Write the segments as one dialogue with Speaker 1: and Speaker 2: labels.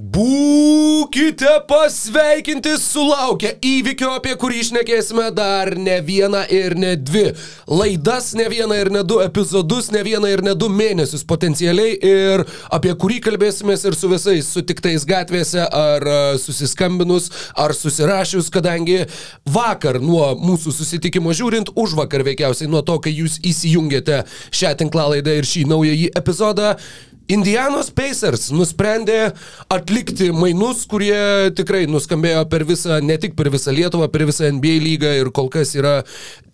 Speaker 1: Būkite pasveikinti sulaukę įvykio, apie kurį išnekėsime dar ne vieną ir ne dvi laidas, ne vieną ir ne du epizodus, ne vieną ir ne du mėnesius potencialiai ir apie kurį kalbėsime ir su visais sutiktais gatvėse ar e, susiskambinus ar susirašius, kadangi vakar nuo mūsų susitikimo žiūrint, už vakar veikiausiai nuo to, kai jūs įsijungėte šią tinklalaidą ir šį naująjį epizodą, Indianos Pacers nusprendė atlikti mainus, kurie tikrai nuskambėjo per visą, ne tik per visą Lietuvą, per visą NBA lygą ir kol kas yra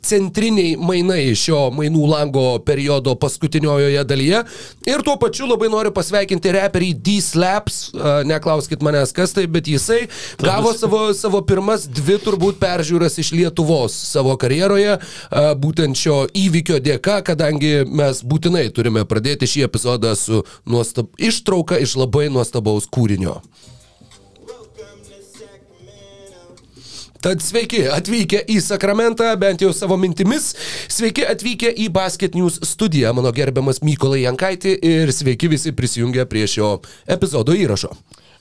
Speaker 1: centriniai mainai šio mainų lango periodo paskutiniojoje dalyje. Ir tuo pačiu labai noriu pasveikinti reperį D-Slaps, neklauskit manęs kas tai, bet jisai gavo savo, savo pirmas dvi turbūt peržiūras iš Lietuvos savo karjeroje, būtent šio įvykio dėka, kadangi mes būtinai turime pradėti šį epizodą su nuostab... ištrauka iš labai nuostabaus kūrinio. Tad sveiki atvykę į Sakramentą, bent jau savo mintimis. Sveiki atvykę į Basket News studiją, mano gerbiamas Mykolai Jankaitį ir sveiki visi prisijungę prie šio epizodo įrašo.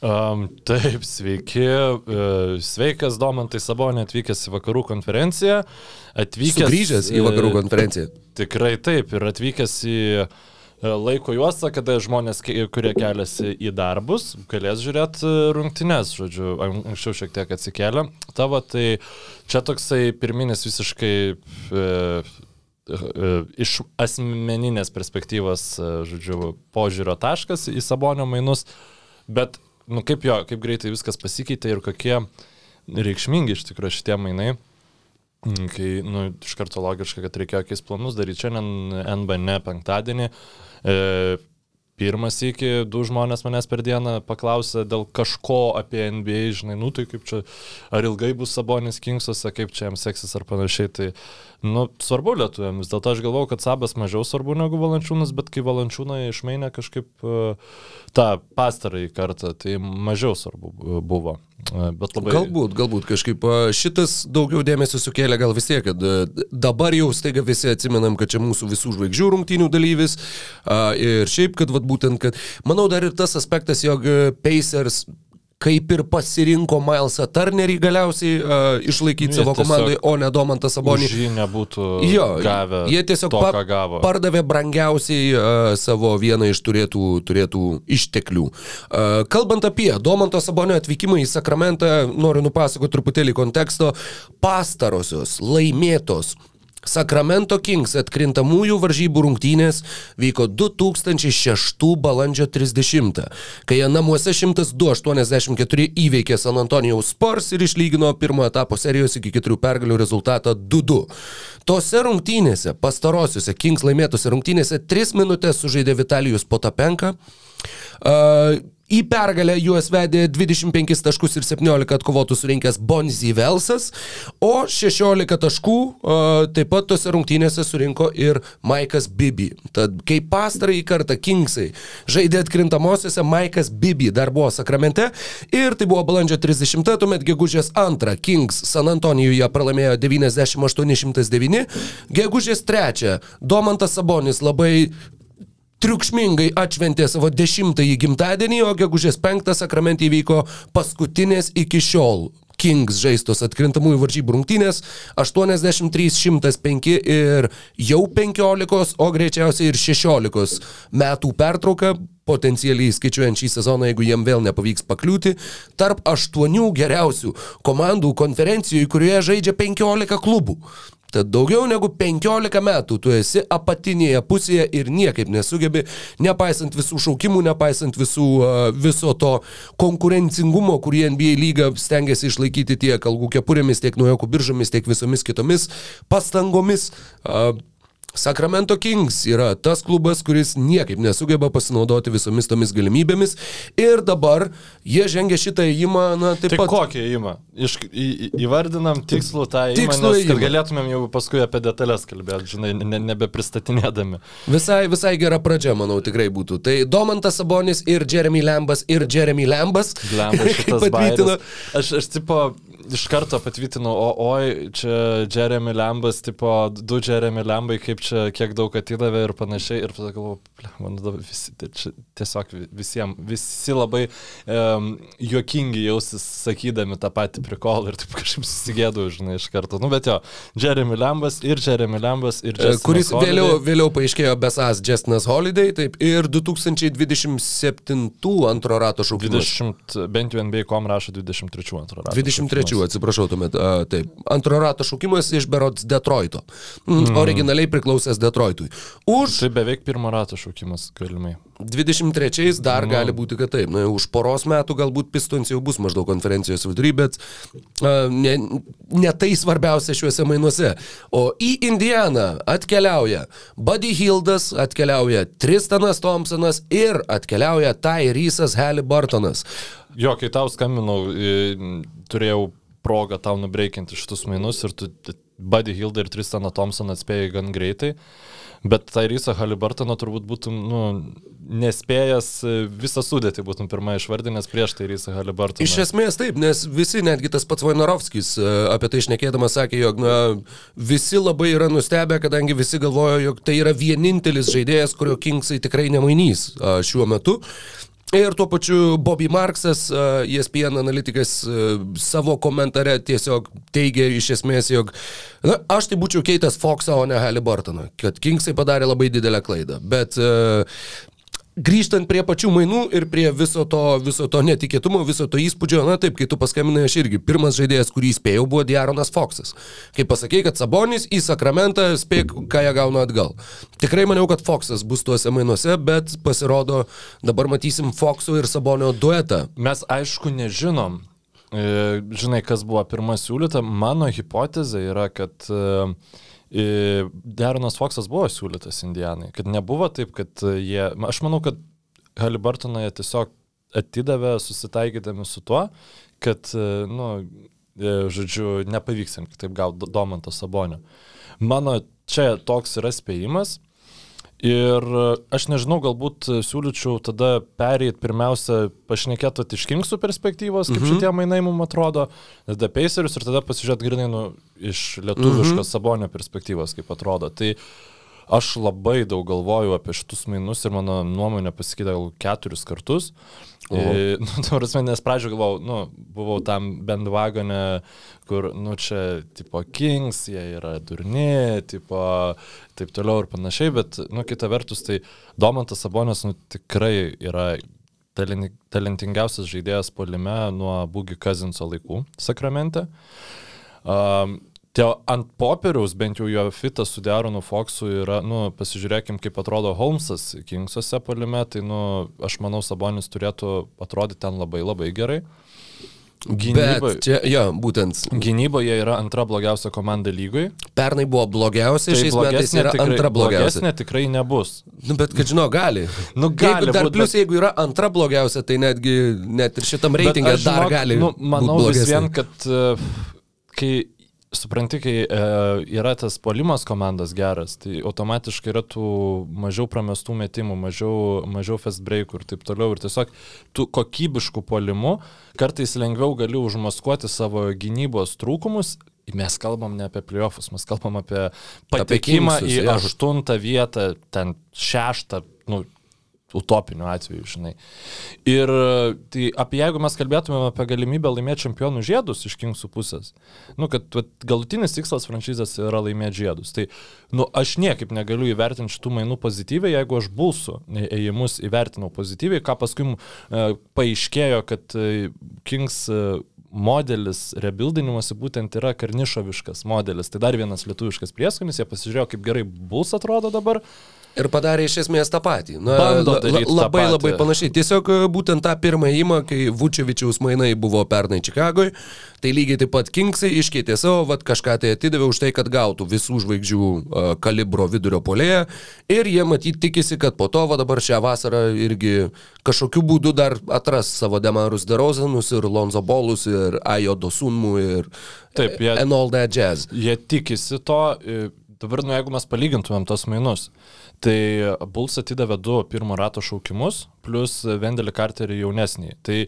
Speaker 2: Um, taip, sveiki. Uh, sveikas Domantai Sabonė atvykęs į vakarų konferenciją.
Speaker 1: Atvykęs, Sugrįžęs į vakarų konferenciją.
Speaker 2: Tikrai taip ir atvykęs į uh, E, laiko juostą, kada žmonės, kurie keliasi į darbus, galės žiūrėti e, rungtynes, žodžiu, anksčiau šiek tiek atsikėlė. Tavo tai čia toksai pirminis visiškai e, e, iš asmeninės perspektyvos, e, žodžiu, požiūrio taškas į Sabonio mainus, bet, nu kaip jo, kaip greitai viskas pasikeitė ir kokie reikšmingi iš tikrųjų šitie mainai. Kai, nu, iš karto logiška, kad reikėjo keis planus daryti šiandien, NBN penktadienį, E, pirmas iki du žmonės manęs per dieną paklausė dėl kažko apie NBA, žinai, nu tai kaip čia, ar ilgai bus Sabonis Kingsuose, kaip čia jam seksis ar panašiai. Tai, nu, svarbu lietuviams, dėl to aš galvau, kad Sabas mažiau svarbu negu Valančiūnas, bet kai Valančiūną išmainė kažkaip uh, tą pastarąjį kartą, tai mažiau svarbu buvo.
Speaker 1: Labai... Galbūt, galbūt kažkaip šitas daugiau dėmesio sukėlė gal vis tiek, kad dabar jau staiga visi atsimenam, kad čia mūsų visų žvaigždžių rungtynių dalyvis ir šiaip, kad vat, būtent, kad manau dar ir tas aspektas, jog Pacers kaip ir pasirinko Milesą Turnerį galiausiai uh, išlaikyti jie savo komandai, o ne Domantą Sabonį.
Speaker 2: Jį nebūtų jo, gavę.
Speaker 1: Jie tiesiog to, pa gavo. pardavė brangiausiai uh, savo vieną iš turėtų, turėtų išteklių. Uh, kalbant apie Domanto Sabonio atvykimą į Sakramentą, noriu nupasakoti truputėlį konteksto. Pastarosios laimėtos Sakramento Kings atkrintamųjų varžybų rungtynės vyko 2006 balandžio 30, kai jie namuose 102-84 įveikė San Antonijaus Spurs ir išlygino pirmo etapo serijos iki keturių pergalių rezultatą 2-2. Tose rungtynėse, pastarosiuose Kings laimėtose rungtynėse, 3 minutės sužaidė Vitalijus Potapenka. Uh, Į pergalę juos vedė 25 taškus ir 17 atkovotų surinkęs Bonzi Velsas, o 16 taškų taip pat tose rungtynėse surinko ir Maikas Bibi. Tad kai pastarąjį kartą Kingsai žaidė atkrintamosiose, Maikas Bibi dar buvo sakramente ir tai buvo balandžio 30, tuomet gegužės 2 Kings San Antonijuje pralaimėjo 98-109, gegužės 3 Domantas Sabonis labai triukšmingai atšventė savo dešimtąjį gimtadienį, o gegužės penktą sakramente įvyko paskutinės iki šiol Kings žaistos atkrintamųjų varžybų rungtynės 83-105 ir jau 15, o greičiausiai ir 16 metų pertrauka, potencialiai skaičiuojant šį sezoną, jeigu jiem vėl nepavyks pakliūti, tarp aštuonių geriausių komandų konferencijoje, kurioje žaidžia 15 klubų. Tad daugiau negu 15 metų tu esi apatinėje pusėje ir niekaip nesugebi, nepaisant visų šaukimų, nepaisant visų, viso to konkurencingumo, kurį NBA lyga stengiasi išlaikyti tiek algų kepurėmis, tiek nuojokų biržomis, tiek visomis kitomis pastangomis. Sacramento Kings yra tas klubas, kuris niekaip nesugeba pasinaudoti visomis tomis galimybėmis ir dabar jie žengia šitą įimą, na, taip
Speaker 2: Tai
Speaker 1: pat.
Speaker 2: kokį įimą? Iš, į, įvardinam tikslų tą įimą,
Speaker 1: Tikslų
Speaker 2: nes kad galėtumėm jau paskui apie detalės kalbėti, žinai, ne, nebepristatinėdami.
Speaker 1: Visai, visai gera pradžia, manau, tikrai būtų. Tai Domantas Sabonis ir Jeremy Lambas ir Jeremy Lambas. Kaip
Speaker 2: šitas
Speaker 1: patvirtino.
Speaker 2: Aš, aš tipo iš karto patvirtinau, o oi, čia Jeremy Lambas, tipo du Jeremy Lambai, kaip čia kiek daug atidavė ir panašiai. Ir tada galvoju, man dabar visi, tai čia tiesiog visiems, visi labai um, juokingi jausis sakydami tą patį prikolą ir taip kažkaip susigėdau, žinai, iš karto. Nu, bet jo, Jeremy Lambas ir Jeremy Lambas ir
Speaker 1: E,
Speaker 2: Justinas
Speaker 1: kuris
Speaker 2: Holiday.
Speaker 1: vėliau, vėliau paaiškėjo besas Justinas Holiday, taip, ir 2027 antro rato šaukimas.
Speaker 2: 20, bent jau NBA.com rašo 23 antrą ratą.
Speaker 1: 23, atsiprašau, tuomet. A, taip. Antro rato šaukimas iš Berots Detroito. Mm. Originaliai priklausęs Detroitui. Už
Speaker 2: Tai beveik pirmo rato šaukimas galimai.
Speaker 1: 23 dar
Speaker 2: Nu.
Speaker 1: gali būti, kad taip. Na, už poros metų galbūt Pistons jau bus maždaug konferencijos vidury, bet a, ne, ne tai svarbiausia šiuose mainuose. O į Indianą atkeliauja Buddy Hildas, atkeliauja Tristanas Thompsonas ir atkeliauja Tyrysas Halliburtonas.
Speaker 2: Jo, kai tau skambinau, turėjau progą tau nubreikinti šitus mainus ir tu Buddy Hilda ir Tristaną Thompsoną atspėjai gan greitai. Bet tai Rysa Halibartoną turbūt būtum, nu, nespėjęs e, visą sudėtį būtum pirmą išvardinęs prieš tai Rysa Halibartoną.
Speaker 1: Iš esmės taip, nes visi, netgi tas pats Vojnarovskis e, apie tai išnekėdamas sakė, jog na, visi labai yra nustebę, kadangi visi galvojo, jog tai yra vienintelis žaidėjas, kurio Kingsai tikrai nemainys a, šiuo metu. Ir tuo pačiu Bobby Marksas, e, ESPN analitikas, e, savo komentare tiesiog teigia iš esmės, jog na, aš tai būčiau keitęs Foxą, o ne Halliburtoną, kad Kingsai padarė labai didelę klaidą. Bet e, Grįžtant prie pačių mainų ir prie viso to, viso to netikėtumo, viso to įspūdžio, na taip, kai tu paskambinai, aš irgi pirmas žaidėjas, kurį įspėjau, buvo Diaronas Foxas. Kai pasakė, kad Sabonis į Sakramentą spėk, ką jie gauna atgal. Tikrai maniau, kad Foxas bus tuose mainuose, bet pasirodo, dabar matysim Foxo ir Sabonio duetą.
Speaker 2: Mes aišku nežinom, e, žinai, kas buvo pirmas siūlyta. Mano hipotezė yra, kad e, Deronas Foxas buvo siūlytas Indianai. Kad nebuvo taip, kad e, jie... Aš manau, kad Halibartoną jie tiesiog atidavė susitaikydami su tuo, kad, e, nu, e, žodžiu, nepavyks jam kitaip gauti Domantą Sabonio. Mano čia toks yra spėjimas. Ir aš nežinau, galbūt siūlyčiau tada perėti pirmiausia, pašnekėti iš Kingsų perspektyvos, kaip mhm. šitie mainai mums atrodo, tada Pacerius ir tada pasižiūrėti grinai nu, iš lietuviškos mhm. Sabonio perspektyvos, kaip atrodo. Tai aš labai daug galvoju apie šitus mainus ir mano nuomonė pasikeitė gal keturis kartus.
Speaker 1: O.
Speaker 2: E, nu, ta prasme, nes pradžio galvojau, nu, buvau tam bendvagone, kur, nu, čia, tipo, Kings, jie yra durni, tipo, taip toliau ir panašiai, bet, nu, kita vertus, tai Domantas Sabonis, nu, tikrai yra talentingiausias žaidėjas polime nuo Bugi Kazinso laikų Sakramente. Um, Tie ant popieriaus, bent jau jo fitas su Deronu Foxu yra, nu, pasižiūrėkim, kaip atrodo Holmesas Kingsuose polime, tai, nu, aš manau, Sabonis turėtų atrodyti ten labai labai gerai. Gynyboje,
Speaker 1: Bet čia, jo, būtent,
Speaker 2: gynyboje yra antra blogiausia komanda lygoj.
Speaker 1: pernai buvo blogiausia,
Speaker 2: Tai
Speaker 1: šiais metais yra
Speaker 2: tikrai,
Speaker 1: antra blogiausia.
Speaker 2: blogesnė tikrai nebus.
Speaker 1: Nu, bet, kad žinau, gali.
Speaker 2: Nu, gali
Speaker 1: jeigu dar
Speaker 2: būt,
Speaker 1: plus,
Speaker 2: bet-
Speaker 1: jeigu yra antra blogiausia, tai netgi net ir šitam reitingė dar
Speaker 2: žinok,
Speaker 1: gali.
Speaker 2: Nu, manau vis vien, kad e, kai supranti, kai e, yra tas polimas komandos geras, tai automatiškai yra tų mažiau pramestų metimų, mažiau, mažiau fast breakų ir taip toliau. Ir tiesiog tų kokybiškų polimų kartais lengviau gali užmaskuoti savo gynybos trūkumus. Mes kalbam ne apie playoffus, mes kalbam apie patekimą į aštuntą vietą, ten šeštą, nu, utopiniu atveju, žinai. Ir tai apie jeigu mes kalbėtumėm apie galimybę laimėti čempionų žiedus iš Kingsų pusės, nu, kad vat, galutinis tikslas franšizės yra laimėti žiedus, tai, nu, aš niekaip negaliu įvertinti šitų mainų pozityviai, jeigu aš bulsų ėjimus įvertinau pozityviai, ką paskui e, paaiškėjo, kad e, Kings e, modelis rebuildinimuose būtent yra karnišoviškas modelis. Tai dar vienas lietuviškas prieskonis, jie pasižiūrėjo, kaip gerai Bulls atrodo dabar.
Speaker 1: Ir padarė iš esmės tą patį. Na,
Speaker 2: Bando
Speaker 1: la-
Speaker 2: daryt tą
Speaker 1: labai labai panašiai. Tiesiog e, būtent tą pirmą įmą, kai Vučevičiaus mainai buvo pernai Čikagoje, tai lygiai taip pat Kingsai iškeitė savo, vad kažką tai atidavė už tai, kad gautų visų žvaigždžių e, kalibro vidurio polėje. Ir jie matyt tikisi, kad po to va dabar šią vasarą irgi kažkokiu būdu dar atras savo Demarus Derozanus ir Lonzo Bolus ir Ajo Dosunmų ir
Speaker 2: Taip, jie-
Speaker 1: and all that jazz.
Speaker 2: Jie tikisi to. e, Dabar, nu, jeigu mes palygintumėm tos mainus, tai Bulls atidavė du pirmo rato šaukimus, plus Vendelį Carterį jaunesnį. Tai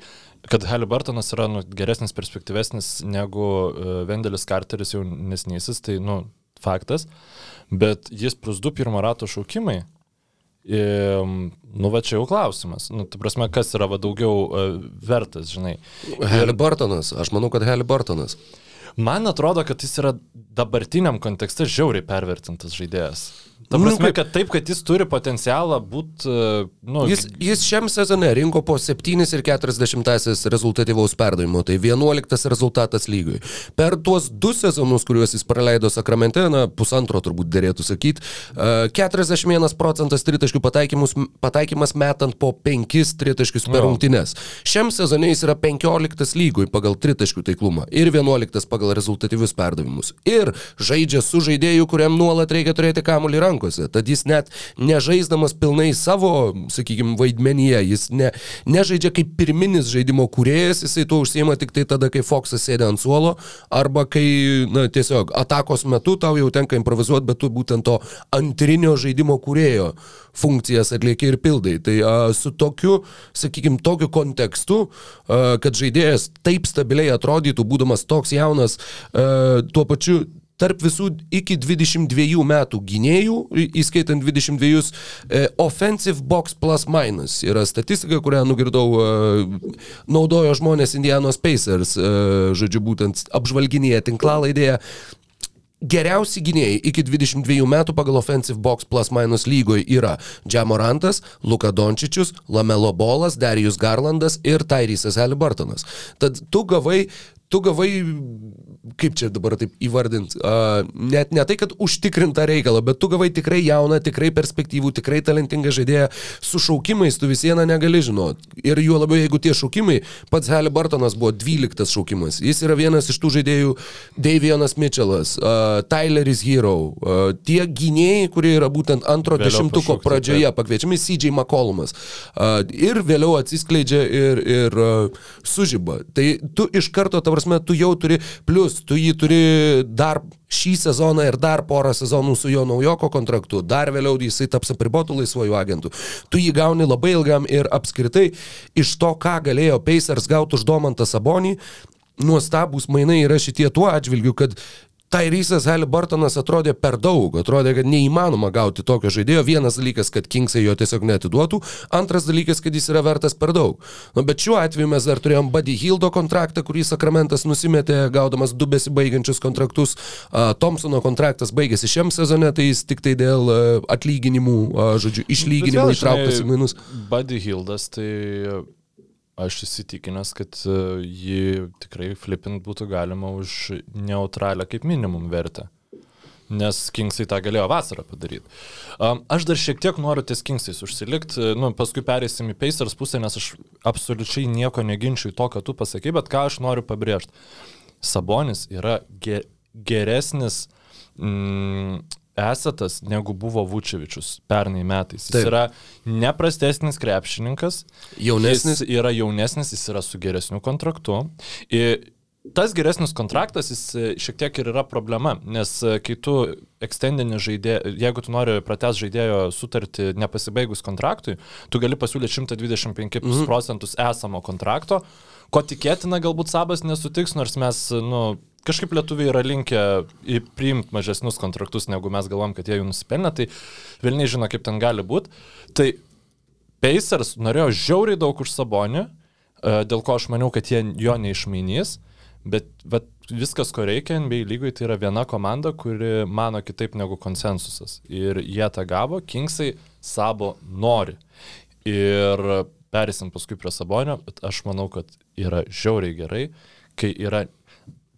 Speaker 2: kad Haliburtonas yra nu, geresnis, perspektyvesnis negu e, Vendelis Carteris jaunesnysis, tai, nu, faktas. Bet jis plus du pirmo rato šaukimai, Ehm, Nu, va čia jau klausimas. Nu, tai prasme, kas yra va daugiau uh, vertas, žinai.
Speaker 1: Haliburtonas, aš manau, kad Haliburtonas.
Speaker 2: Man atrodo, kad jis yra dabartiniam kontekste žiauriai pervertintas žaidėjas. Ta
Speaker 1: Nu,
Speaker 2: prasme,
Speaker 1: kaip-
Speaker 2: kad taip, kad jis turi potencialą būti, nu,
Speaker 1: Jis, jis šiam sezone rinko po 7,40 rezultatyvaus perdavimo, tai 11 rezultatas lygui. Per tuos du sezonus, kuriuos jis praleido Sakramente, na, pusantro turbūt dėrėtų sakyti, 41 procentas tritaškių pataikymas metant po 5 tritaškius per rungtynes. Šiam sezone jis yra 15 lygui pagal tritaškių taiklumą ir 11 pagal rezultatyvius perdavimus. Ir žaidžia su žaidėju, kuriam nuolat reikia turėti kamuolį rankose. Tad jis net nežaisdamas pilnai savo, sakykime, vaidmenyje, jis ne, nežaidžia kaip pirminis žaidimo kūrėjas, jisai tuo užsiema tik tai tada, kai Foxas sėdi ant suolo, arba kai, na, tiesiog atakos metu tau jau tenka improvizuoti, bet tu būtent to antrinio žaidimo kūrėjo funkcijas atlieki ir pildai. Tai a, su tokiu, sakykime, tokiu kontekstu, a, kad žaidėjas taip stabiliai atrodytų, būdamas toks jaunas, a, tuo pačiu tarp visų iki 22 metų gynėjų, įskaitant 22, e, offensive box plus minus yra statistika, kurią nugirdau, e, naudojo žmonės Indianos Pacers, e, žodžiu, būtent apžvalginėje tinklalaidėje. Geriausi gynėjai iki 22 metų pagal Offensive Box Plus Minus lygoje yra Džamorantas, Luka Dončičius, Lamelo Bolas, Darius Garlandas ir Tairysas Haliburtonas. Tad tu gavai, tu gavai, kaip čia dabar taip įvardinti, uh, net ne tai, kad užtikrintą reikalą, bet tu gavai tikrai jauną, tikrai perspektyvų, tikrai talentingą žaidėją. Su šaukimais tu vis viena negali žinoti. Ir juo labiau, jeigu tie šaukimai, pats Haliburtonas buvo 12 šaukimas. Jis yra vienas iš tų žaidėjų, Davionas Mitchellas, uh, Tyleris Hero, uh, tie gynėjai, kurie yra būtent antro
Speaker 2: Vėliau
Speaker 1: dešimtuko
Speaker 2: pašaukti,
Speaker 1: pradžioje, pakviečiami CJ McCollumas. Uh, ir vėliau atsiskleidžia ir, ir uh, sužyba. Tai tu iš karto, ta prasme, tu jau turi, plus tu jį turi dar šį sezoną ir dar porą sezonų su jo naujoko kontraktu, dar vėliau jisai taps apribotų laisvojų agentų. Tu jį gauni labai ilgam ir apskritai iš to, ką galėjo Pacers gauti už Domantą Sabonį, nuostabūs mainai yra šitie tuo atžvilgiu, kad Tairysas Haliburtonas atrodė per daug, atrodė, kad neįmanoma gauti tokio žaidėjo. Vienas dalykas, kad Kingsai jo tiesiog netiduotų, antras dalykas, kad jis yra vertas per daug. Nu, bet šiuo atveju mes dar turėjom Buddy Hildo kontraktą, kurį Sakramentas nusimetė, gaudamas du besibaigiančius kontraktus. Uh, Thompsono kontraktas baigėsi šiam sezone, tai jis tik tai dėl uh, atlyginimų, uh, žodžiu, išlyginimų įtrauktas į minus.
Speaker 2: Buddy Hildas, tai aš įsitikinęs, kad e, jį tikrai flipint būtų galima už neutralią kaip minimum vertę. Nes Kingsai tą galėjo vasarą padaryti. Um, aš dar šiek tiek noriu ties Kingsais užsilikti, nu, paskui pereisim į Pacers pusę, nes aš absoliučiai nieko neginčiu į to, ką tu pasakai, bet ką aš noriu pabrėžti. Sabonis yra ge geresnis mm, esatas negu buvo Vučevičius pernai metais. Jis
Speaker 1: Taip.
Speaker 2: Yra neprastesnis krepšininkas,
Speaker 1: Jaunesnis.
Speaker 2: jis yra jaunesnis, jis yra su geresniu kontraktu. Ir tas geresnis kontraktas, jis e, šiek tiek ir yra problema, nes e, kai tu extendini žaidėją, jeigu tu nori prates žaidėjo sutartį nepasibaigus kontraktui, tu gali pasiūlyti 125 mhm. procentus esamo kontrakto, ko tikėtina galbūt Sabas nesutiks, nors mes, nu, kažkaip lietuviai yra linkę priimti mažesnius kontraktus, negu mes galvom, kad jie jų nusipelnė, tai vilniai žino, kaip ten gali būti. Tai Pacers norėjo žiauriai daug už Sabonį, e, dėl ko aš maniau, kad jie jo neišmainys, bet, bet viskas, ko reikia NBA lygui, tai yra viena komanda, kuri mano kitaip negu konsensusas. Ir jie tą gavo, Kingsai Sabo nori. Ir perėsim paskui prie Sabonio, bet aš manau, kad yra žiauriai gerai, kai yra,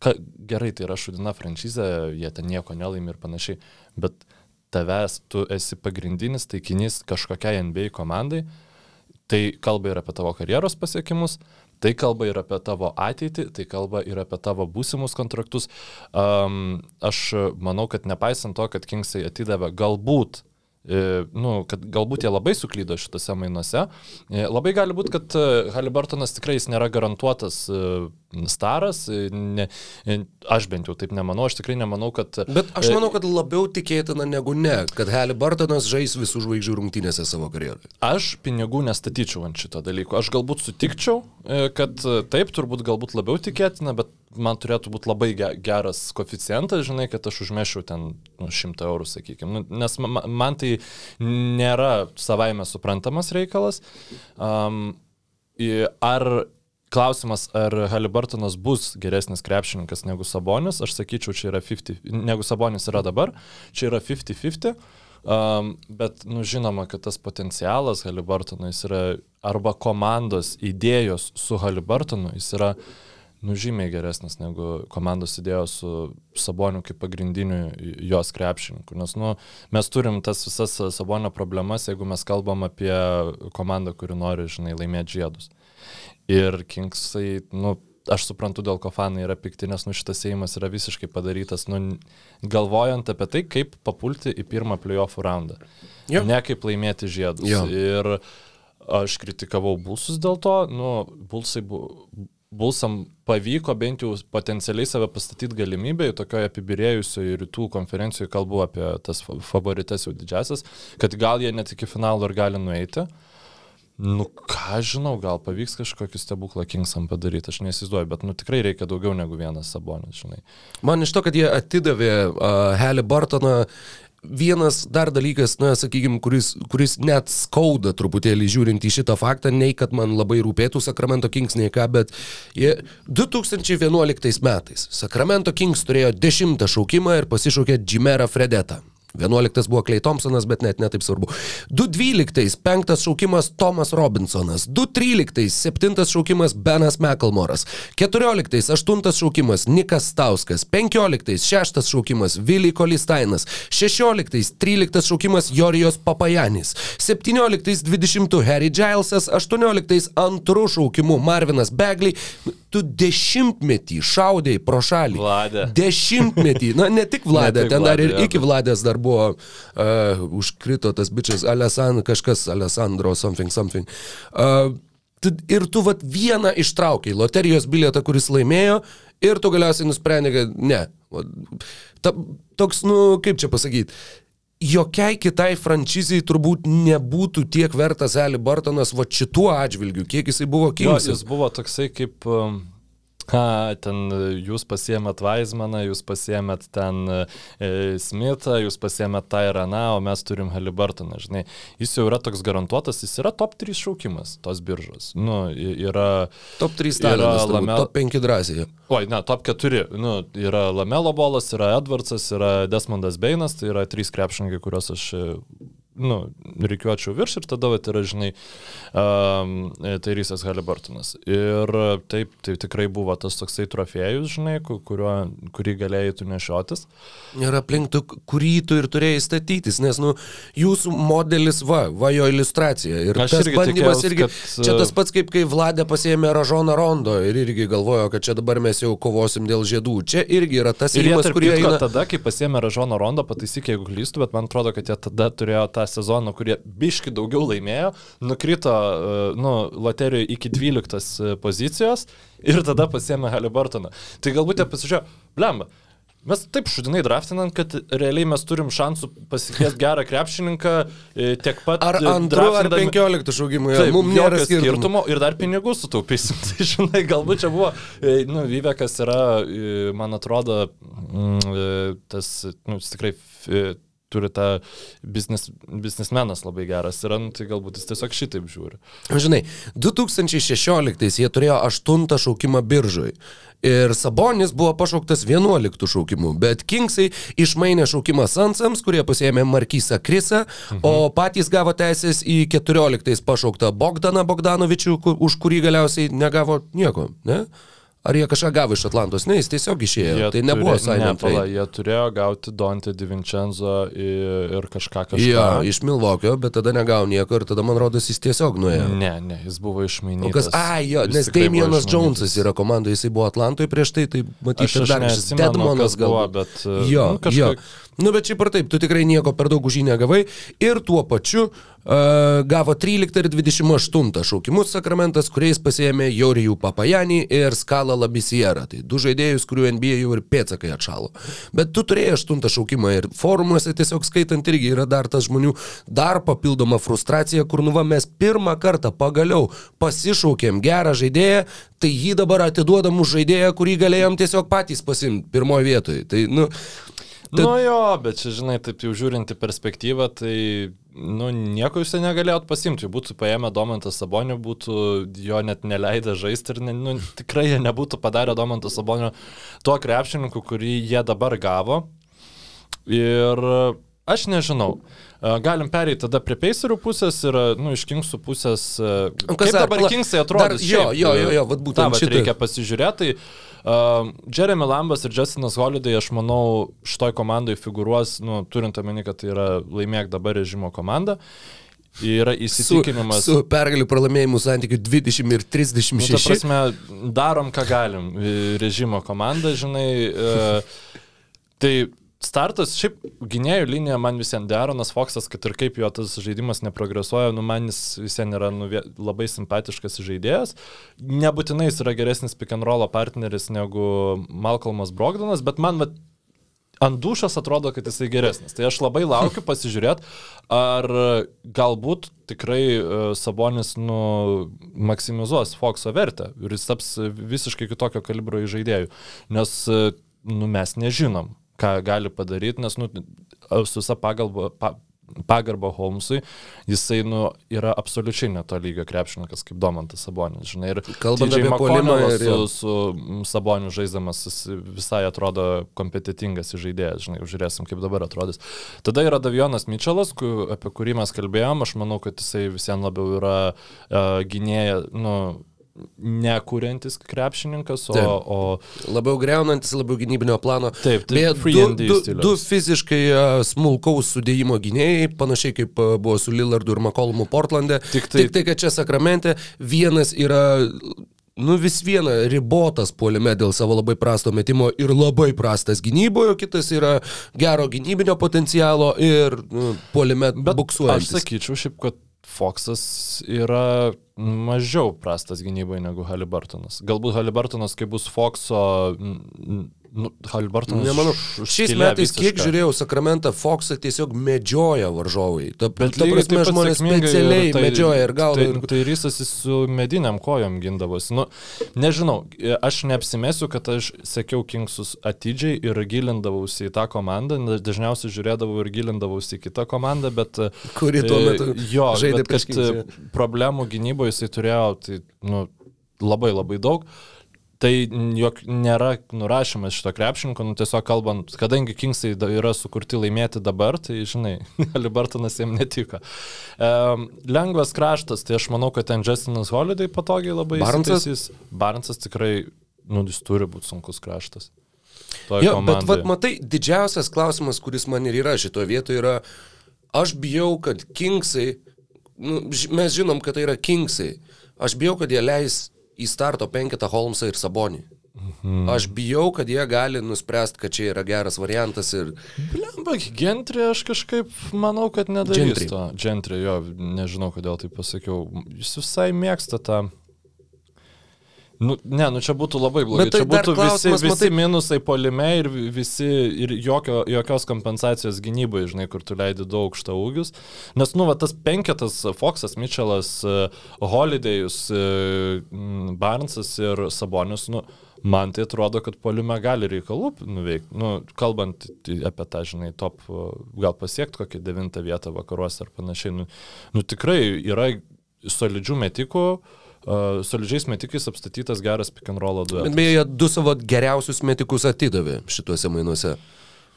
Speaker 2: ka, gerai, tai yra šudina franšizė, jie ten nieko nelaimi ir panašiai, bet tavęs, tu esi pagrindinis taikinys kažkokiai NBA komandai, tai kalba ir apie tavo karjeros pasiekimus, tai kalba ir apie tavo ateitį, tai kalba ir apie tavo būsimus kontraktus. Um, aš manau, kad nepaisant to, kad Kingsai atidavė galbūt nu, kad galbūt jie labai suklydo šitose mainuose. E, labai gali būti, kad e, Haliburtonas tikrai jis nėra garantuotas staras, ne, aš bent jau taip nemanau, aš tikrai nemanau, kad...
Speaker 1: Bet aš manau, kad labiau tikėtina negu ne, kad Haliburtonas žais visų žvaigždžių rungtynėse savo karjeroje.
Speaker 2: Aš pinigų nestatyčiau ant šito dalyko. Aš galbūt sutikčiau, kad taip, turbūt galbūt labiau tikėtina, bet man turėtų būti labai geras koficijantas, žinai, kad aš užmešiau ten nu, 100 eurų, sakykime. Nu, nes man, man tai nėra savaime suprantamas reikalas. Um, ar klausimas, ar Haliburtonas bus geresnis krepšininkas negu Sabonis, aš sakyčiau, čia yra 50, negu Sabonis yra dabar, čia yra 50-50. Um, bet, nu, žinoma, kad tas potencialas Haliburtonui yra arba komandos idėjos su Haliburtonu, jis yra uh, nu, žymiai geresnis negu komandos idėjos su Saboniu kaip pagrindiniu jos krepšininku. Nes nu, mes turim tas visas Sabonio problemas, jeigu mes kalbam apie komandą, kuri nori, žinai, laimėti žiedus. Ir Kingsai, nu, aš suprantu, dėl ko fanai yra pikti, nes nu, šitas įėjimas yra visiškai padarytas, nu, galvojant apie tai, kaip papulti į pirmą playoffų raundą. Jo. Ne kaip laimėti žiedus. Jo. Ir aš kritikavau bulsus dėl to, nu, bulsai buvo Bulsam pavyko bent jau potencialiai save pastatyti galimybę, tokioje apibirėjusioje rytų konferencijoje kalbu apie tas favorites jau didžiasias, kad gal jie net iki finalo ir gali nueiti. Nu, ką žinau, gal pavyks kažkokį stebuklą Kingsam padaryti, aš neįsivaizduoju, bet nu, tikrai reikia daugiau negu vienas sabonis, žinai.
Speaker 1: Man iš to, kad jie atidavė uh, Halį Bartoną vienas dar dalykas, na, sakykime, kuris, kuris net skauda truputėlį žiūrint į šitą faktą, nei kad man labai rūpėtų Sacramento Kings, nei ką, bet jie 2011 metais Sacramento Kings turėjo dešimtą šaukimą ir pasišaukė Jimerą Fredetą. 11 buvo Clay Thompsonas, bet net netaip svarbu. 212 penktas šaukimas Tomas Robinsonas. 213 septintas šaukimas Benas McElmoras. 14 aštuntas šaukimas Nikas Stauskas. 15 šeštas šaukimas Vili Kolistainas. 16 13 šaukimas Jorijos Papajanis. 17 20 Harry Gilesas. 18 antrų šaukimų Marvinas Begley tu dešimtmetį šaudėjai pro šalį.
Speaker 2: Vladė.
Speaker 1: Dešimtmetį. Na, ne tik Vladė, ten dar ir iki Vladės dar buvo uh, užkrito tas bičias Alessandro, kažkas Alessandro, something, something. Uh, ir tu vat vieną ištraukiai, loterijos bilietą, kuris laimėjo, ir tu galiausiai nusprendė, kad ne. Ta, toks, nu, kaip čia pasakyti, jokiai kitai franšizai turbūt nebūtų tiek vertas Eli Bartonas va šituo atžvilgiu, kiek jisai buvo Kingsas.
Speaker 2: Jis buvo toksai kaip... Um Ha, ten jūs pasiemėt Weizmaną, jūs pasiemėt ten e, Smithą, jūs pasiemėt Tyraną, o mes turim Halibartoną, žinai. Jis jau yra toks garantuotas, jis yra top 3 šaukimas tos biržos. Nu, yra...
Speaker 1: Top 3 stalinas, lamel... top 5 drąsiai.
Speaker 2: Oi, ne, top 4. Nu, yra Lamelo bolas, yra Edwardsas, yra Desmondas Beinas, tai yra 3 krepšininkai, kuriuos aš nu, reikiuočiau virš ir tada, va, yra, žinai, um, tai Rysas Halibartonas. Ir taip, tai tikrai buvo tas toksai trofėjus, žinai, kuriuo, kurį galėjai tu nešiotis.
Speaker 1: Ir aplink tu, kurį tu ir turėjai statytis, nes, nu, jūsų modelis, va, va jo iliustracija. Ir Aš tas irgi bandymas tikėjaus, irgi, kad... čia tas pats kaip kai Vladė pasėmė Ražoną Rondo ir irgi galvojo, kad čia dabar mes jau kovosim dėl žiedų. Čia irgi yra tas įvykimas,
Speaker 2: kurį... Eina... Tada, kai pasėmė Ražoną Rondo, pataisyk, jeigu klystu, bet man atrodo, kad jie tada turėjo tą sezono, kurie biški daugiau laimėjo, nukrito e, nu, loterijoje iki 12 pozicijos ir tada pasėmė Halibartoną. Tai galbūt jie pasižiūrėjo, blemba. Mes taip šudinai draftinant, kad realiai mes turim šansų pasikviesti gerą krepšininką e, tiek pat.
Speaker 1: Ar e, antru, ar penkioliktų šaugimų,
Speaker 2: jau mums nėra skirtumo. skirtumo. Ir dar pinigų sutaupysim. Tai žinai, galbūt čia buvo, nu, Vyvekas yra, man atrodo, mm, tas, nu, tikrai turi tą biznis, biznismenas labai geras yra, nu, tai galbūt jis tiesiog šitaip žiūri.
Speaker 1: Žinai, 2016 jie turėjo aštuntą šaukimą biržui. Ir Sabonis buvo pašauktas 11 šaukimu, bet Kingsai išmainė šaukimą Sansams, kurie pasėmė Markysą Krisą, mhm. o patys gavo teisės į 14 pašauktą Bogdaną Bogdanovičių, už kurį galiausiai negavo nieko, ne? Ar jie kažką gavo iš Atlantos? Ne, jis tiesiog išėjo. tai nebuvo sign
Speaker 2: ne. Jie turėjo gauti Dante Divincenzo ir, ir kažką kažką.
Speaker 1: Jo, iš Milvokio, bet tada negavo nieko ir tada, man rodos, jis tiesiog nuėjo.
Speaker 2: Ne, ne, jis buvo
Speaker 1: O
Speaker 2: išmainytas.
Speaker 1: kas, ai, jo,
Speaker 2: Jis
Speaker 1: nes Damienas. Jonesas yra komandoje, jisai buvo Atlantoje prieš tai, tai matyti
Speaker 2: Aš, aš
Speaker 1: dar kažkas. Dedmonas
Speaker 2: kas buvo,
Speaker 1: gal.
Speaker 2: bet, e,
Speaker 1: Jo,
Speaker 2: nu, kažkaip-
Speaker 1: jo. Nu, bet šiaip ar taip, tu tikrai nieko per daug už jį negavai. Ir tuo pačiu uh, gavo 13 ir 28 šaukimus Sakramentas, kuriais pasėmė Jorijų Papajanį ir Skalą Labisierą. Tai du žaidėjus, kurių NBA jau ir pėtsakai atšalo. Bet tu turėjai 8 šaukimą ir forumuose tiesiog skaitant irgi yra dar tas žmonių dar papildoma frustracija, kur nu va mes pirmą kartą pagaliau pasišaukėm gerą žaidėją, tai jį dabar atiduodam už žaidėją, kurį galėjom tiesiog patys pasimti pirmoje vietoje. Tai, nu,
Speaker 2: Tad... Nu jo, bet čia, žinai, taip jau žiūrint į perspektyvą, tai, nu, nieko jūs ten negalėjot pasimti. Jei Būtų paėmę Domantą Sabonį, būtų jo net neleidę žaisti ir, ne, nu, tikrai jie nebūtų padarę Domantą Sabonio tuo krepšininku, kurį jie dabar gavo. Ir aš nežinau. E, Galim pereiti tada prie Pacerių pusės ir, nu, iš Kingsų pusės. e, Kaip dabar Kingsai atrodo?
Speaker 1: jo, jo, jo, jo, vat būtent
Speaker 2: Ta, vat
Speaker 1: šitą.
Speaker 2: reikia pasižiūrėti. Uh, Jeremy Lambas ir Justinas Holiday, aš manau, šitoj komandai figūruos, nu, turint omeny, kad tai yra laimėk dabar režimo komanda. Yra
Speaker 1: su,
Speaker 2: įsitikinimas.
Speaker 1: su pergalių pralaimėjimų santykiu 20 ir
Speaker 2: Nu, ta
Speaker 1: 36.
Speaker 2: prasme, darom, ką galim. e, Režimo komanda, žinai. E, tai startas, šiaip gynėjų linija man visiems Deronas Foksas, kad ir kaip jo tas žaidimas neprogresuoja, nu man jis visiems yra nu, labai simpatiškas žaidėjas. Nebūtinai jis yra geresnis pick and roll partneris negu Malcolmas Brogdanas, bet man vat, ant dušas atrodo, kad jisai geresnis. Tai aš labai laukiu pasižiūrėti, ar galbūt tikrai uh, Sabonis nu, maksimizuos Foxo vertę ir jis taps visiškai kitokio kalibro žaidėjų. Nes uh, nu, mes nežinom, ką gali padaryti, nes nu, su visa pagalba, pa, pagarba Holmesui, jisai nu, yra absoliučiai neto lygio krepšininkas kaip Domantas Sabonis. Žinai, ir
Speaker 1: Kalbant apie
Speaker 2: McConnellas
Speaker 1: ir
Speaker 2: su, su Saboniu žaisdamas jis visai atrodo kompetitingas žaidėjas, žinai, žiūrėsim, kaip dabar atrodys. Tada yra Davionas Mitčelas, ku, apie kurį mes kalbėjom, aš manau, kad jisai visiems labiau yra uh, gynėja, nu, nekuriantis krepšininkas, o,
Speaker 1: Taip.
Speaker 2: o
Speaker 1: Labiau greunantis, labiau gynybinio plano.
Speaker 2: Taip, tai
Speaker 1: du, du, du fiziškai a, smulkaus sudėjimo gynėjai, panašiai kaip a, buvo su Lillardu ir McCollumu Portlande.
Speaker 2: Tik tai-
Speaker 1: Tik tai, kad čia Sakramente vienas yra nu vis viena ribotas puolime dėl savo labai prasto metimo ir labai prastas gynyboje, kitas yra gero gynybinio potencialo ir nu, puolime
Speaker 2: Bet aš sakyčiau šiaip, kad Foxas yra mažiau prastas gynyboje negu Halibartonas. Galbūt Halibartonas, kai bus Foxo... Nu, Halibartonas.
Speaker 1: Nemanau, šiais metais, kiek
Speaker 2: visiška.
Speaker 1: žiūrėjau, Sakramentą Foxą tiesiog medžioja varžovai. Ta,
Speaker 2: Bet
Speaker 1: ta prasme, žmonės specialiai
Speaker 2: ir tai-
Speaker 1: medžioja ir gaudo.
Speaker 2: Tai,
Speaker 1: ir...
Speaker 2: tai rysas jis su mediniam kojom gindavosi. Nu, nežinau, aš neapsimesiu, kad aš sekiau Kingsus atidžiai ir gilindavausi į tą komandą. Dažniausiai žiūrėdavau ir gilindavausi į kitą komandą, bet...
Speaker 1: Kuri tuo
Speaker 2: e,
Speaker 1: metu
Speaker 2: jo,
Speaker 1: žaidė prieš
Speaker 2: kad
Speaker 1: Kings,
Speaker 2: e, problemų gynyboje jisai turėjo tai, nu, labai labai daug. Tai jok nėra nurašymas šito krepšininko, nu tiesiog kalbant, kadangi Kingsai yra sukurti laimėti dabar, tai žinai, Libertonas jiems netiko. Um, lengvas kraštas, tai aš manau, kad ten Justinas Holiday patogiai labai įsitaisys. Barnesas tikrai, nu, jis turi būti sunkus kraštas.
Speaker 1: Jo, bet
Speaker 2: komandai.
Speaker 1: vat, matai, didžiausias klausimas, kuris man ir yra šitoje vietoje, yra, aš bijau, kad Kingsai, nu, mes žinom, kad tai yra Kingsai, aš bijau, kad jie leis į starto penketą Holmesą ir Sabonį.
Speaker 2: Mhm.
Speaker 1: Aš bijau, kad jie gali nuspręsti, kad čia yra geras variantas ir
Speaker 2: Blemba, Gentry aš kažkaip manau, kad nedarys
Speaker 1: Gentry.
Speaker 2: to. Gentry, jo, nežinau kodėl tai pasakiau. Jis visai mėgsta tą. Nu, ne, nu čia būtų labai blogai.
Speaker 1: Bet tai
Speaker 2: čia būtų visi, visi
Speaker 1: matai-
Speaker 2: minusai polime ir vi- visi, ir jokio, jokios kompensacijos gynybai, žinai, kur tu leidi daug aukštą ūgius. Nes, nu, va, tas penketas Foxas, Mitchellas, e, Holidayus, e, m, Barnesas ir Sabonis, nu, man tai atrodo, kad polime gali reikalų nuveikti. Nu, kalbant apie tą, žinai, top, e, gal pasiekti kokią devintą vietą vakaruose ar panašiai. Nu, nu tikrai yra solidžių metikų. Uh, solidžiais metikais apstatytas geras pick and roll
Speaker 1: Bet
Speaker 2: duetas.
Speaker 1: beje, jie du savo geriausius metikus atidavė šituose mainuose.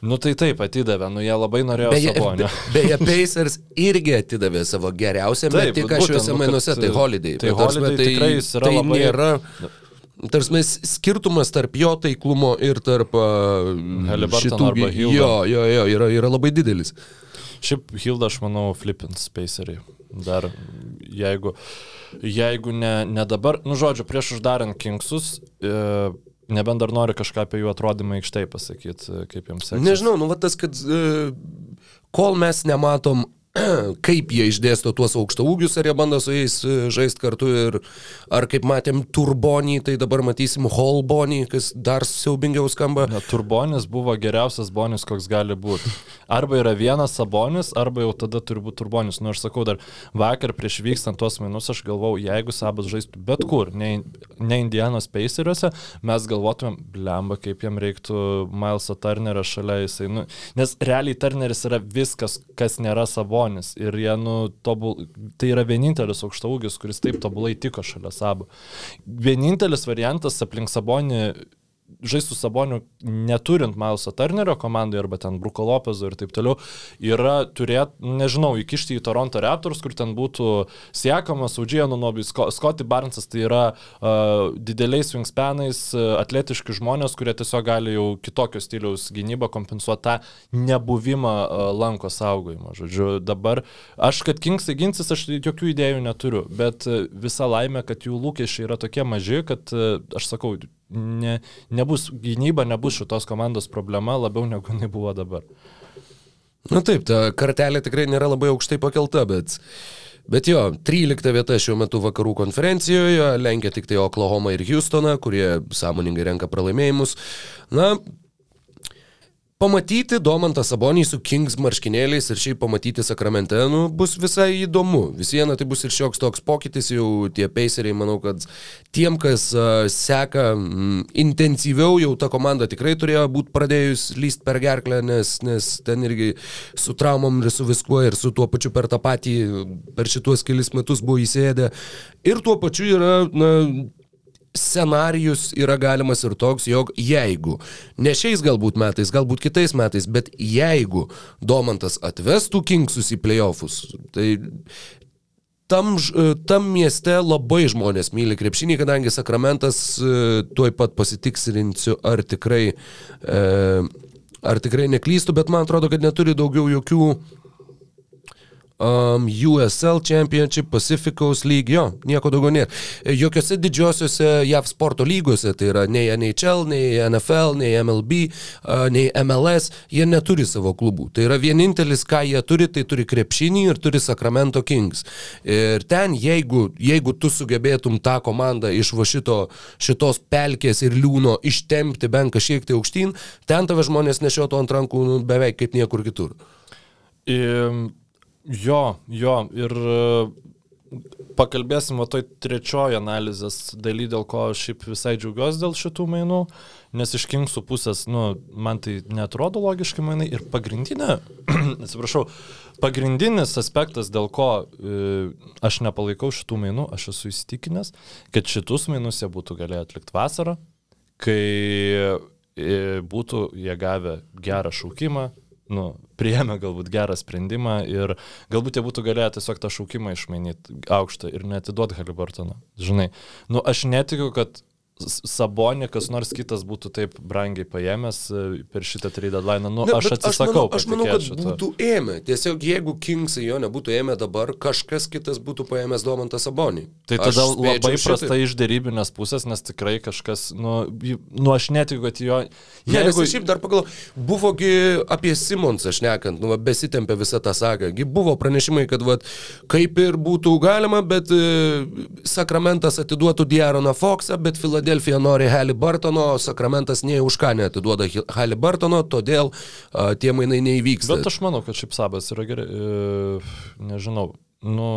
Speaker 2: Nu tai taip, atidavė, nu jie labai norėjo
Speaker 1: Beje, be, beje Pacers irgi atidavė savo geriausią
Speaker 2: Taip,
Speaker 1: metiką
Speaker 2: būtent,
Speaker 1: šiuose
Speaker 2: nu,
Speaker 1: mainuose, tai Holiday.
Speaker 2: tai
Speaker 1: Bet
Speaker 2: Holiday tikrai jis yra
Speaker 1: tai
Speaker 2: labai-
Speaker 1: nėra, Tarsi skirtumas tarp jo taiklumo ir tarp uh,
Speaker 2: Haliburtono arba Hildo.
Speaker 1: Jo, jo, jo, yra, yra labai didelis.
Speaker 2: Šiaip Hilda, aš manau, flipins spacerį. Dar jeigu, jeigu ne, ne dabar, nu žodžiu, prieš uždarant Kingsus, e, nebent dar nori kažką apie jų atrodymą aikštai pasakyti, kaip jiems sekasi.
Speaker 1: Nežinau, nu va tas, kad uh, kol mes nematom kaip jie išdėsto tuos aukšto ūgius, ar jie bando su jais e, žaisti kartu ir ar kaip matėm Turbonį, tai dabar matysim Holbonį, kas dar siaubingiau skamba.
Speaker 2: Ne, turbonis buvo geriausias bonis, koks gali būti. Arba yra vienas sabonis, arba jau tada turi būti turbonis. Nu, aš sakau, dar vakar prieš vykstant tuos minus, aš galvau, jeigu sabas žaistų bet kur, ne, ne Indianos Paceriuose, mes galvotumėm, blemba, kaip jam reiktų Mileso Turnerio šalia jisai. Nu, nes realiai Turneris yra viskas, kas nėra sabonis sabonis ir jie, nu, tobul, tai yra vienintelis aukštaūgis, kuris taip tobulai tiko šalia sabo. Vienintelis variantas aplink sabonį žaisti su Saboniu neturint Mileso Turnerio komandai arba ten Bruko Lopezo ir taip toliau, yra turėti, nežinau, įkišti į Toronto Raptors, kur ten būtų siekamas Audžijanų Nobis, Scotty Barnesas, tai yra uh, dideliais wingspanais, uh, atletiški žmonės, kurie tiesiog gali jau kitokio stiliaus gynybą kompensuoti tą nebuvimą uh, lanko saugojimą. Žodžiu, dabar aš, kad Kingsai ginsis, aš jokių idėjų neturiu, bet uh, visa laimė, kad jų lūkesčiai yra tokie maži, kad uh, aš sakau, ne, nebus gynyba, nebus šitos komandos problema labiau negu jinai buvo dabar.
Speaker 1: Na taip, ta kartelė tikrai nėra labai aukštai pakelta, bet, bet jo, 13 vieta šiuo metu vakarų konferencijoje, lenkia tik tai Oklahoma ir Houstoną, kurie sąmoningai renka pralaimėjimus. Na, Pamatyti Domantą Sabonį su Kings marškinėliais ir šiaip pamatyti Sakramente, nu, bus visai įdomu. Vis viena tai bus ir šioks toks pokytis, jau tie peiseriai, manau, kad tiem, kas uh, seka mm, intensyviau, jau ta komanda tikrai turėjo būti pradėjus lyst per gerklę, nes, nes ten irgi su traumom ir su viskuo ir su tuo pačiu per tą patį, per šituos kelis metus buvo įsėdę. Ir tuo pačiu yra, na, scenarijus yra galimas ir toks, jog jeigu, ne šiais galbūt metais, galbūt kitais metais, bet jeigu Domantas atvestų Kingsus į playoffus, tai tam, tam mieste labai žmonės myli krepšinį, kadangi Sakramentas, e, tuoj pat pasitiksrinsiu, ar tikrai, e, ar tikrai neklystu, bet man atrodo, kad neturi daugiau jokių um, USL Championship, Pacific Coast League, jo, nieko daugiau nėra. Jokiose didžiosiuose JAV sporto lygose, tai yra nei NHL, nei NFL, nei MLB, uh, nei MLS, jie neturi savo klubų. Tai yra vienintelis, ką jie turi, tai turi krepšinį ir turi Sacramento Kings. Ir ten, jeigu, jeigu tu sugebėtum tą komandą iš va šito, šitos pelkės ir liūno ištempti bent kažkiek tai aukštyn, ten tave žmonės nešiotų ant rankų nu, beveik kaip niekur kitur.
Speaker 2: Um Jo, jo, ir e, pakalbėsim o toj trečioji analizės daly, dėl ko aš šiaip visai džiaugiuosi dėl šitų mainų, nes iš Kingsų pusės, nu, man tai netrodo logiškai mainai. Ir pagrindinė, atsiprašau, pagrindinis aspektas, dėl ko e, aš nepalaikau šitų mainų, aš esu įsitikinęs, kad šitus mainus jie būtų galėję atlikti vasarą, kai e, būtų jie gavę gerą šaukimą, nu, priėmė galbūt gerą sprendimą ir galbūt jie būtų galėję tiesiog tą šaukimą išmainyti aukštą ir netiduoti Halibartoną. Žinai, nu aš netikiu, kad Sabonį kas nors kitas būtų taip brangiai paėmęs e, per šitą trade deadline. Nu, ne, aš atsisakau.
Speaker 1: Aš manau, aš manau kad būtų ėmę. Tiesiog jeigu Kingsai jo nebūtų ėmę dabar, kažkas kitas būtų paėmęs Domantą Sabonį.
Speaker 2: Tai tada labai prasta iš dėrybinės pusės, nes tikrai kažkas, nu, nu aš netikiu, kad jo...
Speaker 1: Jeigu... Ne, šiaip dar pagal, buvogi apie Simonsą šnekant, nu, besitempė visą tą sagą. Buvo pranešimai, kad va, kaip ir būtų galima, bet e, Sakramentas atiduotų Diaroną Foxą, bet Filadelfija Filadelfija nori Haliburtono, Sakramentas nei už ką neatiduoda Haliburtono, todėl uh, tie mainai neįvyksta.
Speaker 2: Bet aš manau, kad šiaip sabas yra gerai, e, nežinau, nu,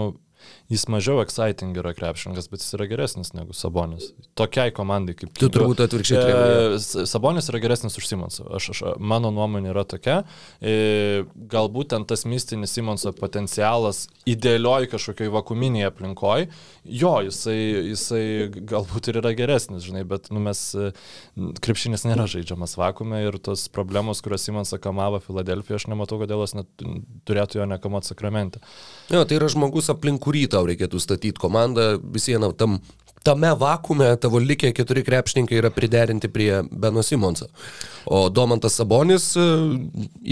Speaker 2: jis mažiau exciting yra krepšininkas, bet jis yra geresnis negu Sabonis. Tokiai komandai kaip...
Speaker 1: Tu turbūt atvirkščiai.
Speaker 2: E, Sabonis yra geresnis už Simonsą. Aš, aš, mano nuomonė yra tokia. E, galbūt ten tas mistinis Simonso potencialas idealioj kažkokioj vakuminėje aplinkoje, jo, jisai, jisai galbūt ir yra geresnis, žinai, bet nu, mes krepšinis nėra žaidžiamas vakume ir tos problemos, kurias Simonsą kamavo Filadelfijoje, aš nematau, kodėl jis net turėtų jo nekamot sakramente.
Speaker 1: Jo, tai yra žmogus aplink kurį tau reikėtų statyti komandą, vis viena tam tame vakume tavo likę keturi krepšininkai yra priderinti prie Beno Simonso. O Domantas Sabonis e,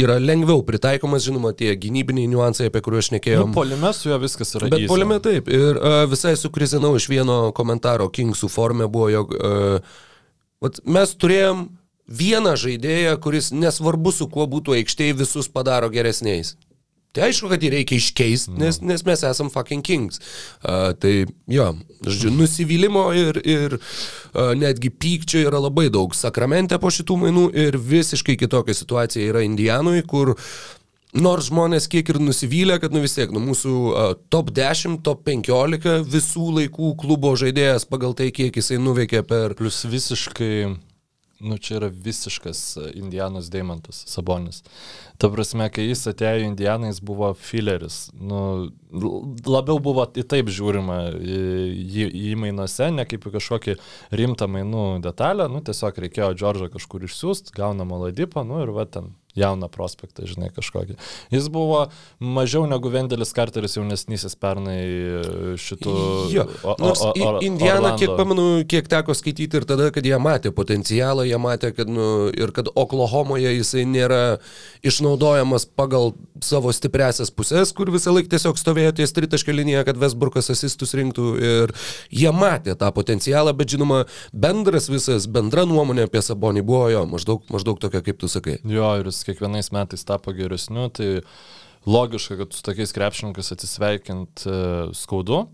Speaker 1: yra lengviau pritaikomas, žinoma, tie gynybiniai niuansai, apie kuriuos
Speaker 2: Nu,
Speaker 1: šnekėjom.
Speaker 2: polime su juo viskas yra
Speaker 1: Bet
Speaker 2: easy.
Speaker 1: polime taip. Ir uh, visai sukrizinau iš vieno komentaro Kingsų forme buvo, jog uh, mes turėjom vieną žaidėją, kuris nesvarbu su kuo būtų aikštėje, visus padaro geresniais. Tai aišku, kad jį reikia iškeisti, nes, nes mes esam fucking kings. Uh, tai jo, žodžiu, nusivylimo ir, ir uh, netgi pykčio yra labai daug. Sakramente po šitų mainų ir visiškai kitokia situacija yra Indijanui, kur Nors žmonės kiek ir nusivylę, kad nu vis tiek, nu mūsų uh, top 10, top 15 visų laikų klubo žaidėjas pagal tai, kiek jisai nuveikė per...
Speaker 2: Plus visiškai, nu čia yra visiškas e, Indianos Deimantas, Sabonis. Ta prasme, kai jis atėjo į Indianą, jis buvo fileris. Nu, labiau buvo į taip žiūrima į, į, mainuose, ne kaip į kažkokį rimtą mainų detalę. Nu, tiesiog reikėjo Džordžą kažkur išsiųsti, gauna maladipą, nu ir va ten jauną prospektą, žinai, kažkokį. Jis buvo mažiau negu Vendelis Carteris jaunesnysis pernai e, šitų...
Speaker 1: Jo,
Speaker 2: o- o-
Speaker 1: nors
Speaker 2: o- o-
Speaker 1: Indianą, kiek
Speaker 2: Orlando.
Speaker 1: pamenu, kiek teko skaityti ir tada, kad jie matė potencialą, jie matė, kad, nu, ir kad Oklahomoje jisai nėra išnaudojamas pagal savo stipresias pusės, kur visą laiką tiesiog stovėjo ties tritaškio linija, kad Vesburgas asistus rinktų ir jie matė tą potencialą, bet žinoma, bendras visas, bendra nuomonė apie Sabonį buvo jo, maždaug, maždaug tokia, kaip tu sakai.
Speaker 2: Jo, ir jis kiekvienais metais tapo geresniu, tai logiška, kad su tokiais krepšininkais atsisveikint e, skaudu,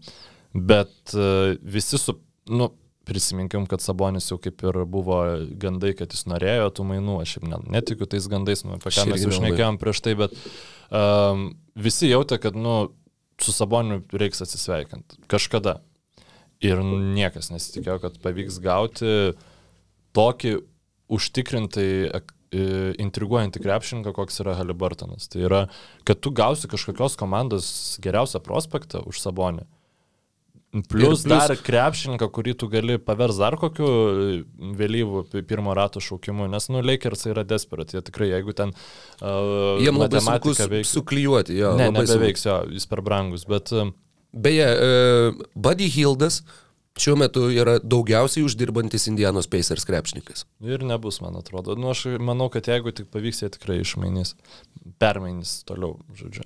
Speaker 2: bet e, visi su, nu, prisiminkim, kad Sabonis jau kaip ir buvo gandai, kad jis norėjo tų mainų, aš ne, netikiu tais gandais, nu, apie ką mes jau šnekėjom prieš tai, bet um, visi jautė, kad, nu, su Saboniu reiks atsisveikinti kažkada. Ir niekas nesitikėjo, kad pavyks gauti tokį užtikrintai intriguojantį krepšininką, koks yra Haliburtonas. Tai yra, kad tu gausi kažkokios komandos geriausią prospektą už Sabonį. Plus,
Speaker 1: plus-
Speaker 2: dar krepšininką, kurį tu gali pavers dar kokiu vėlyvų pi- pirmo rato šaukimu, nes, nu, Lakers yra desperat, jie tikrai, jeigu ten uh,
Speaker 1: Jiem labai sunku suklyjuoti, jo.
Speaker 2: Ne, nebeveiks jo, jis per brangus, bet uh,
Speaker 1: Beje, uh, Buddy Hildas šiuo metu yra daugiausiai uždirbantis Indianos Pacers krepšininkas.
Speaker 2: Ir nebus, man atrodo. Nu, aš manau, kad jeigu tik pavyks, jie tikrai išmainys. Permainys toliau, žodžiu.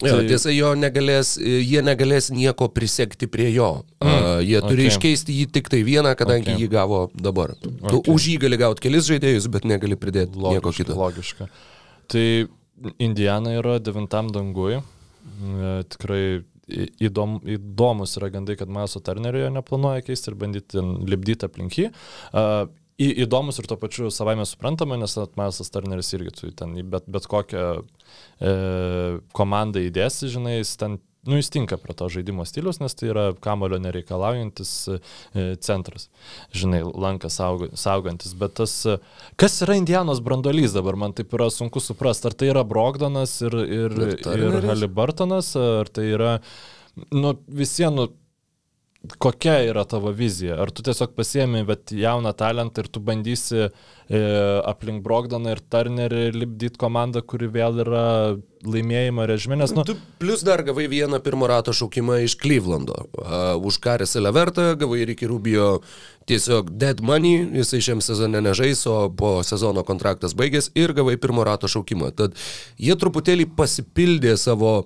Speaker 1: Jo, tai... Tiesa, jo negalės, jie negalės nieko prisekti prie jo. Mm, uh, jie turi
Speaker 2: okay.
Speaker 1: iškeisti jį tik tai vieną, kadangi
Speaker 2: Okay.
Speaker 1: jį gavo dabar. Tu
Speaker 2: Okay.
Speaker 1: už jį gali gauti kelis žaidėjus, bet negali pridėti nieko
Speaker 2: Logiška,
Speaker 1: kito.
Speaker 2: logiška. Tai Indiana yra devintam dangui. E, Tikrai įdom, įdomus yra gandai, kad Maso Turnerio neplanuoja keisti ir bandyti ten lipdyti aplink jį. Uh, į- Įdomus ir tuo pačiu savaime suprantama, nes Masas Turneris irgi turi ten bet, bet kokią e, komandą įdėsi, žinai, jis ten, nu, jis tinka prie to žaidimo stilius, nes tai yra kamulio nereikalaujantis e, centras, žinai, lankas saugantis, bet tas, e, kas yra Indianos brandolys dabar, man taip yra sunku suprasti, ar tai yra Brogdonas ir, ir,
Speaker 1: Ir
Speaker 2: ir
Speaker 1: Turneris?
Speaker 2: Haliburtonas, ar tai yra, nu, visienų kokia yra tavo vizija? Ar tu tiesiog pasiemi bet jauną talentą ir tu bandysi e, aplink Brogdoną ir Turnerį lipdyti komandą, kuri vėl yra laimėjimo režime? Nes, nu,
Speaker 1: Tu plus dar gavai vieną pirmo rato šaukimą iš Clevelando. Uh, už Karis Elevertą gavai Ricky Rubio tiesiog dead money, jisai šiam sezone nežais, o po sezono kontraktas baigės ir gavai pirmo rato šaukimą. Tad jie truputėlį pasipildė savo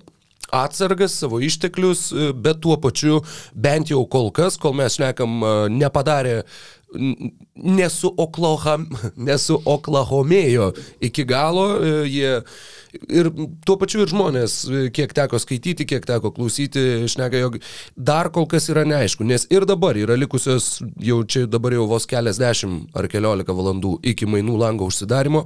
Speaker 1: atsargas, savo išteklius, e, bet tuo pačiu bent jau kol kas, kol mes šnekam, e, nepadarė nesu, Oklahom, nesu Oklahomėjo iki galo, e, jie ir tuo pačiu ir žmonės, kiek teko skaityti, kiek teko klausyti, šneka, jog dar kol kas yra neaišku, nes ir dabar yra likusios jau čia dabar jau vos keliasdešimt ar keliolika valandų iki mainų lango užsidarimo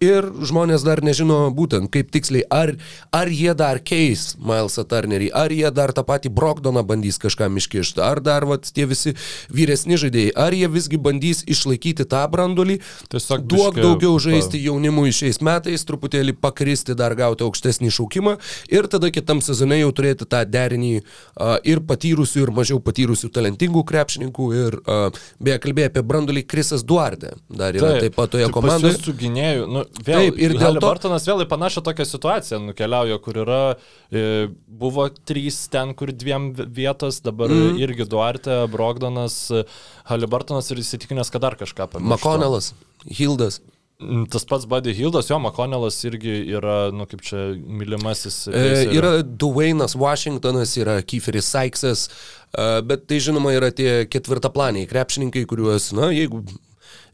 Speaker 1: ir žmonės dar nežino būtent kaip tiksliai, ar, ar jie dar keis Milesą Turnerį, ar jie dar tą patį Brogdoną bandys kažkam iškišti, ar dar vat, tie visi vyresni žaidėjai, ar jie visgi bandys išlaikyti tą brandolį,
Speaker 2: Tiesiog
Speaker 1: duok
Speaker 2: biškį
Speaker 1: daugiau žaisti jaunimui šiais metais, truputėlį pakristi, dar gauti aukštesnį šaukimą ir tada kitam sezone jau turėti tą derinį a, ir patyrusių, ir mažiau patyrusių talentingų krepšininkų. Ir a, beje, kalbėjai apie brandolį Krisas Duardė, dar yra taip, taip pat toje komandoje.
Speaker 2: Su gynėjų, nu, vėl,
Speaker 1: Taip, ir dėl to-
Speaker 2: Bartonas vėl į panašią tokią situaciją nukeliauja, kur yra, e, buvo trys ten, kur dviem vietos, dabar mm. irgi Duarte, Brogdonas, Halibartonas ir įsitikinęs, kad dar kažką pamiršo.
Speaker 1: Makonelas, Hildas.
Speaker 2: Tas pats Buddy Hildas, jo, Makonelas irgi yra, nu kaip čia, mylimasis.
Speaker 1: E, yra Dwaynas Washingtonas, yra Kieferis Sykesas, e, bet tai žinoma yra tie ketvirtaplaniai krepšininkai, kuriuos, na, jeigu...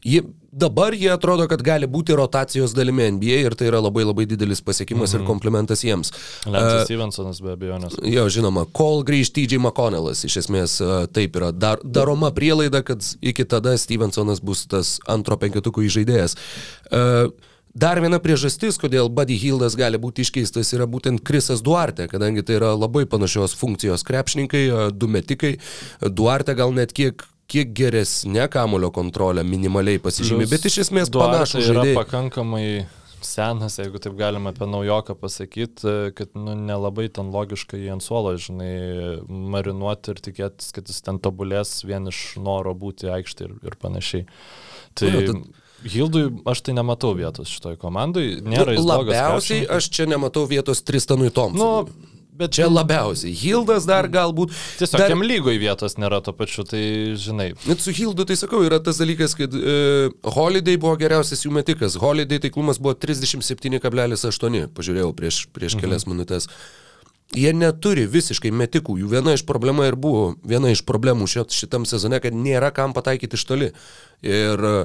Speaker 1: Jie, dabar jie atrodo, kad gali būti rotacijos dalimi NBA ir tai yra labai labai didelis pasiekimas mhm. ir komplimentas jiems.
Speaker 2: Lensas Stevensonas be abejonės.
Speaker 1: Jo, žinoma, kol grįž TJ McConnellas, iš esmės e, taip yra dar, daroma prielaida, kad iki tada Stevensonas bus tas antro penketuko įžaidėjas. E, Dar viena priežastis, kodėl Buddy Hildas gali būti iškeistas, yra būtent Krisas Duarte, kadangi tai yra labai panašios funkcijos krepšininkai, e, du metikai. Duarte gal net kiek kiek geresnė kamulio kontrolė minimaliai pasižymė, bet iš esmės
Speaker 2: yra
Speaker 1: žaidėjai.
Speaker 2: pakankamai senas, jeigu taip galima apie naujoką pasakyti, kad nu, nelabai ten logiškai jį ant suolo, žinai, marinuoti ir tikėtis, kad jis ten tobulės vien iš noro būti aikštė ir, ir panašiai. Tai
Speaker 1: Nu, tad-
Speaker 2: Hildui aš tai nematau vietos šitoj komandai, nėra jis blogas
Speaker 1: Labiausiai aš čia nematau vietos Tristanui Thompsonui.
Speaker 2: Nu, bet
Speaker 1: Čia labiausiai. Hildas dar galbūt.
Speaker 2: Tiesiog
Speaker 1: dar,
Speaker 2: jam lygoj vietos nėra to pačiu, tai žinai.
Speaker 1: Net su Hildu tai sakau, yra tas dalykas, kad e, Holiday buvo geriausias jų metikas. Holiday taiklumas buvo 37,8, pažiūrėjau prieš, prieš mhm. kelias minutės. Jie neturi visiškai metikų. Jų viena iš problemų ir buvo, viena iš problemų šit, šitam sezone, kad nėra kam pataikyti iš toli. Ir e,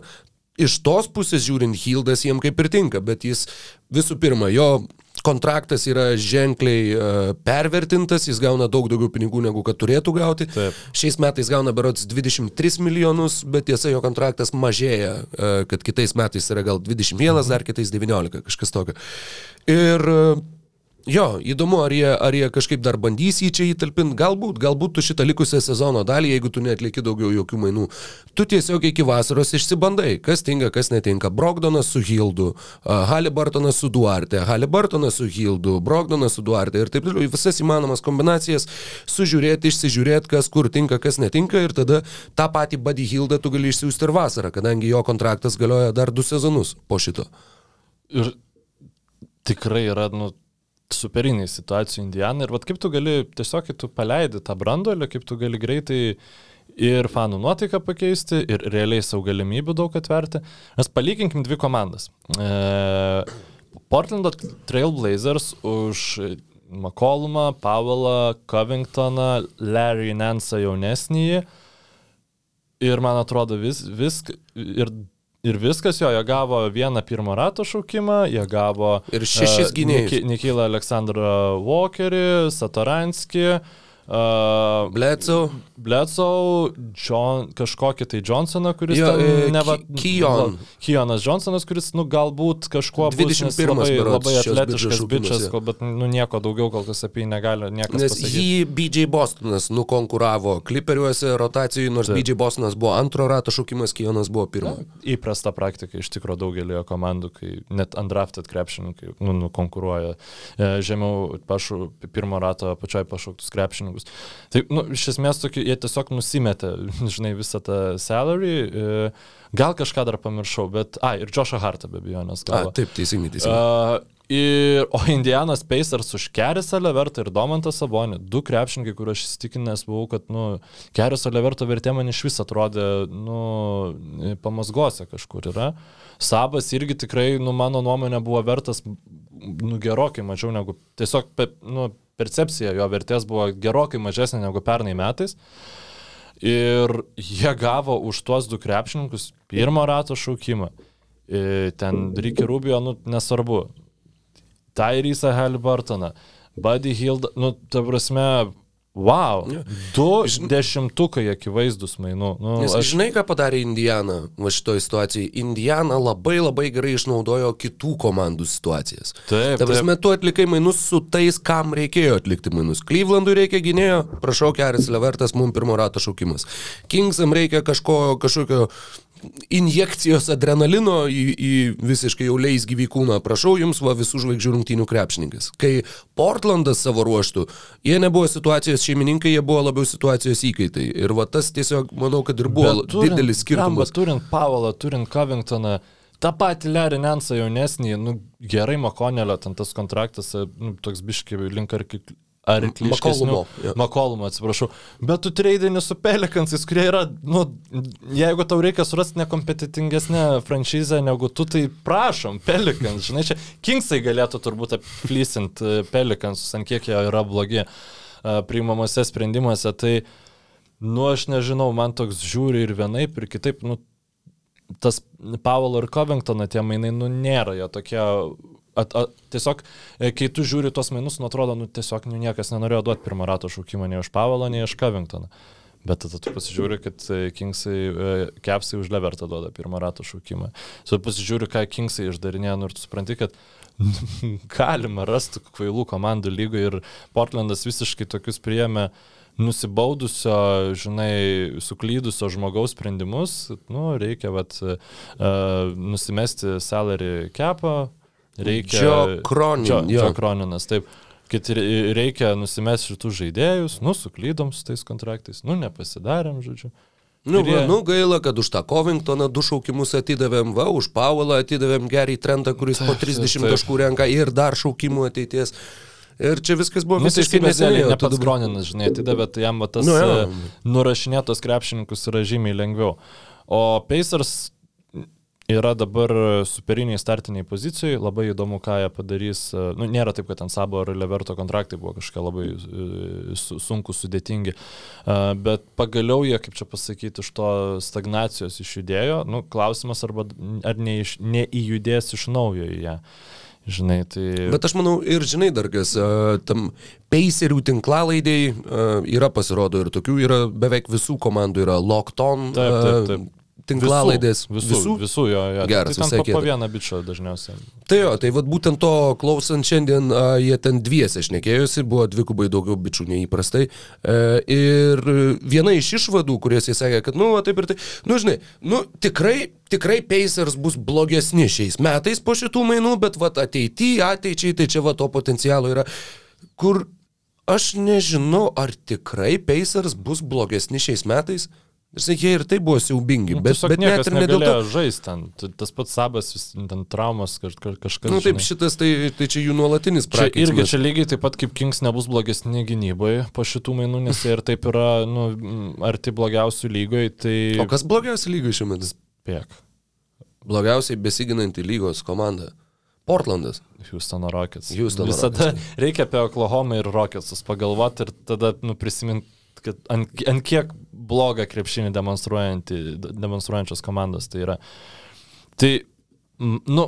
Speaker 1: iš tos pusės žiūrint, Hildas jiem kaip ir tinka, bet jis visų pirma, jo kontraktas yra ženkliai uh, pervertintas, jis gauna daug daugiau pinigų negu kad turėtų gauti.
Speaker 2: Taip.
Speaker 1: Šiais metais gauna berots 23 milijonus, bet tiesa, jo kontraktas mažėja, e, kad kitais metais yra gal 21, dar kitais 19, kažkas tokio. Ir e, jo, įdomu, ar jie, ar jie kažkaip dar bandys jį čia įtalpinti, galbūt, galbūt tu šitą likusią sezono dalį, jeigu tu netliki daugiau jokių mainų, tu tiesiog iki vasaros išsibandai, kas tinka, kas netinka. Brogdonas su Hildu, Halibartonas su Duarte, Halibartonas su Hildu, Brogdonas su Duarte ir taip toliau, visas įmanomas kombinacijas sužiūrėti, išsižiūrėti, kas kur tinka, kas netinka ir tada tą patį Buddy Hildą tu gali išsiųsti ir vasarą, kadangi jo kontraktas galioja dar du sezonus po šito.
Speaker 2: Ir tikrai yra, nu, superiniai situacijų Indiana. Ir vad kaip tu gali, tiesiog tu paleidi tą brandolį, kaip tu gali greitai ir fanų nuotaiką pakeisti, ir realiai savo galimybių daug atverti. Mes palyginkim dvi komandas. E, Portlando Trailblazers už McCollumą, Powellą, Covingtoną, Larry Nansą jaunesnįjį. Ir man atrodo vis, visk, ir, ir viskas jo, jie gavo vieną pirmą rato šaukimą, jie gavo
Speaker 1: Ir šešis
Speaker 2: e,
Speaker 1: gynėjus.
Speaker 2: Niki- Nikilą Aleksandrą Walkerį, Satoranskį, uh,
Speaker 1: Bledsoe.
Speaker 2: Bledsoe, John, kažkokį tai Johnsoną, kuris
Speaker 1: Jo,
Speaker 2: ten
Speaker 1: e,
Speaker 2: neva...
Speaker 1: Ki- Keon.
Speaker 2: Keonas Johnsonas, kuris, nu, galbūt kažkuo bus, nes
Speaker 1: 21
Speaker 2: labai,
Speaker 1: berods
Speaker 2: labai
Speaker 1: biržos
Speaker 2: atletiškas bičias, kol- bet, nu, nieko daugiau kol kas apie jį negali niekas
Speaker 1: Nes
Speaker 2: pasakyti.
Speaker 1: jį BJ Bostonas nukonkuravo kliperiuose rotacijai, nors
Speaker 2: Taip.
Speaker 1: BJ Bostonas buvo antro rato šaukimas, Kijonas buvo pirmo.
Speaker 2: Įprasta praktika iš tikrųjų daugelio komandų, kai net undrafted krepšininkai nu, nukonkuruoja e, žemiau pašu, pirmo rato pačioj pašauktus krepšininkus. Tai, nu, iš esmės, tokie, jie tiesiog nusimetė, žinai, visą tą salary. E, gal kažką dar pamiršau, bet, a, ir Joshua Hartą be abejonės
Speaker 1: taip, teisingai, teisingai.
Speaker 2: Uh, ir, o Indianos Pacers už Kerisą Levertą ir Domantą Sabonį. Du krepšininkai, kur aš įsitikinęs buvau, kad, nu, Keriso Leverto vertė man iš vis atrodė, nu, pamasgose kažkur yra. Sabas irgi tikrai, nu, mano nuomonė buvo vertas, nu, gerokai mažiau negu, tiesiog, nu, percepcija jo vertės buvo gerokai mažesnė negu pernai metais. Ir jie gavo už tuos du krepšininkus pirmo rato šaukimą. E, Ten Ricky Rubio, nu, nesvarbu. Tyrysą Halliburtoną, Buddy Hilda, nu, ta prasme, Wow,
Speaker 1: Jo.
Speaker 2: du dešimtukai akivaizdus mainų. Nu,
Speaker 1: Nes
Speaker 2: aš...
Speaker 1: žinai, ką padarė Indiana va šitoje situacijoje? Indiana labai labai gerai išnaudojo kitų komandų situacijas.
Speaker 2: Taip,
Speaker 1: Ta prasme, tu atlikai mainus su tais, kam reikėjo atlikti mainus. Clevelandui reikia gynėjo, prašau, Keris Levertas, mums pirmo rato šaukimas. Kingsam reikia kažko, kažkokio injekcijos adrenalino į, į visiškai jau leis gyvykūną. Prašau jums, va visų žvaigždžių rungtynių krepšininkas. Kai Portlandas savo ruoštų, jie nebuvo situacijos šeimininkai, jie buvo labiau situacijos įkaitai. Ir va tas tiesiog, manau, kad ir buvo
Speaker 2: bet turint-
Speaker 1: didelis skirtumas.
Speaker 2: blemba, Turint Pavalą, turint Covingtoną, tą patį Larry Nensą jaunesnį, nu, gerai Makonelio, ten tas kontraktas, nu, toks biški link ar kaip... Ar
Speaker 1: Makolumo, jo.
Speaker 2: Makolumo, atsiprašau. Bet tu treidini su Pelikansais, kurie yra, nu, jeigu tau reikia surasti nekompetitingesnę franšizę negu tu, tai prašom, Pelikans, žinai, čia Kingsai galėtų turbūt apflysinti Pelikansus, ant kiek jie yra blogi a, priimamuose sprendimuose, tai, nu, aš nežinau, man toks žiūri ir vienaip, ir kitaip, nu, tas Pavalo ir Covingtono tie mainai, nu, nėra jie tokie. At, at, tiesiog, e, kai tu žiūri tuos mainus, nu, atrodo, nu, tiesiog nu, niekas nenorėjo duoti pirmą rato šaukimą nei už Pavalo, nei už Covingtoną. Bet tada tu pasižiūri, kad e, Kingsai, e, Kepsai už Levertą duoda pirmą rato šaukimą. Tu pasižiūri, ką Kingsai išdarinėjo, nu, ir tu supranti, kad galima rasti kvailų komandų lygoje ir Portlandas visiškai tokius priėmė nusibaudusio, žinai, suklydusio žmogaus sprendimus, nu, reikia, vat, uh, nusimesti salary capą, reikia...
Speaker 1: Cronin,
Speaker 2: Joe,
Speaker 1: jo.
Speaker 2: Joe Croninas, taip. Kad reikia nusimesti šitų žaidėjus, nu, suklydom su tais kontraktais, nu, nepasidarėm, žodžiu.
Speaker 1: Nu,
Speaker 2: Ir jie-
Speaker 1: nu gaila, kad už tą Covingtoną du šaukimus atidavėm, va, už Pavalą atidavėm Gerį Trentą, kuris po
Speaker 2: Taip,
Speaker 1: 30
Speaker 2: taip.
Speaker 1: taškų renka ir dar šaukimų ateities. Ir čia viskas buvo
Speaker 2: Nu,
Speaker 1: visiškai
Speaker 2: teisybės dėlei,
Speaker 1: neseniai.
Speaker 2: ne pats Kroninas, žinai, atidavė, tai jam va tas
Speaker 1: Nu, jo.
Speaker 2: nu, nurašinėtos krepšininkus yra žymiai lengviau. O Pacers yra dabar superiniai startiniai pozicijai, labai įdomu, ką jie padarys. Nu, nėra taip, kad ten Sabo ar Leverto kontraktai buvo kažkokie labai e, su- sunkus, sudėtingi, E, bet pagaliau jie, kaip čia pasakyti, iš to stagnacijos išjudėjo. Nu, klausimas, arba, ar neiš, neįjudės iš naujo į ją. Žinai, tai...
Speaker 1: Bet aš manau ir žinai dar kas, a, tam Pacerių tinklalaidėjai yra pasirodo ir tokių yra beveik visų komandų yra Lockton
Speaker 2: Taip, taip, taip.
Speaker 1: Tinklalaidės.
Speaker 2: Visų, visų, visų jo, jo.
Speaker 1: Geras,
Speaker 2: tai
Speaker 1: visai
Speaker 2: po, po vieną bičią dažniausiai.
Speaker 1: Tai jo, tai vad būtent to klausant šiandien, a, jie ten dviese šnekėjosi, buvo dvigubai daugiau bičių nei įprastai. E, ir viena iš išvadų, kurias jie sakė, kad, nu, va, taip ir tai, nu, žinai, nu, tikrai, tikrai Pacers bus blogesni šiais metais po šitų mainų, bet, va, ateityje, ateičiai, tai čia, va, to potencialo yra, kur aš nežinau, ar tikrai Pacers bus blogesni šiais metais. Ir sakė, ir tai buvo siaubingi,
Speaker 2: Nu,
Speaker 1: bet, bet net ir ne dėl to.
Speaker 2: žaisti ten. Tas pats sabas, ten traumas, kaž, kaž, kažkas.
Speaker 1: Na nu, taip,
Speaker 2: žinai.
Speaker 1: šitas tai, tai čia jų nuolatinis
Speaker 2: Čia irgi čia lygiai taip pat kaip Kings nebus blogesni gynyboje po šitų mainų, nes jie ir taip yra nu, arti blogiausių lygoje, tai...
Speaker 1: O kas blogiausia lygoje šiuo metu?
Speaker 2: Piek.
Speaker 1: Blogiausiai besiginanti lygos komanda. Portlandas.
Speaker 2: Houstono Rockets.
Speaker 1: Houstono
Speaker 2: Visada reikia apie Oklahoma ir Rocketsus pagalvoti ir tada nu, prisiminti, kad ant, ant kiek blogą krepšinį demonstruojančios komandos tai yra. Tai, nu,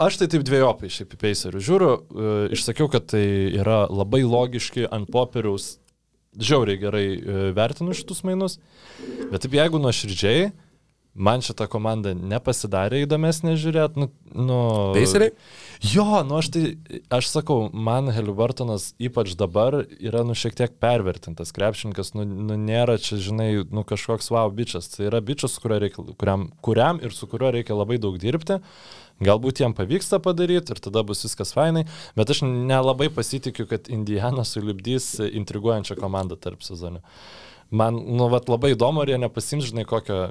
Speaker 2: aš tai taip dviejopai šiaip į Pacerių žiūriu. E, Išsakiau, kad tai yra labai logiški ant popieriaus, žiauriai gerai e, vertinu šitus mainus, bet taip jeigu nuoširdžiai, man šitą komandą nepasidarė įdomesnė žiūrėti. Nu, nu,
Speaker 1: Paceriai?
Speaker 2: Jo, nu aš tai, aš sakau, man Helibartonas ypač dabar yra nu šiek tiek pervertintas krepšininkas, nu, nu nėra čia, žinai, nu kažkoks wow bičias. Tai yra bičias, reikia, kuriam, kuriam ir su kuriuo reikia labai daug dirbti. Galbūt jam pavyksta padaryti ir tada bus viskas fainai, bet aš nelabai pasitikiu, kad Indiana sulibdys intriguojančią komandą tarp sezonių. Man, nu, vat labai įdomu, ar jie nepasims, žinai, kokio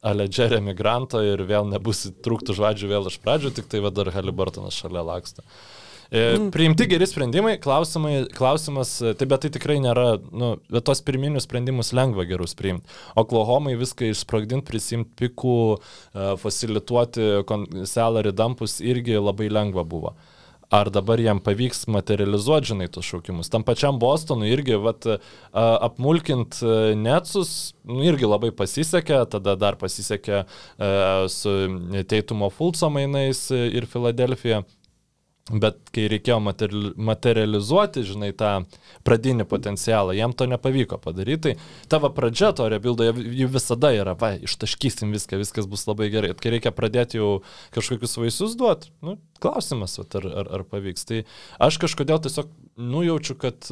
Speaker 2: Ale Jeremy Grantą ir vėl nebus trūktų žodžių vėl iš pradžių, tik tai va dar Halibartonas šalia laksto. E, priimti geri sprendimai, klausimas, e, tai bet tai tikrai nėra, nu, bet tos pirminius sprendimus lengva gerus priimti. Oklahomai viską išsprogdinti, prisimti pikų, e, facilituoti salary dumpus irgi labai lengva buvo. Ar dabar jam pavyks materializuoti, žinai, tos šaukimus. Tam pačiam Bostonui irgi, vat, apmulkint Netsus, nu, irgi labai pasisekė, tada dar pasisekė su Teitumo Fulco mainais ir Filadelfija. Bet kai reikėjo materiali- materializuoti, žinai, tą pradinį potencialą, jam to nepavyko padaryti. Tai tavo pradžia to rebildo, ji visada yra, va, ištaškysim viską, viskas bus labai gerai. Kai reikia pradėti jau kažkokius vaisius duoti, nu, klausimas, vat, ar, ar, ar pavyks. Tai aš kažkodėl tiesiog nujaučiu, kad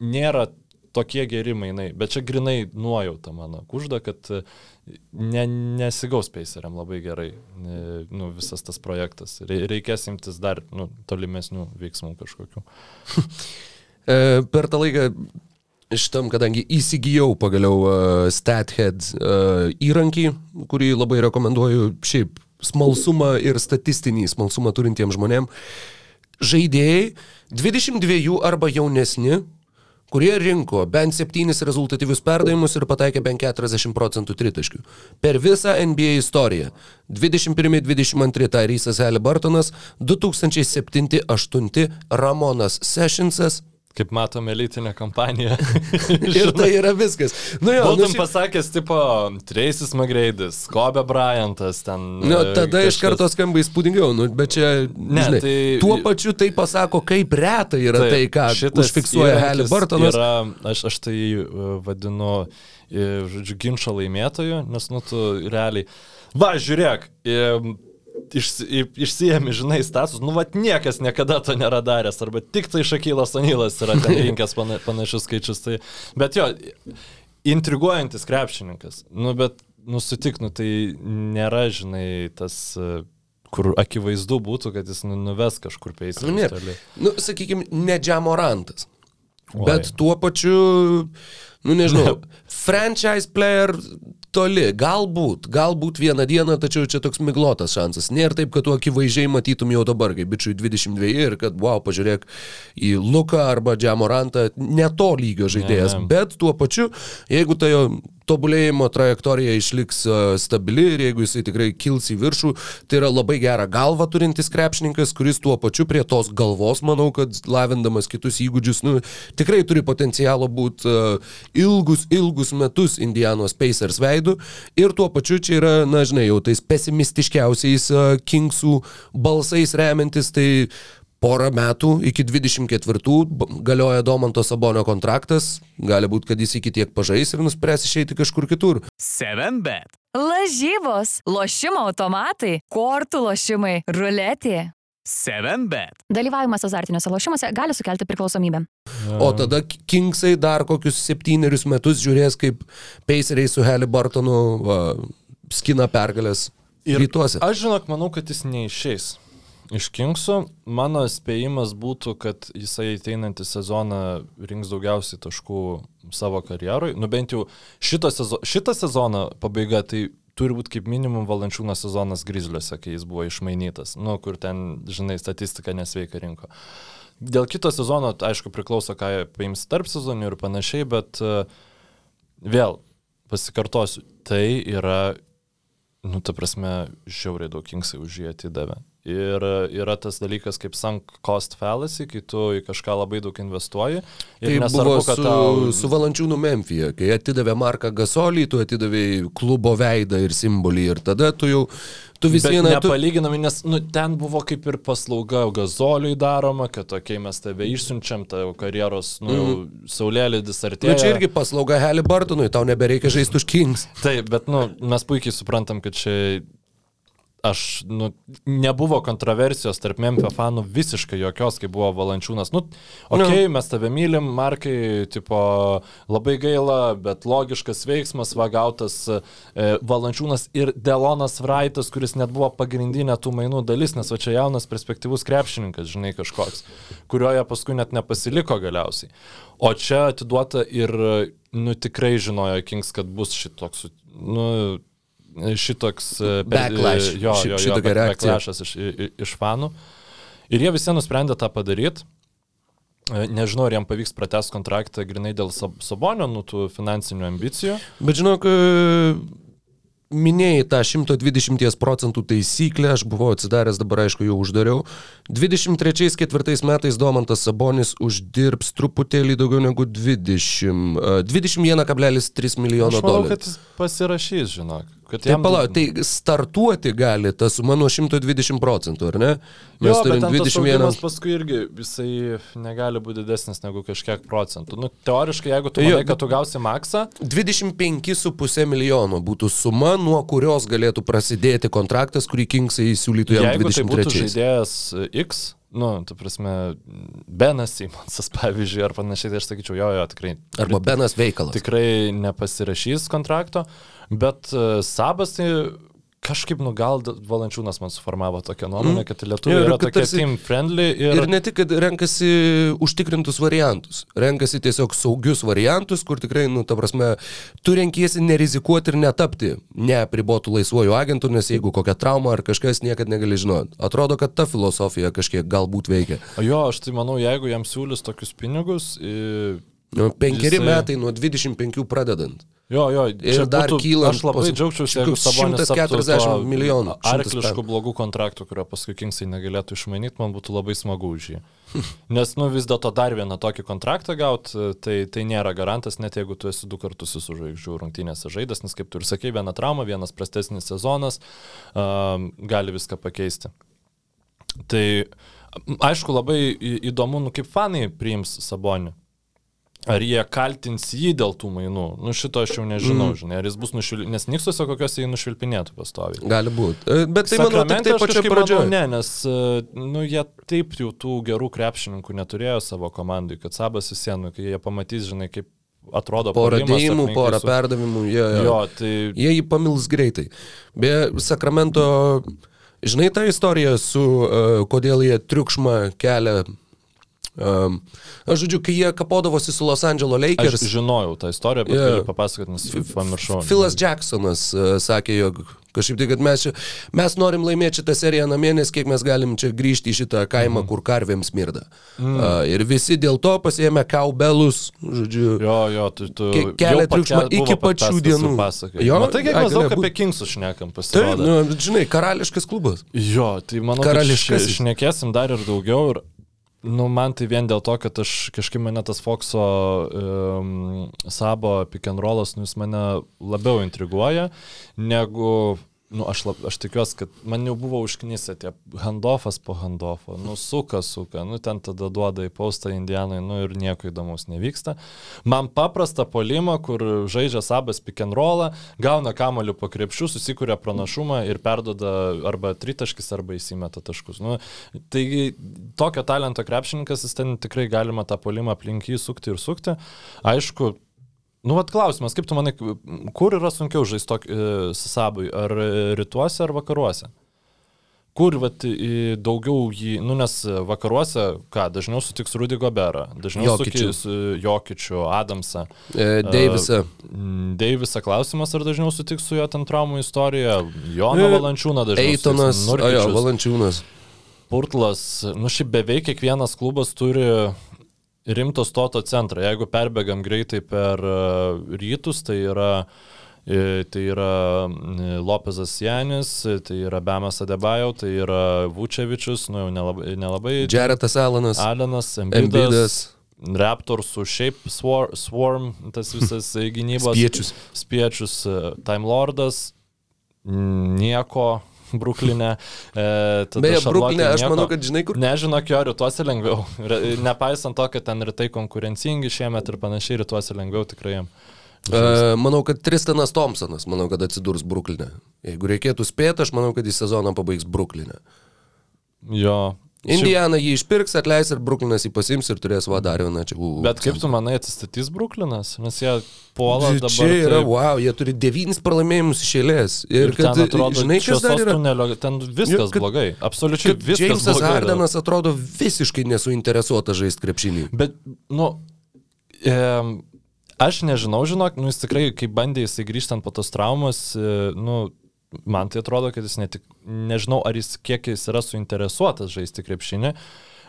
Speaker 2: nėra tokie geri mainai, bet čia grinai nuojauta mano, kužda, kad e, ne, nesigaus Paceriam labai gerai e, nu, visas tas projektas. Rei- Reikės imtis dar nu, tolimesnių veiksmų kažkokių.
Speaker 1: E, per tą laiką šitam, kadangi įsigijau pagaliau StatHead įrankį, kurį labai rekomenduoju šiaip smalsumą ir statistinį smalsumą turintiems žmonėms, žaidėjai 22 arba jaunesni, kurie rinko bent 7 rezultatyvius perdavimus ir pataikė bent 40 procentų tritaškių. Per visą NBA istoriją. 21-22 Tyrysas Haliburtonas, 2007-2008 Ramonas Sessionsas.
Speaker 2: Kaip matome, elitinė kampanija.
Speaker 1: Ir tai yra viskas. Nu jo, nu,
Speaker 2: Būtum
Speaker 1: šiaip-
Speaker 2: pasakęs, tipo, Tracis Magreidis, Kobe Bryantas, ten.
Speaker 1: Nu,
Speaker 2: e,
Speaker 1: tada iš
Speaker 2: kažkas-
Speaker 1: karto skamba įspūdingiau, nu, bet čia,
Speaker 2: Ne,
Speaker 1: žinai,
Speaker 2: tai-
Speaker 1: tuo pačiu tai pasako, kaip reta yra tai, ką
Speaker 2: šitas
Speaker 1: užfiksuoja
Speaker 2: įrankis
Speaker 1: Haliburtonas.
Speaker 2: Yra, aš, aš tai e, vadinu, e, žodžiu, ginčio laimėtoju, nes, nu, tu realiai. Va, žiūrėk, e, išsi- i- išsiemi, žinai, status, nu, va, niekas niekada to nėra daręs, arba tik tai Šakylas Onylas yra rinkęs pana, panašius skaičius. Tai, bet jo, intriguojantis krepšininkas, nu, bet, nusutik, nu, tai nėra, žinai, tas kur akivaizdu būtų, kad jis nu, nuves kažkur
Speaker 1: Nu,
Speaker 2: peisą.
Speaker 1: nėra. Nu, sakykime, ne Džamorantas.
Speaker 2: Oi.
Speaker 1: Bet tuo pačiu, nu nežinau, franchise player toli, galbūt, galbūt vieną dieną, tačiau čia toks miglotas šansas. Nėra taip, kad tu akivaizdžiai matytum jau dabar, kai bičiui 22 ir kad, wow, pažiūrėk į Luką arba Džamorantą, ne to lygio žaidėjas,
Speaker 2: Ne, ne.
Speaker 1: bet tuo pačiu, jeigu tai jo tobulėjimo trajektorija išliks uh, stabili ir jeigu jisai tikrai kils į viršų, tai yra labai gerą galvą turintis krepšininkas, kuris tuo pačiu prie tos galvos, manau, kad lavindamas kitus įgūdžius, nu, tikrai turi potencialo būti uh, ilgus, ilgus metus Indianos Pacers veidų ir tuo pačiu čia yra, na, žinai, jau tais pesimistiškiausiais uh, Kingsų balsais remiantis, tai porą metų iki 24 b- galioja Domanto Sabonio kontraktas, gali būti, kad jis iki tiek pažais ir nuspręs išeiti kažkur kitur.
Speaker 3: 7bet.
Speaker 4: Lažybos, lošimo automatai, kortų lošimai, ruletė.
Speaker 3: 7bet.
Speaker 4: Dalyvavimas azartiniuose lošimuose gali sukelti priklausomybę.
Speaker 1: O tada Kingsai dar kokius septynerius metus žiūrės, kaip Paceriai su Haliburtonu va, skina pergalės
Speaker 2: Ir
Speaker 1: rytuose.
Speaker 2: Aš žinok, manau, kad jis neišeis. Iš Kingsų mano spėjimas būtų, kad jisai ateinantį sezoną rinks daugiausiai taškų savo karjerui. Nu bent jau šito, sezo šito sezono pabaiga tai turi būti kaip minimum valančiūno sezonas Grizzliuose, kai jis buvo išmainytas. Nu, kur ten, žinai, statistika nesveika rinko. Dėl kito sezono, aišku, priklauso, ką paims tarp sezonių ir panašiai, bet uh, vėl pasikartosiu, tai yra nu, ta prasme, žiauriai daug kingsai už jį atidavė. Ir e, yra tas dalykas kaip sunk cost fallacy, kai tu į kažką labai daug investuoji. Ir
Speaker 1: Tai buvo
Speaker 2: nesvarbu, kad
Speaker 1: su,
Speaker 2: tau...
Speaker 1: su Valančiūnu Memphija, kai atidavė Marką Gasolį, tu atidavai klubo veidą ir simbolį ir tada tu jau, tu vis
Speaker 2: Bet
Speaker 1: vieną... Tu...
Speaker 2: nepalyginami, nes nu, ten buvo kaip ir paslauga gazoliui daroma, kad tokiai mes tave išsiunčiam, tavo karjeros, nu, mm. saulėlydis artėja.
Speaker 1: Nu, čia irgi paslauga Haliburtonui, tau nebereikia žaisti už Kings.
Speaker 2: Taip, bet nu, mes puikiai suprantam, kad čia aš, nu, nebuvo kontroversijos tarp Memphio fanų visiškai jokios, kai buvo Valančiūnas. Nu, okei, okay,
Speaker 1: Nu.
Speaker 2: mes tave mylim, Markai, tipo, labai gaila, bet logiškas veiksmas, vagautas e, Valančiūnas ir Delonas Vraitas, kuris net buvo pagrindinė tų mainų dalis, nes va čia jaunas perspektyvus krepšininkas, žinai, kažkoks, kurioje paskui net nepasiliko galiausiai. O čia atiduota ir, nu, tikrai žinojo Kings, kad bus šitoks, nu, šitoks e, per-
Speaker 1: Backlash,
Speaker 2: jo,
Speaker 1: ši-
Speaker 2: jo, jo,
Speaker 1: šitokia reakcija.
Speaker 2: backlashas iš, iš fanų. Ir jie visi nusprendė tą padaryti. Nežinau, ar jam pavyks pratęsti kontraktą grinai dėl Sab- Sabonio, nu, tų finansinių ambicijų.
Speaker 1: Bet žinok, e, minėjai tą 120 procentų taisyklę, aš buvau atsidaręs, dabar aišku jau uždariau. 23-4 metais Domantas Sabonis uždirbs truputėlį daugiau negu 20, e, 21,3 milijono
Speaker 2: Aš manau,
Speaker 1: dolerių.
Speaker 2: kad jis pasirašys, žinok. Kad
Speaker 1: Tai palauk, tai startuoti gali ta suma nuo 120 procentų, ar ne? Mes
Speaker 2: jo,
Speaker 1: turim
Speaker 2: bet ten tas
Speaker 1: 21.
Speaker 2: augimas paskui irgi jisai negali būti didesnis negu kažkiek procentų. Nu, teoriškai, jeigu tu manai, kad tu gausi maksą,
Speaker 1: 25,5 milijono būtų suma, nuo kurios galėtų prasidėti kontraktas, kurį Kingsai siūlytų jam
Speaker 2: jeigu tai būtų
Speaker 1: 23.
Speaker 2: žaidėjas e, X, nu, tu prasme, Benas Simonsas, pavyzdžiui, ar panašiai, tai aš sakyčiau, jo, jo, tikrai.
Speaker 1: Arba Benas Veikalas.
Speaker 2: Tikrai nepasirašys kontrakto, bet uh, Sabas tai kažkaip, nu gal Valančiūnas man suformavo tokią nuomonę, kad
Speaker 1: Jo,
Speaker 2: lietuviai
Speaker 1: ir
Speaker 2: yra
Speaker 1: kad
Speaker 2: tokie
Speaker 1: tarsi-
Speaker 2: team friendly ir,
Speaker 1: Ir ne tik, kad renkasi užtikrintus variantus, renkasi tiesiog saugius variantus, kur tikrai, nu, ta prasme, tu renkiesi nerizikuoti ir netapti neapribotų laisvojų agentų, nes jeigu kokia trauma ar kažkas niekada negali žinoti. Atrodo, kad ta filosofija kažkiek galbūt veikia.
Speaker 2: O jo, aš tai manau, jeigu jam siūlys tokius pinigus, i-
Speaker 1: Nu, penkeri
Speaker 2: Jisai-
Speaker 1: metai nuo 25 pradedant.
Speaker 2: Jo, jo,
Speaker 1: Ir dar kylant
Speaker 2: Aš labai džiaugčiausi, jeigu Sabonis taptų
Speaker 1: 140
Speaker 2: tuo
Speaker 1: milijonų, 100
Speaker 2: Arkliškų blogų kontraktų, kurio paskui Kingsai negalėtų išmanyti, man būtų labai smagu už jį. Nes, nu, vis dėlto dar vieną tokį kontraktą gauti, tai, tai nėra garantas, net jeigu tu esi du kartus su žvaigždžių rungtynėse žaidas, nes kaip tu ir sakei, viena trauma, vienas prastesnis sezonas um, gali viską pakeisti. Tai aišku, labai įdomu, nu, kaip fanai priims Sabonį. Ar jie kaltins jį dėl tų mainų? Nu šito aš jau nežinau, mm. žinai, ar jis bus nušvilpinėtas, nes Niksuose kokiuose jį nušvilpinėtų pastoviai.
Speaker 1: Gali būti. Bet tai manau, tik tai
Speaker 2: kažkaip
Speaker 1: pradžioje.
Speaker 2: Ne, nes, e, nu, jie taip jau tų gerų krepšininkų neturėjo savo komandai, kad sabas į sieną, kai jie pamatys, žinai, kaip atrodo
Speaker 1: Porą dėjimų, porą
Speaker 2: visų-
Speaker 1: perdavimų. Jo, jo.
Speaker 2: Jo, tai
Speaker 1: Jie jį pamils greitai. Beje, Sakramento, žinai tą istoriją su, uh, kodėl jie triukšmą kelia. Um, aš žodžiu, kai jie kapodavosi su Los Angeles
Speaker 2: aš
Speaker 1: Lakers,
Speaker 2: žinojau tą istoriją, bet yeah. galiu papasakoti, nes pamiršau.
Speaker 1: Filas Jacksonas uh, sakė, jog kažkaip tai, kad mes, čia, mes norim laimėti šitą seriją namie, nes kiek mes galim čia grįžti į šitą kaimą, mm. kur karvėms mirda. Mm. Uh, ir visi dėl to pasiėmė kaubelus, žodžiu.
Speaker 2: Jo, jo, tu, tu
Speaker 1: Ke- kelia triukšmą iki pačių dienų. Jo,
Speaker 2: Matai, kiek mes daug apie. Kingsus šnekam
Speaker 1: Taip,
Speaker 2: pasirodo.
Speaker 1: nu, žinai, karališkas klubas.
Speaker 2: Jo, tai manau, š- šnekėsim dar ir daugiau. Ir, nu, man tai vien dėl to, kad aš kažkaip mane tas Foxo um, sabo pick and rollas, nu, jis mane labiau intriguoja, negu, nu, aš, lab, aš tikiuosi, kad man jau buvo užknisę tie handoffas po handoffo, nu, suka, suka, nu, ten tada duoda į paustą indianai, nu, ir nieko įdomus nevyksta. Man paprasta polima, kur žaidžia sabas pick and rollą, gauna kamolių po krepšių, susikuria pranašumą ir perdoda arba tritaškis, arba įsimeta taškus. Nu, taigi, tokio talento krepšininkas, jis ten tikrai galima tą polimą aplink jį sukti ir sukti. Aišku, Nu, vat klausimas, kaip tu manai, kur yra sunkiau žaisti e, su sabui, ar e, rytuose, ar vakaruose? Kur vat, daugiau jį, nu nes vakaruose, ką, dažniau sutiks Rudy Goberą, dažniau sutiks e, Jokičių, Adamsą.
Speaker 1: E, Deivisą.
Speaker 2: Deivisą klausimas, ar dažniau sutiks su jo ten traumų istorija, Joną
Speaker 1: E,
Speaker 2: Valančiūną dažniau.
Speaker 1: Eitonas, o jo,
Speaker 2: Nurkičius.
Speaker 1: Valančiūnas.
Speaker 2: Purtlas, nu šiaip beveik kiekvienas klubas turi rimto stoto centrą. Jeigu perbėgam greitai per e, rytus, tai yra, e, tai yra e, Lopezas Janis, tai yra Bemas Adebajau, tai yra Vučevičius, nu jau nelabai, nelabai
Speaker 1: Džeretas Alanas.
Speaker 2: Alenas,
Speaker 1: Embidas.
Speaker 2: Embidas. Raptorsų šiaip swar, Swarm, tas visas gynybos.
Speaker 1: Spiečius.
Speaker 2: Spiečius, Time Lordas, nieko. Bruklinė. E,
Speaker 1: Beje, Bruklinė, aš manau, kad žinai, kur.
Speaker 2: Nežinok, jo rytuose lengviau. Nepaisant to, kad ten rytai konkurencingi šiemet ir panašiai, rytuose lengviau tikrai jam.
Speaker 1: Uh, manau, kad Tristanas Thompsonas, manau, kad atsidurs Bruklinė. Jeigu reikėtų spėti, aš manau, kad į sezoną pabaigs Bruklinė.
Speaker 2: Jo.
Speaker 1: Indiana jį išpirks, atleis ir Bruklinas jį pasims ir turės va dar vieną čia. U,
Speaker 2: Bet kaip tu manai atsistatys Bruklinas? Nes jie puola dabar.
Speaker 1: Čia yra,
Speaker 2: taip-
Speaker 1: wow, jie turi devynis pralaimėjimus iš eilės. Ir,
Speaker 2: Ir
Speaker 1: kad,
Speaker 2: ten atrodo,
Speaker 1: žinai, kas dar yra?
Speaker 2: tunelio, ten viskas
Speaker 1: kad-
Speaker 2: blogai. Absoliučiai
Speaker 1: Kad
Speaker 2: viskas yra.
Speaker 1: Hardenas atrodo visiškai nesuinteresuotas žaisti krepšinį.
Speaker 2: Bet, nu, e, aš nežinau, žinok, nu jis tikrai, kai bandė jisai grįžtant po tos traumos, e, nu, man tai atrodo, kad jis ne tik, nežinau, ar jis kiek jis yra suinteresuotas žaisti krepšinį,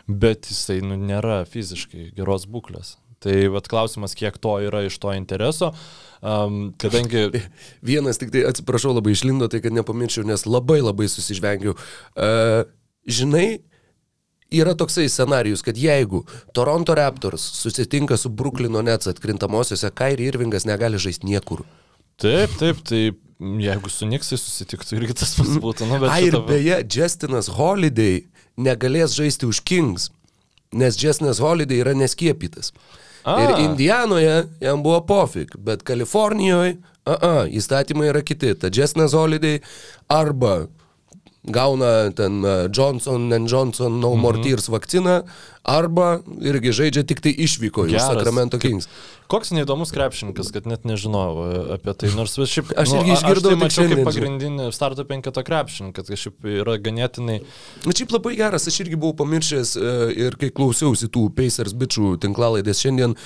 Speaker 2: bet jisai, nu, nėra fiziškai geros būklės. Tai vad klausimas, kiek to yra iš to intereso, um, kadangi...
Speaker 1: Vienas tik tai, atsiprašau, labai išlindo, tai kad nepamirščiau, nes labai labai susižvengiau. Uh, žinai, yra toksai scenarius, kad jeigu Toronto Raptors susitinka su Bruklino Nets atkrintamosiose, Kairi Irvingas negali žaisti niekur.
Speaker 2: Taip, taip, tai jeigu su Niksai susitiktų, irgi tas pats būtų. Nu,
Speaker 1: Ai, ir
Speaker 2: šita-
Speaker 1: beje, Justinas Holiday negalės žaisti už Kings, nes Justinas Holiday yra neskiepytas.
Speaker 2: A.
Speaker 1: Ir Indijanoje jam buvo pofik, bet Kalifornijoje, a, a, įstatymai yra kiti. Ta Justinas Holiday arba gauna ten uh, Johnson Johnson No More
Speaker 2: Mhm.
Speaker 1: Tears vakciną, arba irgi žaidžia tik tai išvyko iš
Speaker 2: Geras.
Speaker 1: Sacramento Kings.
Speaker 2: Koks neįdomus krepšininkas, kad net nežinau e, apie tai. Nors vis šiaip...
Speaker 1: Aš irgi
Speaker 2: a-
Speaker 1: išgirdau
Speaker 2: tai mačiau kaip pagrindinį starto penketo krepšininką, kad šiaip yra ganėtinai...
Speaker 1: Na šiaip labai geras, aš irgi buvau pamiršęs e, ir kai klausiausi tų Pacers bičių tinklalaidės šiandien,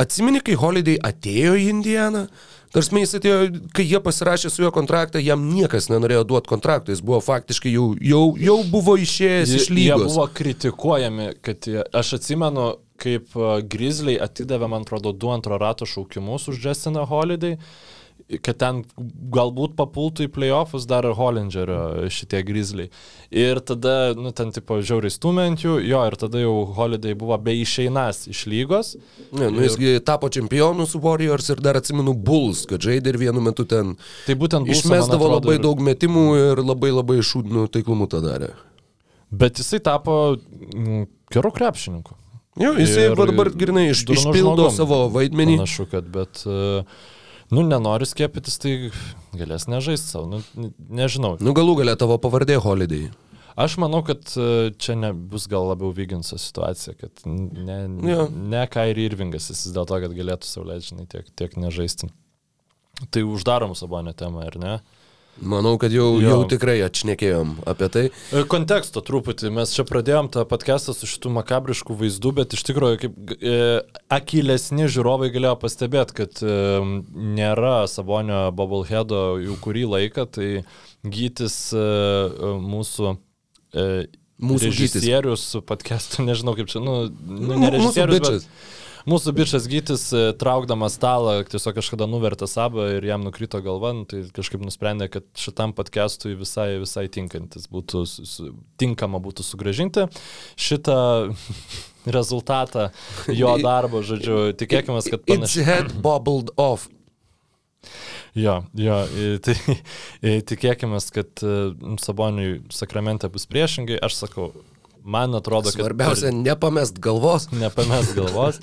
Speaker 1: atsimeni, kai Holiday atėjo į Indianą? Tarsi jis atėjo, kai jie pasirašė su juo kontraktą, jam niekas nenorėjo duoti kontraktą, jis buvo faktiškai jau, jau, jau buvo išėjęs iš
Speaker 2: Jie
Speaker 1: lygos.
Speaker 2: buvo kritikuojami, kad jie, aš atsimenu, kaip Grizzly atidavė, man atrodo, du antro rato šaukimus už Justiną Holiday, kad ten galbūt papultų į playoffus dar Hollingerio šitie Grizzly. Ir tada, nu, ten, tipo, žiauriai stumint jų, jo, ir tada jau Holiday buvo be išeinas iš lygos.
Speaker 1: Ne, nu, jisgi tapo čempionu su Warriors ir dar atsimenu Bulls, kad žaidė ir vienu metu ten
Speaker 2: Tai būtent Bullsą, man
Speaker 1: išmesdavo
Speaker 2: atrodo,
Speaker 1: labai
Speaker 2: ir-
Speaker 1: daug metimų ir labai labai šūdinų taiklumu tą darė.
Speaker 2: Bet jisai tapo mm, geru krepšininku.
Speaker 1: Jo, jisai
Speaker 2: Ir
Speaker 1: dabar grinai iš, išpildo
Speaker 2: žmogum.
Speaker 1: savo vaidmenį.
Speaker 2: Panašu, kad, bet, e, nu, nenori skiepytis, tai galės nežaisti savo, nu, ne- nežinau.
Speaker 1: Nu galų galę tavo pavardė Holiday.
Speaker 2: Aš manau, kad e, čia ne, bus gal labiau Vyginso situacija, kad ne,
Speaker 1: Jo.
Speaker 2: ne Kairi Irvingas, jis dėl to, kad galėtų sauliaisti, žinai, tiek, tiek nežaisti. Tai uždarom sabonę temą, ar ne?
Speaker 1: Manau, kad jau,
Speaker 2: Jo.
Speaker 1: jau tikrai atšnekėjom apie tai.
Speaker 2: E, Konteksto truputį, mes čia pradėjom tą podcastą su šitų makabriškų vaizdų, bet iš tikrųjų, kaip e, akilesni žiūrovai galėjo pastebėti, kad e, nėra Sabonio Bubbleheado jau kurį laiką, tai gytis e, e, mūsų e,
Speaker 1: Mūsų
Speaker 2: režisierius su podcastu, nežinau kaip čia, nu, nu ne režisierius, bet mūsų bičias gytis e, traukdamas stalą tiesiog kažkada nuvertė sabą ir jam nukrito galva, nu, tai kažkaip nusprendė, kad šitam podcastui visai, visai tinkantis būtų, su, tinkama būtų sugražinti šitą rezultatą jo darbo, žodžiu, tikėkime, kad
Speaker 1: Its
Speaker 2: panašiai.
Speaker 1: head bubbled off.
Speaker 2: Jo, jo, tai tikėkime, kad e, Saboniui sakramente bus priešingai, aš sakau, man atrodo, kad...
Speaker 1: Svarbiausia, nepamest galvos.
Speaker 2: Nepames galvos.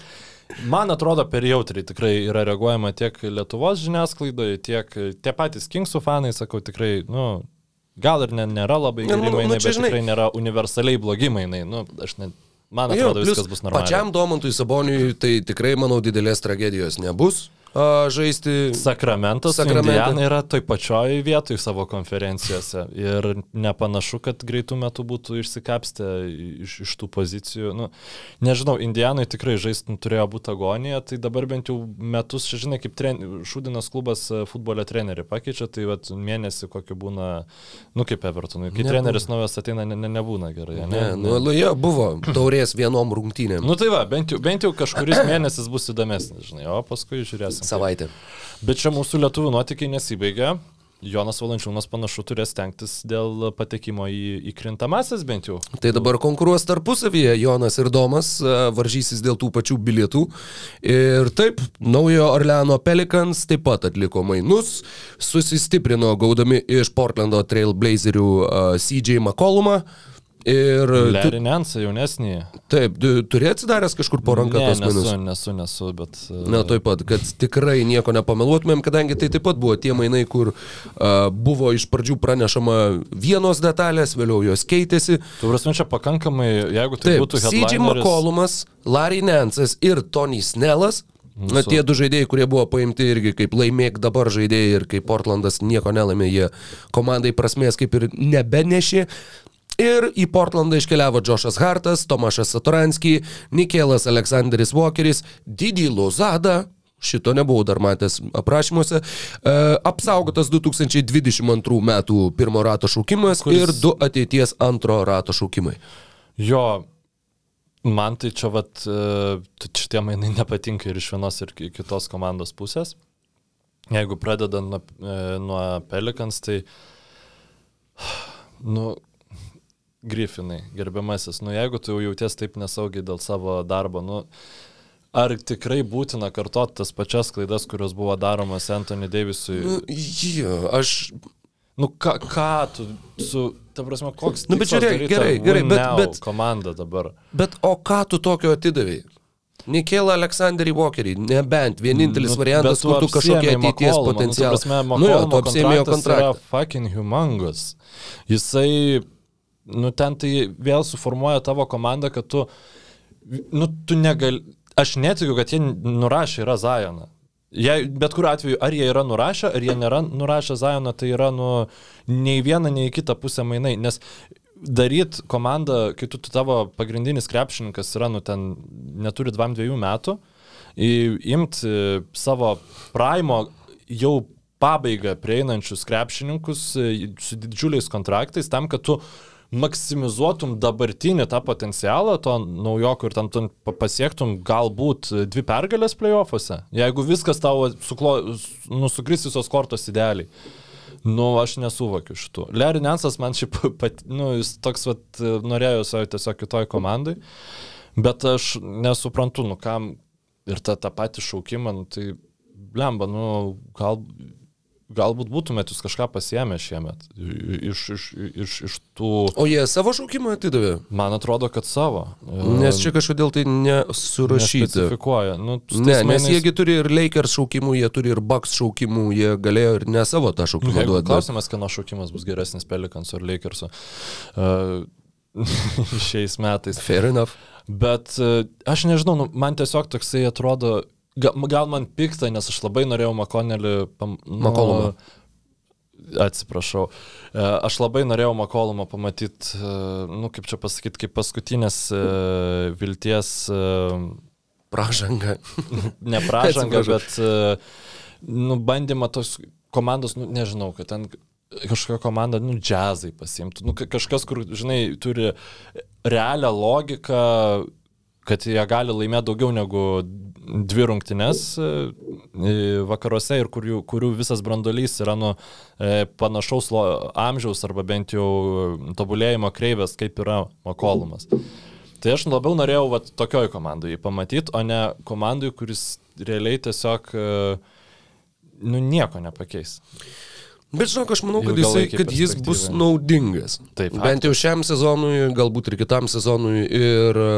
Speaker 2: Man atrodo, per jautriai tikrai yra reaguojama tiek Lietuvos žiniasklaidoje, tiek tie patys Kingsų fanai, sakau, tikrai, nu, gal ir ne, nėra labai
Speaker 1: Ne,
Speaker 2: geri
Speaker 1: nu, nu,
Speaker 2: mainai,
Speaker 1: čia
Speaker 2: bet
Speaker 1: žinai-
Speaker 2: tikrai nėra universaliai blogi mainai. Nu, aš ne, man
Speaker 1: Jo,
Speaker 2: atrodo,
Speaker 1: plius
Speaker 2: viskas bus normaliai.
Speaker 1: Pačiam Domantui Saboniui tai tikrai, manau, didelės tragedijos nebus žaisti.
Speaker 2: Sakramentas,
Speaker 1: Sakramente.
Speaker 2: Indiana yra toj pačioj vietoj savo konferencijose ir nepanašu, kad greitų metų būtų išsikapstę iš, iš tų pozicijų. Nu, nežinau, Indianai tikrai žaisti turėjo būti agonija, tai dabar bent jau metus, žinai, kaip tren, Šūdinas klubas e, futbolio trenerių pakeičia, tai vat, mėnesį kokį būna, nu kaip Evertonui, kai
Speaker 1: Nebūna.
Speaker 2: treneris naujas ateina, ne, ne, nebūna gerai. Ne,
Speaker 1: Ne, nu, nu, jo, buvo taurės vienom rungtynėm.
Speaker 2: Nu tai va, bent jau, bent jau kažkuris mėnesis bus įdomesnis, žinai, o paskui žiūrėsim.
Speaker 1: Savaitę.
Speaker 2: Bet čia mūsų lietuvių nuotykiai nesibaigia. Jonas Valančiūnas panašu turės stengtis dėl patekimo į, į krintamasis bent jau.
Speaker 1: Tai dabar konkuruos tarpusavyje Jonas ir Domas, a, varžysis dėl tų pačių bilietų. Ir taip, naujo Orleano Pelicans taip pat atliko mainus, susistiprino gaudami iš Portlando Trailblazerių a, CJ McCollumą. Ir
Speaker 2: Larry Nance jaunesnį.
Speaker 1: taip, tu turi atsidaręs kažkur po ranką
Speaker 2: ne,
Speaker 1: tos mainus.
Speaker 2: nesu, nesu, nesu, bet... e,
Speaker 1: Na, taip pat, kad tikrai nieko nepameluotumėm, kadangi tai taip pat buvo tie mainai, kur uh, buvo iš pradžių pranešama vienos detalės, vėliau jos keitėsi.
Speaker 2: Tu prasme, čia pakankamai, jeigu tai
Speaker 1: Taip,
Speaker 2: būtų
Speaker 1: CJ
Speaker 2: headlineris...
Speaker 1: McCollumas, Larry Nance'as ir Tony Snellas. Na,
Speaker 2: Mūsų-
Speaker 1: tie du žaidėjai, kurie buvo paimti irgi kaip laimėk dabar žaidėjai ir kai Portlandas nieko nelaimė, jie komandai prasmės kaip ir nebenešė. Ir į Portlandą iškeliavo Džošas Hartas, Tomašas Satoranski, Nikelas Aleksandris Walkeris, Didi Lozada, šito nebuvau dar matęs aprašymuose, e, apsaugotas 2022 metų pirmo rato šaukimas
Speaker 2: Kuris-
Speaker 1: ir du ateities antro rato šaukimai.
Speaker 2: Jo, man tai čia vat, e, šitie mainai nepatinka ir iš vienos ir ki- kitos komandos pusės. Jeigu pradedant nuo, e, nuo Pelikans, tai, nu, Griffinai, gerbiamasis, nu jeigu tu jau jauties taip nesaugiai dėl savo darbo, nu, ar tikrai būtina kartoti tas pačias klaidas, kurios buvo daromas Anthony Davisui?
Speaker 1: Nu, jo, aš
Speaker 2: Nu, ką, ką tu su, ta prasme, koks...
Speaker 1: Nu, bet žiūrėk, gerai, gerai, bet- bet-
Speaker 2: Komanda dabar.
Speaker 1: Bet o ką tu tokio atidavai? Nikėlą Aleksandrį Walkerį, nebent vienintelis
Speaker 2: Nu,
Speaker 1: variantas, kur tu kažkokie
Speaker 2: apsiėmei
Speaker 1: ateities potencialą.
Speaker 2: Nu, prasme,
Speaker 1: nu jo, tu apsėmė jo
Speaker 2: kontraktas
Speaker 1: kontraktą.
Speaker 2: Fucking humongous. Jisai, nu ten tai vėl suformuoja tavo komandą, kad tu, nu tu negali, aš netikiu, kad jie nurašė yra Zajoną. Jei, bet kuriu atveju, ar jie yra nurašę, ar jie nėra nurašę Zajoną, tai yra nu, nei viena, nei kita pusė mainai. Nes daryt komandą, kai tu, tu tavo pagrindinis krepšininkas yra, nu ten neturi 2-2 metų, imti savo praimo jau pabaigą prieinančius krepšininkus e, su didžiuliais kontraktais tam, kad tu maksimizuotum dabartinį tą potencialą to naujoko ir tam tu pa- pasiektum galbūt dvi pergalės playoffuose, jeigu viskas tavo suklo, nu, sukris visos kortos idealiai. Nu, aš nesuvokiu šitų. Larry Nansas man šiaip, pat, nu, jis toks, vat, norėjo savo tiesiog kitoj komandai, bet aš nesuprantu, nu, kam ir tą, tą patį šaukimą, nu, tai blemba, nu, gal, galbūt būtumėt jūs kažką pasiemę šiemet iš, iš, iš, iš tų,
Speaker 1: O jie savo šaukimą atidavė?
Speaker 2: man atrodo, kad savo.
Speaker 1: Nes čia kažkodėl tai nesurašyta.
Speaker 2: Nu,
Speaker 1: Ne,
Speaker 2: tais
Speaker 1: nes
Speaker 2: mainais-
Speaker 1: jiegi turi ir Lakers šaukimų, jie turi ir Bucks šaukimų, jie galėjo ir ne savo tą
Speaker 2: Nu,
Speaker 1: šaukimą
Speaker 2: Jeigu
Speaker 1: duoti.
Speaker 2: klausimas, kieno šaukimas bus geresnis Pelikans ar Lakersų uh, šiais metais.
Speaker 1: Fair enough.
Speaker 2: Bet uh, aš nežinau, nu, man tiesiog toksai atrodo, gal man pikta, nes aš labai norėjau Makonelį... Pam, nu,
Speaker 1: Makolumą.
Speaker 2: Atsiprašau. E, Aš labai norėjau Makolumą pamatyti, nu kaip čia pasakyti, kaip paskutinės e, vilties, e,
Speaker 1: Pražanga.
Speaker 2: ne pražanga, bet e, nu, bandymą tos komandos, nu, nežinau, kad ten kažkokia komanda, nu, džiazai pasimtų. Nu, ka- kažkas, kur, žinai, turi realią logiką, kad jie gali laimėti daugiau negu dvi rungtynes e, vakaruose ir kurių, kurių visas brandolys yra nu e, panašaus amžiaus arba bent jau tobulėjimo kreivės, kaip yra Makolumas. Tai aš labiau norėjau vat, tokioj komandai jį pamatyti, o ne komandai, kuris realiai tiesiog e, nu, nieko nepakeis.
Speaker 1: Bet žinok, aš manau, kad, jisai, kad jis bus naudingas.
Speaker 2: Taip,
Speaker 1: Bent jau šiam sezonui, galbūt ir kitam sezonui. Ir e,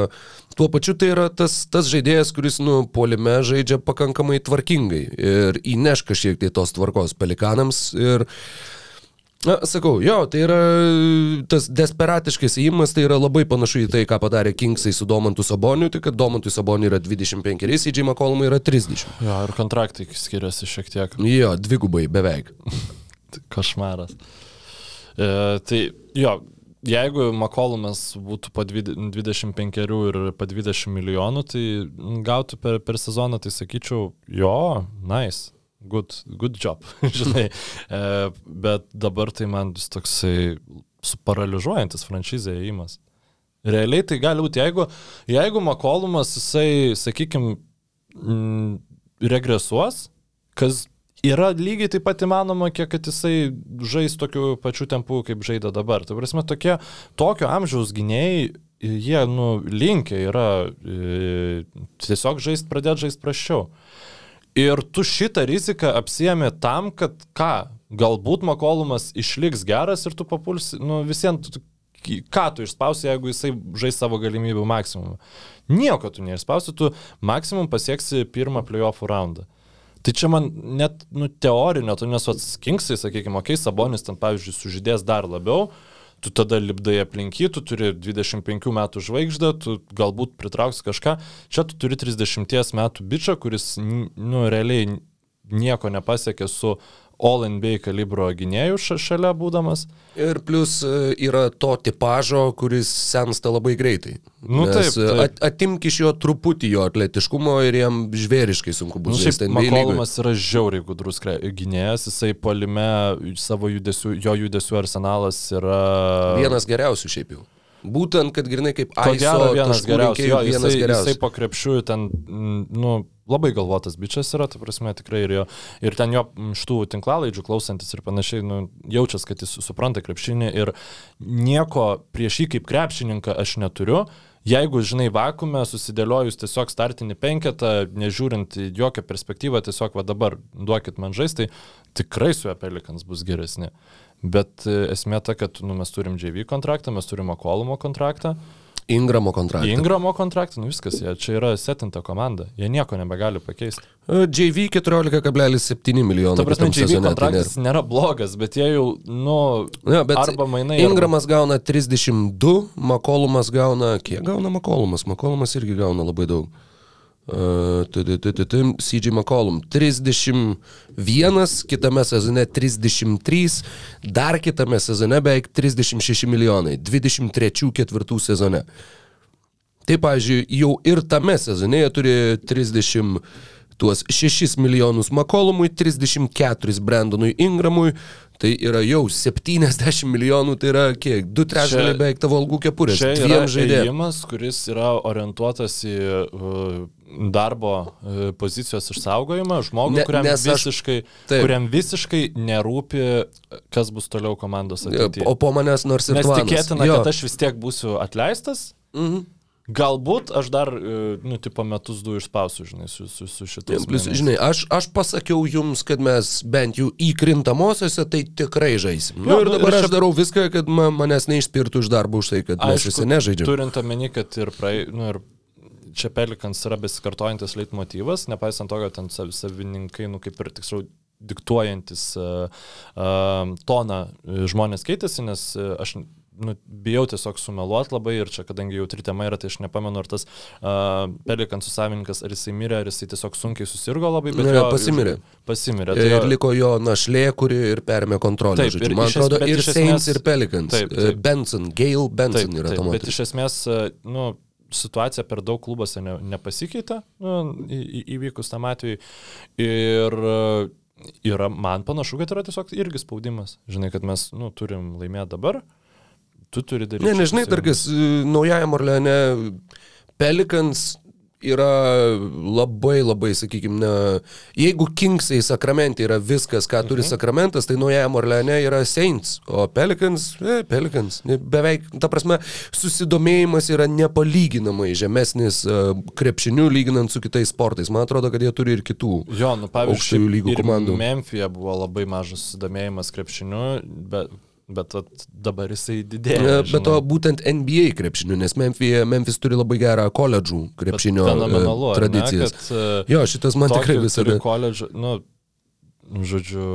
Speaker 1: tuo pačiu tai yra tas, tas žaidėjas, kuris, nu, polime žaidžia pakankamai tvarkingai ir įneš kažkiek tai tos tvarkos pelikanams. Ir Na, sakau, jo, tai yra tas desperatiškas įimas, tai yra labai panašu į tai, ką padarė Kingsai su Domantu Saboniu, tik kad Domantui Saboniu yra 25, CJ McCollumui yra 30.
Speaker 2: Jo, ir kontraktai skiriasi šiek tiek.
Speaker 1: Jo, dvigubai beveik.
Speaker 2: Košmaras. E, tai jo, jeigu Makolumas būtų po dvid- 25 ir po 20 milijonų, tai gautų per, per sezoną, tai sakyčiau, jo, nice. Good, good job, žinai. E, bet dabar tai man vis toksai suparalyžuojantis franšizė įimas. Realiai tai gali būti, jeigu, jeigu Makolumas, jisai, sakykime, regresuos, kas yra lygiai taip pat įmanoma, kiek kad jisai žais tokiu pačiu tempu, kaip žaidė dabar. Tai prasme, tokie, tokio amžiaus gynėjai, jie, nu, linkia yra e, tiesiog žaisti, pradėti žaisti prašiau. Ir tu šitą riziką apsiemi tam, kad ką, galbūt Makolumas išliks geras ir tu papulsi, nu visiems, ką tu išspausi, jeigu jisai žais savo galimybių maksimumą. Nieko tu neišspausi, tu maksimum pasieksi pirmą playoffų raundą. Tai čia man net, nu, teorinio, tu nesuats Kingsai, sakykime, okei, okay, Sabonis ten, pavyzdžiui, sužydės dar labiau, tu tada lipdai aplinky, tu turi 25 metų žvaigždę, tu galbūt pritrauksi kažką, čia tu turi 30 metų bičią, kuris, nu, realiai nieko nepasiekė su All NBA kalibro gynėjų ša- šalia būdamas.
Speaker 1: Ir plus e, yra to tipažo, kuris sensta labai greitai.
Speaker 2: Nu,
Speaker 1: Nes,
Speaker 2: taip, taip.
Speaker 1: At, atimk iš jo truputį jo atletiškumo ir jam žvėriškai sunku
Speaker 2: Nu,
Speaker 1: bus
Speaker 2: šiaip
Speaker 1: NBA lygoj.
Speaker 2: Makolumas yra žiauriai gudrus gynėjas, jisai palime savo judesių, jo judesių arsenalas yra...
Speaker 1: Vienas geriausių šiaip jau. Būtent, kad grinai kaip
Speaker 2: Ko gero vienas geriausių. Jo,
Speaker 1: vienas
Speaker 2: jisai,
Speaker 1: geriausių.
Speaker 2: jisai po krepšių ten, nu, labai galvotas bičias yra, tai prasme tikrai ir jo. Ir ten jo šitų tinklalaidžių klausantis ir panašiai, nu, jaučias, kad jis supranta krepšinį ir nieko prieš jį kaip krepšininką aš neturiu. Jeigu, žinai, vakume, susidėliojus tiesiog startinį penketą, nežiūrint jokią perspektyvą, tiesiog va dabar duokit man žaisti, tai tikrai su Pelikans bus geresni. Bet e, esmė ta, kad nu, mes turim JV kontraktą, mes turim Akolumo kontraktą.
Speaker 1: Ingramo kontraktą.
Speaker 2: Ingramo kontraktą, nu viskas, jie čia yra setinta komanda, jie nieko nebegali pakeisti.
Speaker 1: JV 14,7 milijonų.
Speaker 2: Ta prasme, JV
Speaker 1: sezone, tai
Speaker 2: kontraktas
Speaker 1: nėra.
Speaker 2: nėra blogas, bet jie jau, nu,
Speaker 1: Ja,
Speaker 2: arba mainai.
Speaker 1: Ingramas gauna 32, Makolumas gauna, kiek gauna Makolumas? Makolumas irgi gauna labai daug. CG McCollum 31, kitame sezone 33, dar kitame sezone beveik 36 milijonai, 23-4 sezone. Tai, pavyzdžiui, jau ir tame sezone jie turi 30 tuos 6 milijonus Makolumui, 34 Brandonui Ingramui, tai yra jau 70 milijonų, tai yra kiek, 2 trečdaliai beveik tavo algų kepurės,
Speaker 2: Čia yra ėjimas, kuris yra orientuotas į uh, darbo uh, pozicijos išsaugojimą, žmogų,
Speaker 1: Ne-
Speaker 2: kuriam,
Speaker 1: aš-
Speaker 2: visiškai,
Speaker 1: taip.
Speaker 2: kuriam visiškai nerūpi, kas bus toliau komandos ateityje.
Speaker 1: O po manęs nors ir
Speaker 2: Nes
Speaker 1: tvanas.
Speaker 2: tikėtina,
Speaker 1: Jo.
Speaker 2: kad aš vis tiek būsiu atleistas.
Speaker 1: Mhm.
Speaker 2: Galbūt aš dar, e, nu, tipo metus du išspausiu, žinai, su, su, su šitais.
Speaker 1: Plus, žinai, aš, aš pasakiau jums, kad mes bent jau įkrintamosiose tai tikrai žaisim.
Speaker 2: Jo,
Speaker 1: Nu, ir
Speaker 2: nu,
Speaker 1: dabar
Speaker 2: ir
Speaker 1: aš
Speaker 2: čia-
Speaker 1: darau viską, kad ma, manęs neišspirtų iš darbo už tai, kad mes visi nežaidžiam.
Speaker 2: Turint omeny, kad ir, praei, nu, ir čia Pelikans yra besikartojantis leitmotyvas, nepaisant to, kad ten sav- savininkai, nu, kaip ir tiksliau, diktuojantis uh, uh, toną žmonės keitėsi, nes aš nu, bijau tiesiog sumeluoti labai ir čia, kadangi jau tri tema yra, tai aš nepamenu, ar tas uh, Pelikansų savininkas, ar jisai mirė, ar jisai tiesiog sunkiai susirgo labai, bet
Speaker 1: Ne,
Speaker 2: jo-
Speaker 1: pasimirė.
Speaker 2: Pasimirė. tai
Speaker 1: Ir
Speaker 2: jo-
Speaker 1: liko jo našlė, kuri ir perėmė kontrolę.
Speaker 2: Taip,
Speaker 1: žodžiu.
Speaker 2: ir
Speaker 1: Man atrodo, ir
Speaker 2: iš
Speaker 1: Saints,
Speaker 2: esmės-
Speaker 1: ir Pelicans.
Speaker 2: Taip,
Speaker 1: E,
Speaker 2: taip.
Speaker 1: Benson, Gail Benson
Speaker 2: Taip,
Speaker 1: yra
Speaker 2: taip,
Speaker 1: ta
Speaker 2: bet iš esmės, e, nu, situacija per daug klubuose ne, nepasikeitė nu, į, į, įvykus tam atveju. Ir e, yra, man panašu, kad yra tiesiog irgi spaudimas. Žinai, kad mes nu, turim laimėti dabar, tu turi daryti.
Speaker 1: Ne, nežinai, dar kas, e, naujajam Orleane Pelicans yra labai labai, sakykime, ne, jeigu Kingsai Sakramente yra viskas, ką turi
Speaker 2: Mhm.
Speaker 1: Sakramentas, tai naujajam Orleane yra Saints, o Pelicans, e, Pelicans, ne, beveik, ta prasme, susidomėjimas yra nepalyginamai žemesnis e, krepšiniu lyginant su kitais sportais. Man atrodo, kad jie turi ir kitų.
Speaker 2: Jo, nu pavyzdžiui,
Speaker 1: lygų komandų.
Speaker 2: Memphija buvo labai mažas susidomėjimas krepšiniu, bet, bet dabar jisai didėja.
Speaker 1: Bet to būtent NBA krepšiniu, nes Memphis, Memphis turi labai gerą koledžų krepšinio e,
Speaker 2: kad, e,
Speaker 1: Jo, šitas man tikrai visada.
Speaker 2: turi koledžą, nu, žodžiu,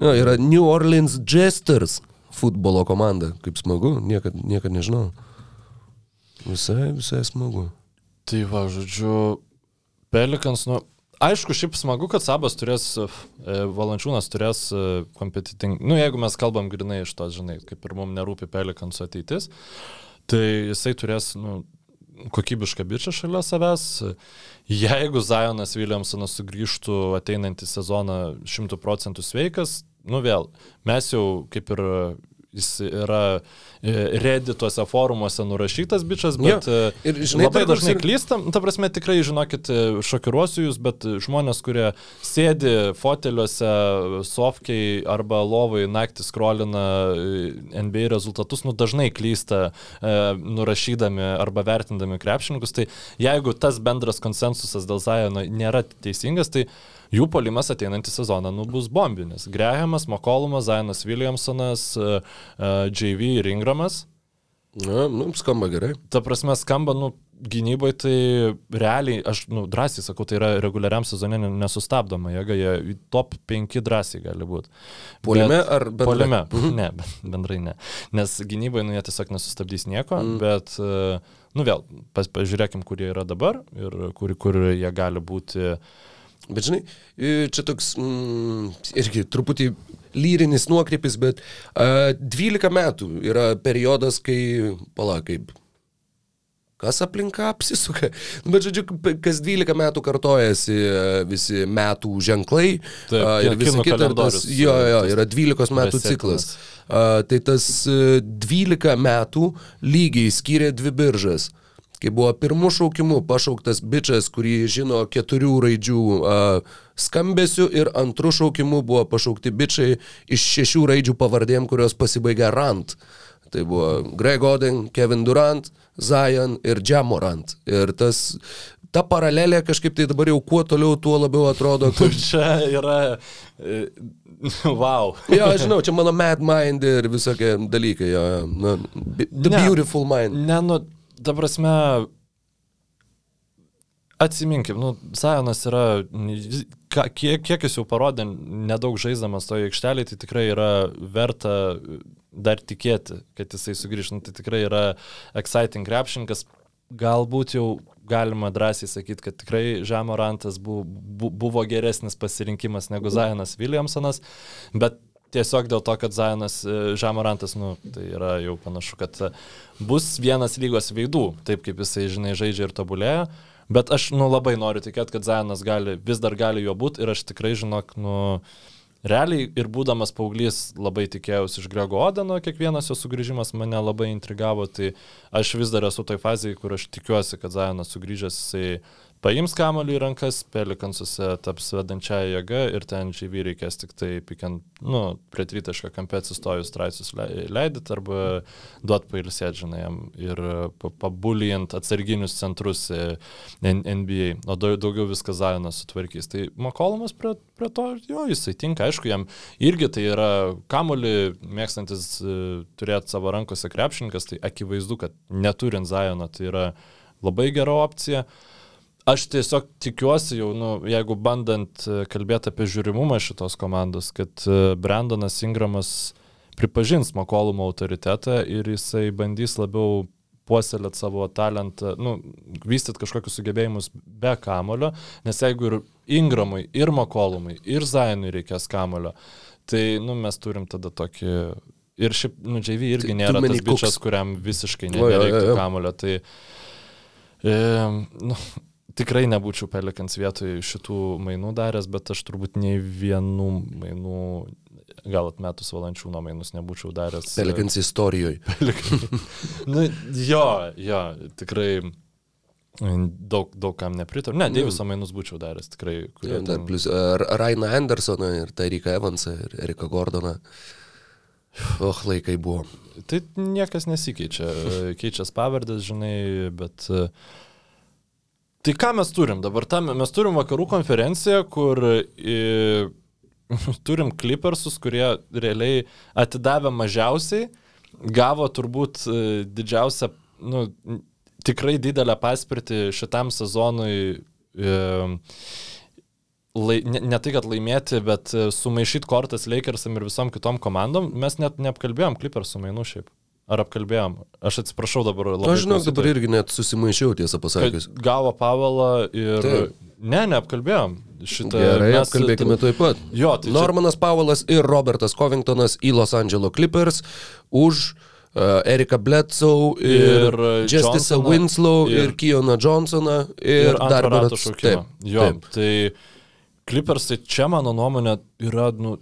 Speaker 1: Jo, yra New Orleans Jesters futbolo komanda. Kaip smagu, niekad, niekad nežinau. Visai, visai smagu.
Speaker 2: Tai va, žodžiu, Pelikans, nu, aišku, šiaip smagu, kad Sabas turės, e, Valančiūnas turės kompetiting, nu, jeigu mes kalbam grinai iš to, žinai, kaip ir mums nerūpi Pelikansų ateitis, tai jisai turės, nu, kokybišką bičią šalia savęs. Jeigu Zajonas Williamsonas sugrįžtų ateinantį sezoną 100 procentų sveikas, nu vėl, mes jau kaip ir jis yra e, redituose forumuose nurašytas bičias, bet
Speaker 1: Jo.
Speaker 2: e,
Speaker 1: Ir žinai,
Speaker 2: labai dažnai
Speaker 1: ir-
Speaker 2: klystam, ta prasme tikrai, žinokit, e, šokiruosiu jūs, bet žmonės, kurie sėdi foteliuose, sofkiai arba lovai naktį skrolina NBA rezultatus, nu dažnai klysta nurašydami arba vertindami krepšininkus, tai jeigu tas bendras konsensusas dėl Zajono nėra teisingas, tai jų polimas ateinantį sezoną nu, bus bombinis. Grehamas, Makolumas, Zajonas Williamsonas, e, e, JV ir Ingramas.
Speaker 1: Na, nu, skamba gerai.
Speaker 2: Ta prasme, skamba, nu, gynyboje tai realiai, aš, nu, drąsiai sakau, tai yra reguliariam sezone ne- nesustabdoma jėga, jie top 5 drąsiai gali būti.
Speaker 1: Puolime ar bendrai?
Speaker 2: Polime, ne, ben- bendrai ne. Nes gynyboje, nu, jie tiesiog nesustabdys nieko, mm. bet, e, nu, vėl, pas, pažiūrėkim, kur jie yra dabar ir kur, kur jie gali būti.
Speaker 1: Bet žinai, e, čia toks mm, irgi truputį lyrinis nuokrypis, bet uh, 12 metų yra periodas, kai, pala, kaip kas aplinka apsisuka. Nu, Bet žodžiu, kas 12 metų kartojasi e, visi metų ženklai.
Speaker 2: Taip,
Speaker 1: a, ir Tas,
Speaker 2: kalendorius,
Speaker 1: jo, jo, yra 12 metų ciklas. A, tai tas e, 12 metų lygiai skyrė dvi biržas. Kai buvo pirmų šaukimų pašauktas bičias, kurį žino keturių raidžių a, skambesių ir antrų šaukimų buvo pašaukti bičiai iš šešių raidžių pavardėm, kurios pasibaigia rant. Tai buvo Greg Oden, Kevin Durant, Zion ir Jamorant. Ir tas, ta paralelė kažkaip tai dabar jau kuo toliau, tuo labiau atrodo, kad...
Speaker 2: Čia yra... e, Wow.
Speaker 1: Jo, aš žinau, čia mano mad mind ir visokie dalykai, jo, jo. Na, bi- the
Speaker 2: Ne.
Speaker 1: beautiful mind.
Speaker 2: Ne, nu, ta prasme, atsiminkim, nu, Zajonas yra, kiek, kiek jis jau parodė, nedaug žaiddamas toje aikštelėje, tai tikrai yra verta dar tikėti, kad jisai sugrįž. Nu, tai tikrai yra exciting krepšininkas. Galbūt jau galima drąsiai sakyti, kad tikrai Žemorantas bu, bu, buvo geresnis pasirinkimas negu Zajonas Williamsonas, bet tiesiog dėl to, kad Zajonas e, Žemorantas, nu, tai yra jau panašu, kad e, bus vienas lygos veidų, taip kaip jisai, žinai, žaidžia ir tobulėja. Bet aš, nu, labai noriu tikėti, kad Zajonas gali, vis dar gali jo būti ir aš tikrai, žinok, nu, realiai ir būdamas paauglys labai tikėjausi iš Grego Odeno, kiekvienas jo sugrįžimas mane labai intrigavo, tai aš vis dar esu toj fazėje, kur aš tikiuosi, kad Zajonas sugrįžęs, jisai paims kamuolį į rankas, Pelikansuose taps vedančiaja jėga ir ten žyvy reikės tik tai pikiant, nu, prie tritašką kampė atsistojus straipsnius leidit arba duot pailsėti, žinai, jam ir pa- pabulijant atsarginius centrus e, NBA, o daug- daugiau viską Zajonas sutvarkys. Tai Makolomas prie, prie to, jo, jisai tinka, aišku, jam irgi tai yra kamuolį mėgstantis e, turėti savo rankose krepšininkas, tai akivaizdu, kad neturint Zajono tai yra labai gera opcija. Aš tiesiog tikiuosi jau, nu, jeigu bandant e, kalbėti apie žiūrimumą šitos komandos, kad e, Brandonas Ingramas pripažins Makolumo autoritetą ir jisai bandys labiau puoselėti savo talentą, nu, vystyti kažkokius sugebėjimus be kamulio, nes jeigu ir Ingramui, ir Makolumui, ir Zainui reikės kamulio, tai, nu, mes turim tada tokį... Ir šiaip, nu, JV irgi nėra tas bičias, kuriam visiškai
Speaker 1: jo.
Speaker 2: kamulio. Tai, e, nu, tikrai nebūčiau Pelikans vietoj šitų mainų daręs, bet aš turbūt nei vienų mainų, gal atmetus valančiūno mainus nebūčiau daręs.
Speaker 1: Pelikans istorijoje.
Speaker 2: nu, jo, jo, tikrai daug, daug kam nepritariu. Ne, Deiviso mainus būčiau daręs, tikrai.
Speaker 1: Ja, dar
Speaker 2: ten-
Speaker 1: plus uh, Raina Andersoną ir Taryką Evansą ir Eriką Gordoną. Och, laikai buvo.
Speaker 2: Tai niekas nesikeičia. e, Keičias pavardės, žinai, bet... e, Tai ką mes turim dabar? Tam, mes turim vakarų konferenciją, kur e, turim klipersus, kurie realiai atidavė mažiausiai, gavo turbūt e, didžiausią, nu, tikrai didelę paspirtį šitam sezonui. E, lai, ne, ne tai, kad laimėti, bet e, sumaišyti kortas Lakersam ir visom kitom komandom, mes net neapkalbėjom Clippersų mainų šiaip. Ar apkalbėjom? Aš atsiprašau dabar labai.
Speaker 1: Aš žinau, dabar irgi net susimaišiau, tiesą pasakius.
Speaker 2: kad Gavo Pavelą ir...
Speaker 1: Taip.
Speaker 2: Ne, neapkalbėjom. Šitą
Speaker 1: Gerai,
Speaker 2: mes-
Speaker 1: apkalbėkime tuoj pat.
Speaker 2: Jo, tai čia-
Speaker 1: Normanas Paulas ir Robertas Covingtonas į Los Angeles Clippers už uh, Erika Bledsoe ir,
Speaker 2: Ir, uh,
Speaker 1: Justice Winslow ir,
Speaker 2: ir-
Speaker 1: Kijoną Johnsoną ir,
Speaker 2: ir
Speaker 1: dar berods-
Speaker 2: šaukimą.
Speaker 1: taip,
Speaker 2: Jo,
Speaker 1: taip.
Speaker 2: tai Clippersai čia, mano nuomonė, yra, nu,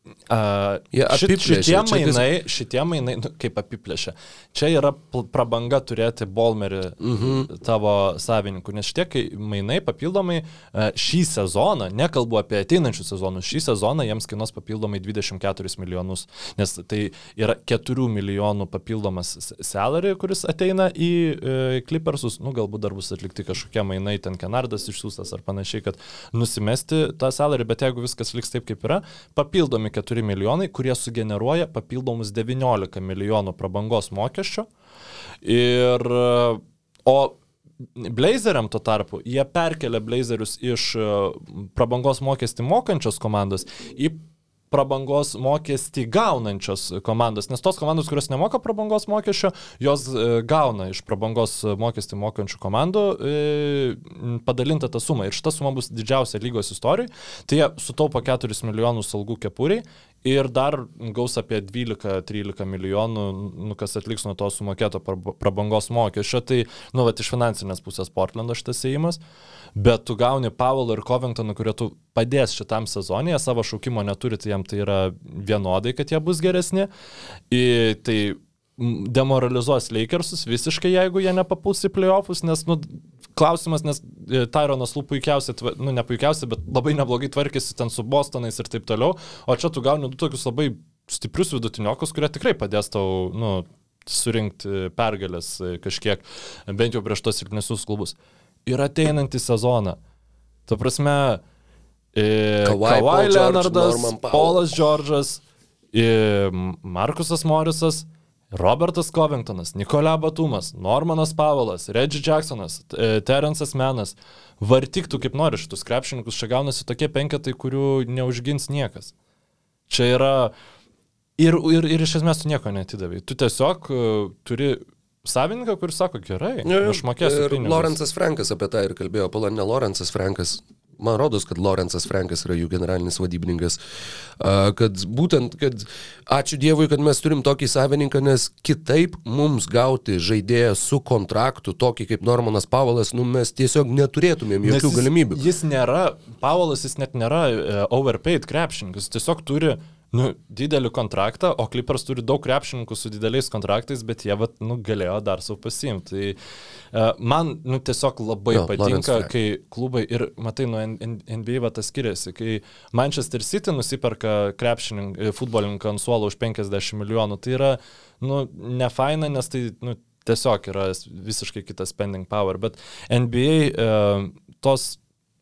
Speaker 2: Uh,
Speaker 1: Jie apiplėšė,
Speaker 2: šitie
Speaker 1: čia vis-
Speaker 2: mainai, šitie mainai, nu, kaip apiplėšė. Čia yra prabanga turėti Bolmerį
Speaker 1: Mhm.
Speaker 2: mm tavo savininkų, nes šitie mainai papildomai uh, šį sezoną, nekalbu apie ateinančius sezonus, šį sezoną jiems kainuos papildomai 24 milijonus, nes tai yra 4 milijonų papildomas salary, kuris ateina į uh, Clippersus, nu galbūt dar bus atlikti kažkokie mainai, ten Kenardas išsiųstas ar panašiai, kad nusimesti tą salary, bet jeigu viskas liks taip, kaip yra, papildomi 4 milijonai, kurie sugeneruoja papildomus 19 milijonų prabangos mokesčio. Ir, o Blazeriam tuo tarpu, jie perkelia Blazerius iš e, prabangos mokestį mokančios komandos į prabangos mokestį gaunančios komandos, nes tos komandos, kurios nemoka prabangos mokesčio, jos e, gauna iš prabangos mokestį mokančių komandų e, padalintą tą sumą. Ir šita suma bus didžiausia lygos istorijoje. Tai jie sutaupo 4 milijonus algų kepuriai ir dar gaus apie 12-13 milijonų, nu, kas atliks nuo to sumokėto prab- prabangos mokesčio. Tai, nu, va, iš finansinės pusės Portlando šitas įėjimas. Bet tu gauni Pavelą ir Covingtoną, kurie tu padės šitam sezonėje, savo šaukimo neturi, tai jam tai yra vienodai, kad jie bus geresni. I, tai demoralizuos Lakersus visiškai, jeigu jie nepapuls į playoffus, nes, nu, klausimas, nes Tyronas Lū puikiausiai, nu, ne puikiausiai, bet labai neblogai tvarkėsi ten su Bostonais ir taip toliau, o čia tu gauni du tokius labai stiprius vidutiniokus, kurie tikrai padės tau, nu, surinkti pergalės e, kažkiek, bent jau prieš tos silpnesnius klubus. Ir ateinantį sezoną. Ta prasme, e,
Speaker 1: Kawhi,
Speaker 2: Kawhi
Speaker 1: George,
Speaker 2: Leonardas,
Speaker 1: Powell.
Speaker 2: Paulas Džordžas, e, Markusas Morisas, Robertas Covingtonas, Nikola Batumas, Normanas Pavelas, Reggie Jacksonas, e, Terence'as Menas. Vartiktų kaip nori šitus krepšininkus, čia gaunasi tokie penketai, kurių neužgins niekas. Čia yra ir, ir, ir iš esmės tu nieko netidavai. Tu tiesiog uh, turi savininką, kuris sako, gerai, aš mokėsiu.
Speaker 1: Ir
Speaker 2: pinigus."
Speaker 1: Lorenzas Frankas apie tą ir kalbėjo, pala, ne Lorenzas Frankas. Man rodos, kad Lorenzas Frankas yra jų generalinis vadybininkas. Kad būtent, kad ačiū Dievui, kad mes turim tokį savininką, nes kitaip mums gauti žaidėją su kontraktu, tokį kaip Normanas Pavalas, nu mes tiesiog neturėtumėm
Speaker 2: Nes
Speaker 1: jokių
Speaker 2: jis-
Speaker 1: galimybių.
Speaker 2: Jis nėra, Paulas jis net nėra uh, overpaid krepšininkas, tiesiog turi nu, didelį kontraktą, o Clippers turi daug krepšininkų su dideliais kontraktais, bet jie vat, nu, galėjo dar savo pasimti. Tai uh, man nu, tiesiog labai
Speaker 1: Jo,
Speaker 2: patinka, kai klubai ir, matai, nuo NBA va, tas skiriasi, kai Manchester City nusiperka krepšininką, futbolininką ant suolo už 50 milijonų, tai yra, nu, ne faina, nes tai, nu, tiesiog yra visiškai kitas spending power, bet NBA uh, tos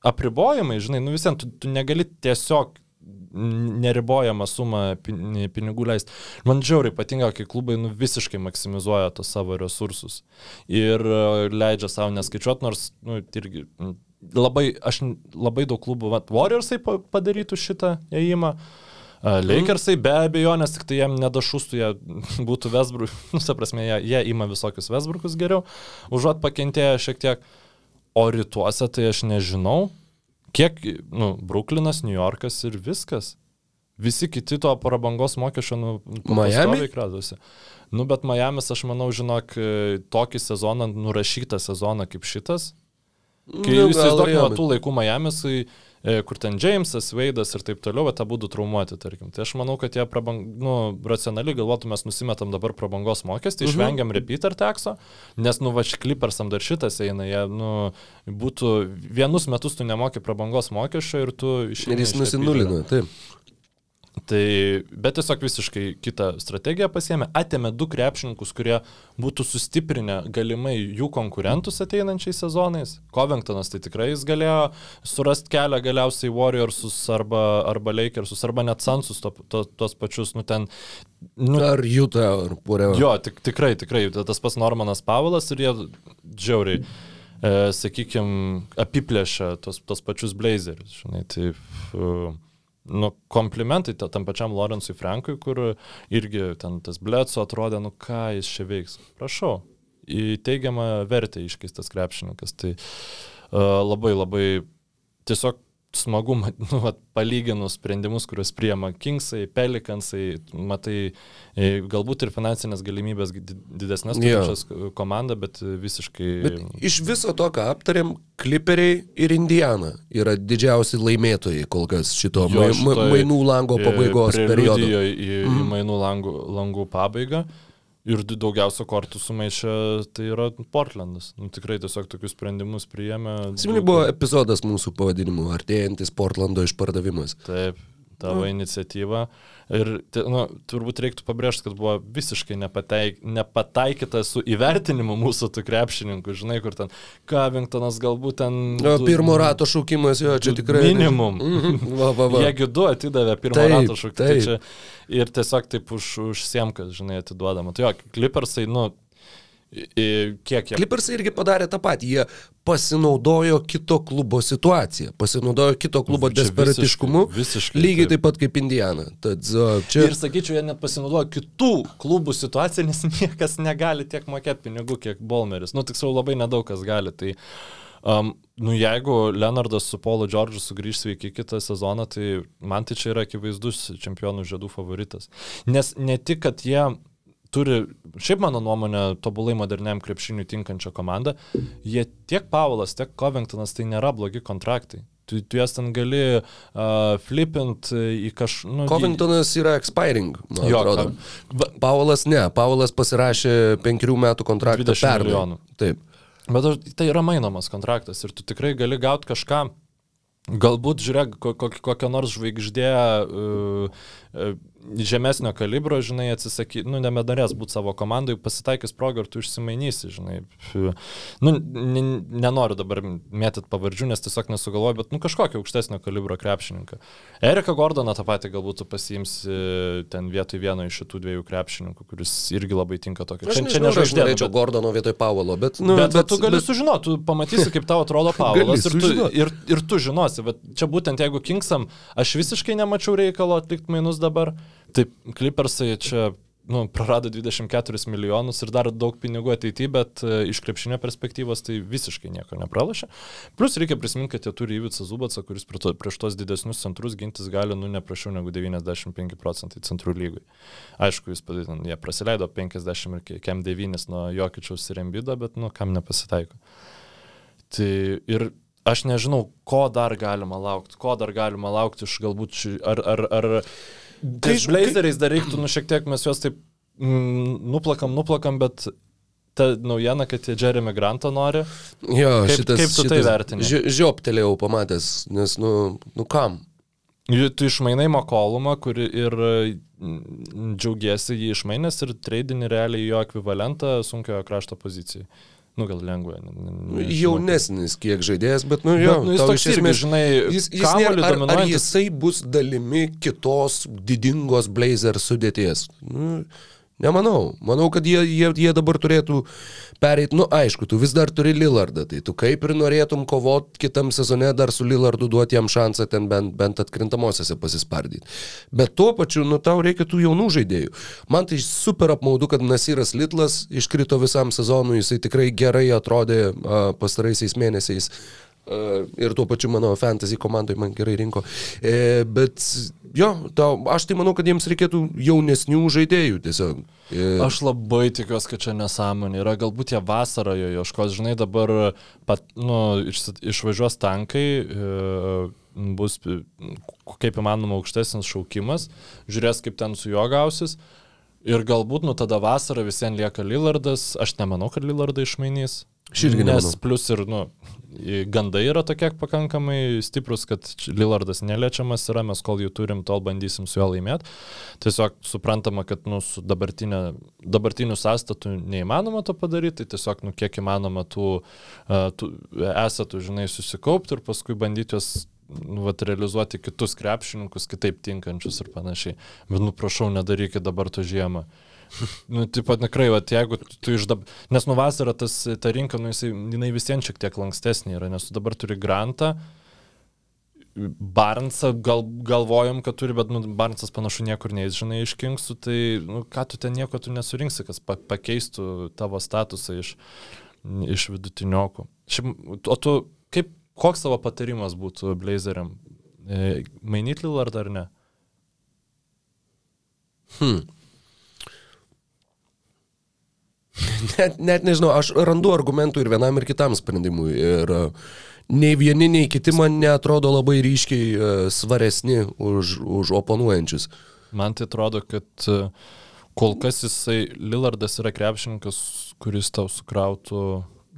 Speaker 2: apribojimai, žinai, nu visiems, tu, tu negali tiesiog neribojamą sumą pin- pinigų leisti. Man žiauriai patinka, kai klubai nu, visiškai maksimizuoja tos savo resursus ir e, leidžia savo neskaičiuoti, nors nu, irgi labai, aš labai daug klubų, vat, Warriorsai pa- padarytų šitą ėjimą. E, Lakersai be abejonės, tik tai jiem nedašustų, jie būtų Vesbruk, nu, ta prasme, jie, jie ima visokius Vesbrukus geriau, užuot pakentėję šiek tiek. O rytuose tai aš nežinau, kiek, nu, Bruklinas, New Yorkas ir viskas. Visi kiti to prabangos mokesčio, nu,
Speaker 1: Miami?
Speaker 2: kradosi. Nu, bet Miamis, aš manau, žinok, e, tokį sezoną, nurašytą sezoną kaip šitas. Kai
Speaker 1: Nu,
Speaker 2: jūs įsivaizduokite nuo tų laikų Miamis, kai, e, kur ten Jamesas, Veidas ir taip toliau, bet abu traumuoti, tarkim. Tai aš manau, kad jie prabang, nu, racionaliai galvotų, mes nusimetam dabar prabangos mokestį,
Speaker 1: Mhm.
Speaker 2: išvengiam repeater tekso, nes, nu, va, klipersam dar šitas eina, jie, nu, būtų vienus metus tu nemoki prabangos mokesčio ir tu išeini.
Speaker 1: Ir jis nusinulino, taip.
Speaker 2: Tai, bet tiesiog visiškai kitą strategiją pasėmė, atėmė du krepšininkus, kurie būtų sustiprinę galimai jų konkurentus ateinančiais sezonais. Covingtonas tai tikrai jis galėjo surasti kelią galiausiai Warriorsus arba, arba Lakersus, arba net Sansus, to, to, tos pačius, nu ten... Nu,
Speaker 1: Ar Jūta, ar whatever.
Speaker 2: Jo, tik, tikrai, tikrai, ta- tas pats Normanas Pavelas ir jie džiauriai, e, sakykime, apiplėšia tos, tos pačius blazerius, žinai, tai, e, nu, komplimentai ta- tam pačiam Lorenzui Frankui, kur irgi ten tas Bledso atrodė, nu ką jis čia veiks. Prašau, į teigiamą vertę iškeistas krepšininkas, tai uh, labai labai tiesiog smagu, nu, vat, palyginus sprendimus, kuriuos priema Kingsai, Pelikansai, matai, e, galbūt ir finansinės galimybės di- didesnės
Speaker 1: Jo.
Speaker 2: turinčias komandą, bet visiškai...
Speaker 1: Bet iš viso to, ką aptarėm, Clipperiai ir Indiana yra didžiausi laimėtojai kol kas šito
Speaker 2: Jo,
Speaker 1: ma,
Speaker 2: šitoj,
Speaker 1: mainų lango
Speaker 2: e,
Speaker 1: pabaigos periodo.
Speaker 2: Į, į mainų langų, langų pabaigą. Ir daugiausia kortų sumaišė, tai yra Portlandas. Nu, tikrai tiesiog tokius sprendimus priėmė.
Speaker 1: Atsimeni, buvo epizodas mūsų pavadinimu Artėjantis Portlando išpardavimas.
Speaker 2: Taip, tavo mm. iniciatyva. Ir nu, turbūt reiktų pabrėžti, kad buvo visiškai nepateik, nepataikyta su įvertinimu mūsų tų krepšininkų. Žinai, kur ten Covingtonas galbūt ten...
Speaker 1: O,
Speaker 2: du-
Speaker 1: pirmo rato šaukimas, jo, čia tikrai.
Speaker 2: Minimum.
Speaker 1: Mhm, Va, va, va.
Speaker 2: Jiegi du atidavė pirmą
Speaker 1: Taip,
Speaker 2: ratą šūkį. Tai čia ir tiesiog taip už, už siemkas, žinai, atiduodama. Tai jo, Clippersai, nu, kiek jie...
Speaker 1: Clippersai irgi padarė tą patį, jie pasinaudojo kito klubo situaciją, pasinaudojo kito klubo
Speaker 2: Čia
Speaker 1: desperatiškumu,
Speaker 2: visiškai- visiškai
Speaker 1: lygiai
Speaker 2: taip.
Speaker 1: pat kaip Indiana. Tad čia
Speaker 2: Ir sakyčiau, jie net pasinaudojo kitų klubų situaciją, nes niekas negali tiek mokėti pinigų, kiek Bolmeris. Nu, tiksliau, labai nedaug kas gali. Tai, um, nu, jeigu Leonardas su Paulu Džordžu sugrįž sveiki kitą sezoną, tai man tai čia yra akivaizdus čempionų žiedų favoritas. Nes ne tik, kad jie turi, šiaip mano nuomonė, tobulai moderniam krepšiniui tinkančią komandą, jie tiek Paulas, tiek Covingtonas tai nėra blogi kontraktai. Tu, tu jas ten gali uh, flipint į kažką... Nu, į-
Speaker 1: Covingtonas yra expiring, man
Speaker 2: Jo,
Speaker 1: atrodo.
Speaker 2: va-
Speaker 1: Paulas ne, Paulas pasirašė penkerių metų kontraktą
Speaker 2: 20
Speaker 1: pernai.
Speaker 2: milijonų.
Speaker 1: Taip.
Speaker 2: Bet tai yra mainomas kontraktas ir tu tikrai gali gauti kažką. Galbūt, žiūrėk, ko- ko- kokia nors žvaigždė uh, uh, žemesnio kalibro, žinai, atsisakyti, nu, nebedarės būti savo komandai, pasitaikys progą ir tu išsimainysi, žinai. Nu, nenoriu dabar mėtyti pavardžių, nes tiesiog nesugalvoju, bet, nu, kažkokio aukštesnio kalibro krepšininką. Erika Gordoną tą patį galbūt tu pasiimsi ten vietoj vieno iš šitų dviejų krepšininkų, kuris irgi labai tinka tokio.
Speaker 1: Aš
Speaker 2: Čia, čia
Speaker 1: nežinau, aš
Speaker 2: nežaidžiu,
Speaker 1: norėčiau Gordono vietoj Paulo, bet... Nu,
Speaker 2: Nu, bet, bet tu gali
Speaker 1: bet-
Speaker 2: bet... sužinoti, tu pamatysi, kaip tau atrodo Paulas ir, tu, ir, ir tu žinosi, bet čia būtent jeigu Kingsam, aš visiškai nemačiau reikalo atlikti mainus dabar, tai Clippersai čia nu, prarado 24 milijonus ir dar daug pinigų ateityje, bet e, iš krepšinio perspektyvos tai visiškai nieko nepralašė. Plus reikia prisiminti, kad jie turi Įvicą Zubacą, kuris prieš tos didesnius centrus gintis gali nu neprašiau negu 95 procentai centrų lygui. Aišku, jis, padidin- jie prasileido 50 ir kem 9 nuo Jokičiaus ir Embido, bet nu kam nepasitaiko. Tai ir aš nežinau, ko dar galima laukti, ko dar galima laukti iš galbūt, ši- ar, ar, ar
Speaker 1: Kaip-
Speaker 2: blazeriais dar reiktų, nu šiek tiek mes juos taip mm, nuplakam, nuplakam, bet ta naujiena, kad jie Jeremy Grantą nori,
Speaker 1: Jo,
Speaker 2: Kaip-
Speaker 1: šitas,
Speaker 2: kaip tu tai
Speaker 1: šitas
Speaker 2: vertini?
Speaker 1: ži- Žioptelėjau pamatęs, nes, nu, nu kam?
Speaker 2: Ju- tu išmainai Makolumą, kuri ir mm, džiaugiesi jį išmainęs ir treidini realiai jo ekvivalentą sunkiojo krašto pozicijai. Nu, gal lengva.
Speaker 1: Nu. Jaunesnis kiek žaidėjas, bet, nu, jo,
Speaker 2: Bet, nu, jis toks irgi, žinai,
Speaker 1: jis, jis nėra, ar, ar jisai bus dalimi kitos didingos Blazer sudėties? Nu, nemanau. Manau, kad jie, jie, jie dabar turėtų pereiti, nu aišku, tu vis dar turi Lillardą, tai tu kaip ir norėtum kovot kitam sezone dar su Lillardu duoti jam šansą ten bent, bent atkrintamosiose pasispardyti. Bet tuo pačiu, nu tau reikia tų jaunų žaidėjų. Man tai super apmaudu, kad Nasiras Litlas iškrito visam sezonui, jisai tikrai gerai atrodė pastaraisiais mėnesiais. Ir tuo pačiu mano fantasy komandai man gerai rinko. E, bet jo, tau, aš tai manau, kad jiems reikėtų jaunesnių žaidėjų tiesiog. E,
Speaker 2: Aš labai tikiuosi, kad čia nesąmonė yra. Galbūt jie vasarą jo ieškos. Žinai, dabar pat, nu, iš, išvažiuos tankai, e, bus kaip įmanoma aukštesnis šaukimas, žiūrės, kaip ten su juo gausis. Ir galbūt, nu, tada vasarą visiems lieka Lillardas. Aš nemanau, kad Lillardą išmainys.
Speaker 1: Aš irgi
Speaker 2: Nes
Speaker 1: nemanau.
Speaker 2: plus ir, nu, gandai yra tokie pakankamai stiprus, kad Lillardas neliečiamas yra, mes kol jų turim, tol bandysim su juo laimėti. Tiesiog suprantama, kad, nu, su dabartiniu sąstatu neįmanoma to padaryti, tai tiesiog, nu, kiek įmanoma tų, tų esatų, žinai, susikaupti ir paskui bandyti juos nu, vat, realizuoti kitus krepšininkus, kitaip tinkančius ir panašiai. Bet, nu, prašau, nedarykit dabar to žiemą. Nu, taip pat tikrai, va, jeigu tu, iš dabar, nes nu vasarą tas, ta rinka, nu, jisai, jinai vis vien šiek tiek lankstesnė yra, nes tu dabar turi grantą, Barnsą gal, galvojom, kad turi, bet nu, Barnsas panašu niekur neįs, žinai, iš Kingsų, tai nu, ką tu ten nieko tu nesurinksi, kas pa, pakeistų tavo statusą iš, iš vidutiniokų. Šiaip, o tu, kaip, koks tavo patarimas būtų Blazeriam? E, Mainyti Lillard ar ne?
Speaker 1: Hmm. Net, net nežinau, aš randu argumentų ir vienam, ir kitam sprendimui. Ir e, nei vieni, nei kiti man netrodo labai ryškiai e, svaresni už, už oponuojančius.
Speaker 2: Man tai atrodo, kad e, kol kas jisai, Lillardas yra krepšininkas, kuris tau sukrautų,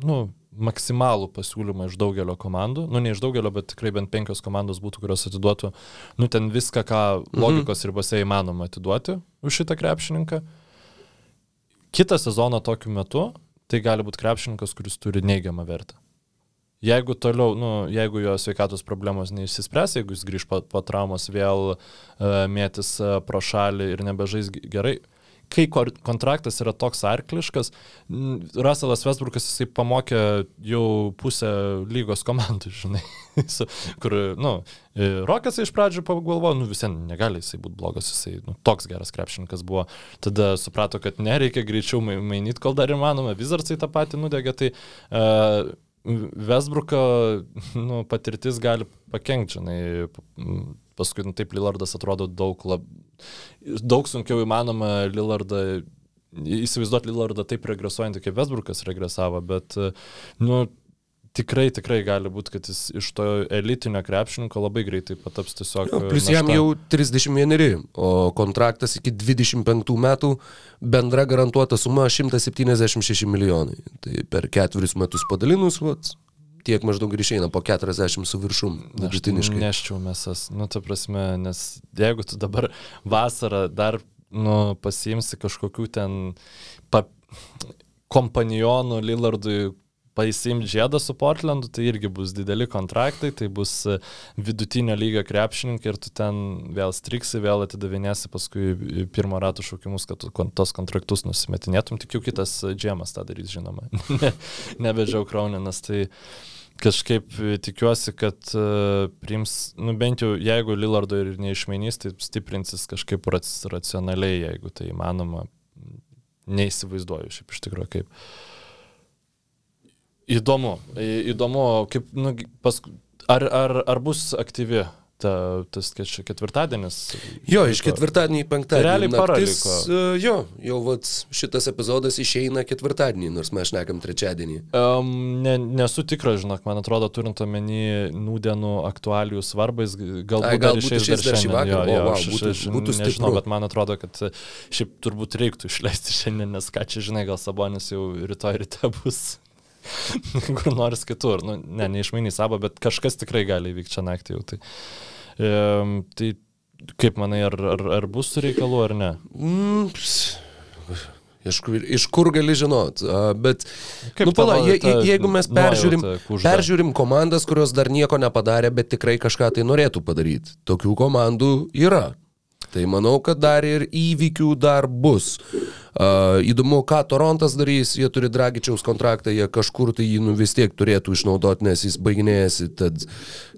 Speaker 2: nu, maksimalų pasiūlymą iš daugelio komandų. Nu, ne iš daugelio, bet tikrai bent penkios komandos būtų, kurios atiduotų, nu, ten viską, ką logikos ribose įmanoma atiduoti už šitą krepšininką. Kitą sezoną tokiu metu tai gali būti krepšininkas, kuris turi neigiamą vertę. Jeigu toliau, nu, jeigu jo sveikatos problemos neišsispręs, jeigu jis grįž po, po traumos vėl uh, mėtis uh, pro šalį ir nebežais gerai, kai kontraktas yra toks arkliškas, Russellas Westbrookas jisai pamokė jau pusę lygos komandų, žinai, kur, nu, e, Rokas iš pradžių pagalvojo, nu visien negali jisai būti blogas, jisai nu, toks geras krepšininkas buvo. Tada suprato, kad nereikia greičiau mai- mainyti, kol dar įmanoma, Vizardsai tą patį nudegė, tai uh, Westbrooko nu, patirtis gali pakengti, žinai, paskui nu, taip Lillardas atrodo daug, lab, daug sunkiau įmanoma Lillardą, įsivaizduoti Lillardą taip regresuojantį, kaip Westbrookas regresavo, bet, nu, tikrai, tikrai gali būti, kad jis iš to elitinio krepšininko labai greitai pataps tiesiog.
Speaker 1: Jo, plus jam
Speaker 2: našta.
Speaker 1: jau 31, o kontraktas iki 25 metų bendra garantuota suma 176 milijonai. Tai per ketverius metus padalinus, vat, tiek maždaug ir išeina po 40 su viršum vidutiniškai.
Speaker 2: Neščiau mesas, nu, ta prasme, nes jeigu tu dabar vasarą dar, nu, pasiimsi kažkokių ten pa, kompanionų Lillardui pasimti žiedą su Portlandu, tai irgi bus dideli kontraktai, tai bus e, vidutinio lygio krepšininkai ir tu ten vėl striksi, vėl atidavinėsi paskui pirmo rato šaukimus, kad tos kontraktus nusimetinėtum, tik jau kitas džemas tą darys, žinoma. Ne- Nebežiau Krauninas, tai kažkaip e, tikiuosi, kad uh, priims, nu bent jau jeigu Lillardo ir neišmainys, tai stiprinsis kažkaip rac, racionaliai, jeigu tai įmanoma. Neįsivaizduoju šiaip iš tikrųjų kaip. Įdomu, įdomu, kaip, nu, pas, ar, ar, ar bus aktyvi ta, tas ketvirtadienis?
Speaker 1: Jo, iš ketvirtadienį į penktadienį.
Speaker 2: Realiai para
Speaker 1: Naktis,
Speaker 2: liko.
Speaker 1: e, Jo, jau vat, šitas epizodas išeina ketvirtadienį, nors mes šnekam trečiadienį.
Speaker 2: Um, ne, nesu tikras, žinok, man atrodo, turint omeny nūdienų aktualijų g- galbūt,
Speaker 1: Ai,
Speaker 2: dar
Speaker 1: galbūt
Speaker 2: išeis
Speaker 1: išeis dar šį vakarą.
Speaker 2: Jo, jo,
Speaker 1: vau,
Speaker 2: aš-
Speaker 1: būtų-
Speaker 2: aš
Speaker 1: būtų
Speaker 2: Nežinau,
Speaker 1: stipru.
Speaker 2: bet man atrodo, kad e, šiaip turbūt reiktų išleisti šiandien, nes ką čia žinai, gal Sabonis jau rytoj ryte bus. kur nors kitur. Nu, ne, neišmainys savo, bet kažkas tikrai gali įvykti čia naktį jau. Tai, um, tai kaip manai, ar, ar, ar bus reikalų ar ne?
Speaker 1: Mm, ps, iš, iš kur gali žinot? Bet,
Speaker 2: Kaip
Speaker 1: nu, pala, je, je, jeigu mes peržiūrim, peržiūrim komandas, kurios dar nieko nepadarė, bet tikrai kažką tai norėtų padaryti. Tokių komandų yra. Tai manau, kad dar ir įvykių dar bus. Uh, įdomu, ką Torontas darys, jie turi Dragičiaus kontraktą, jie kažkur tai jį nu, vis tiek turėtų išnaudoti, nes jis baiginėjasi. Tad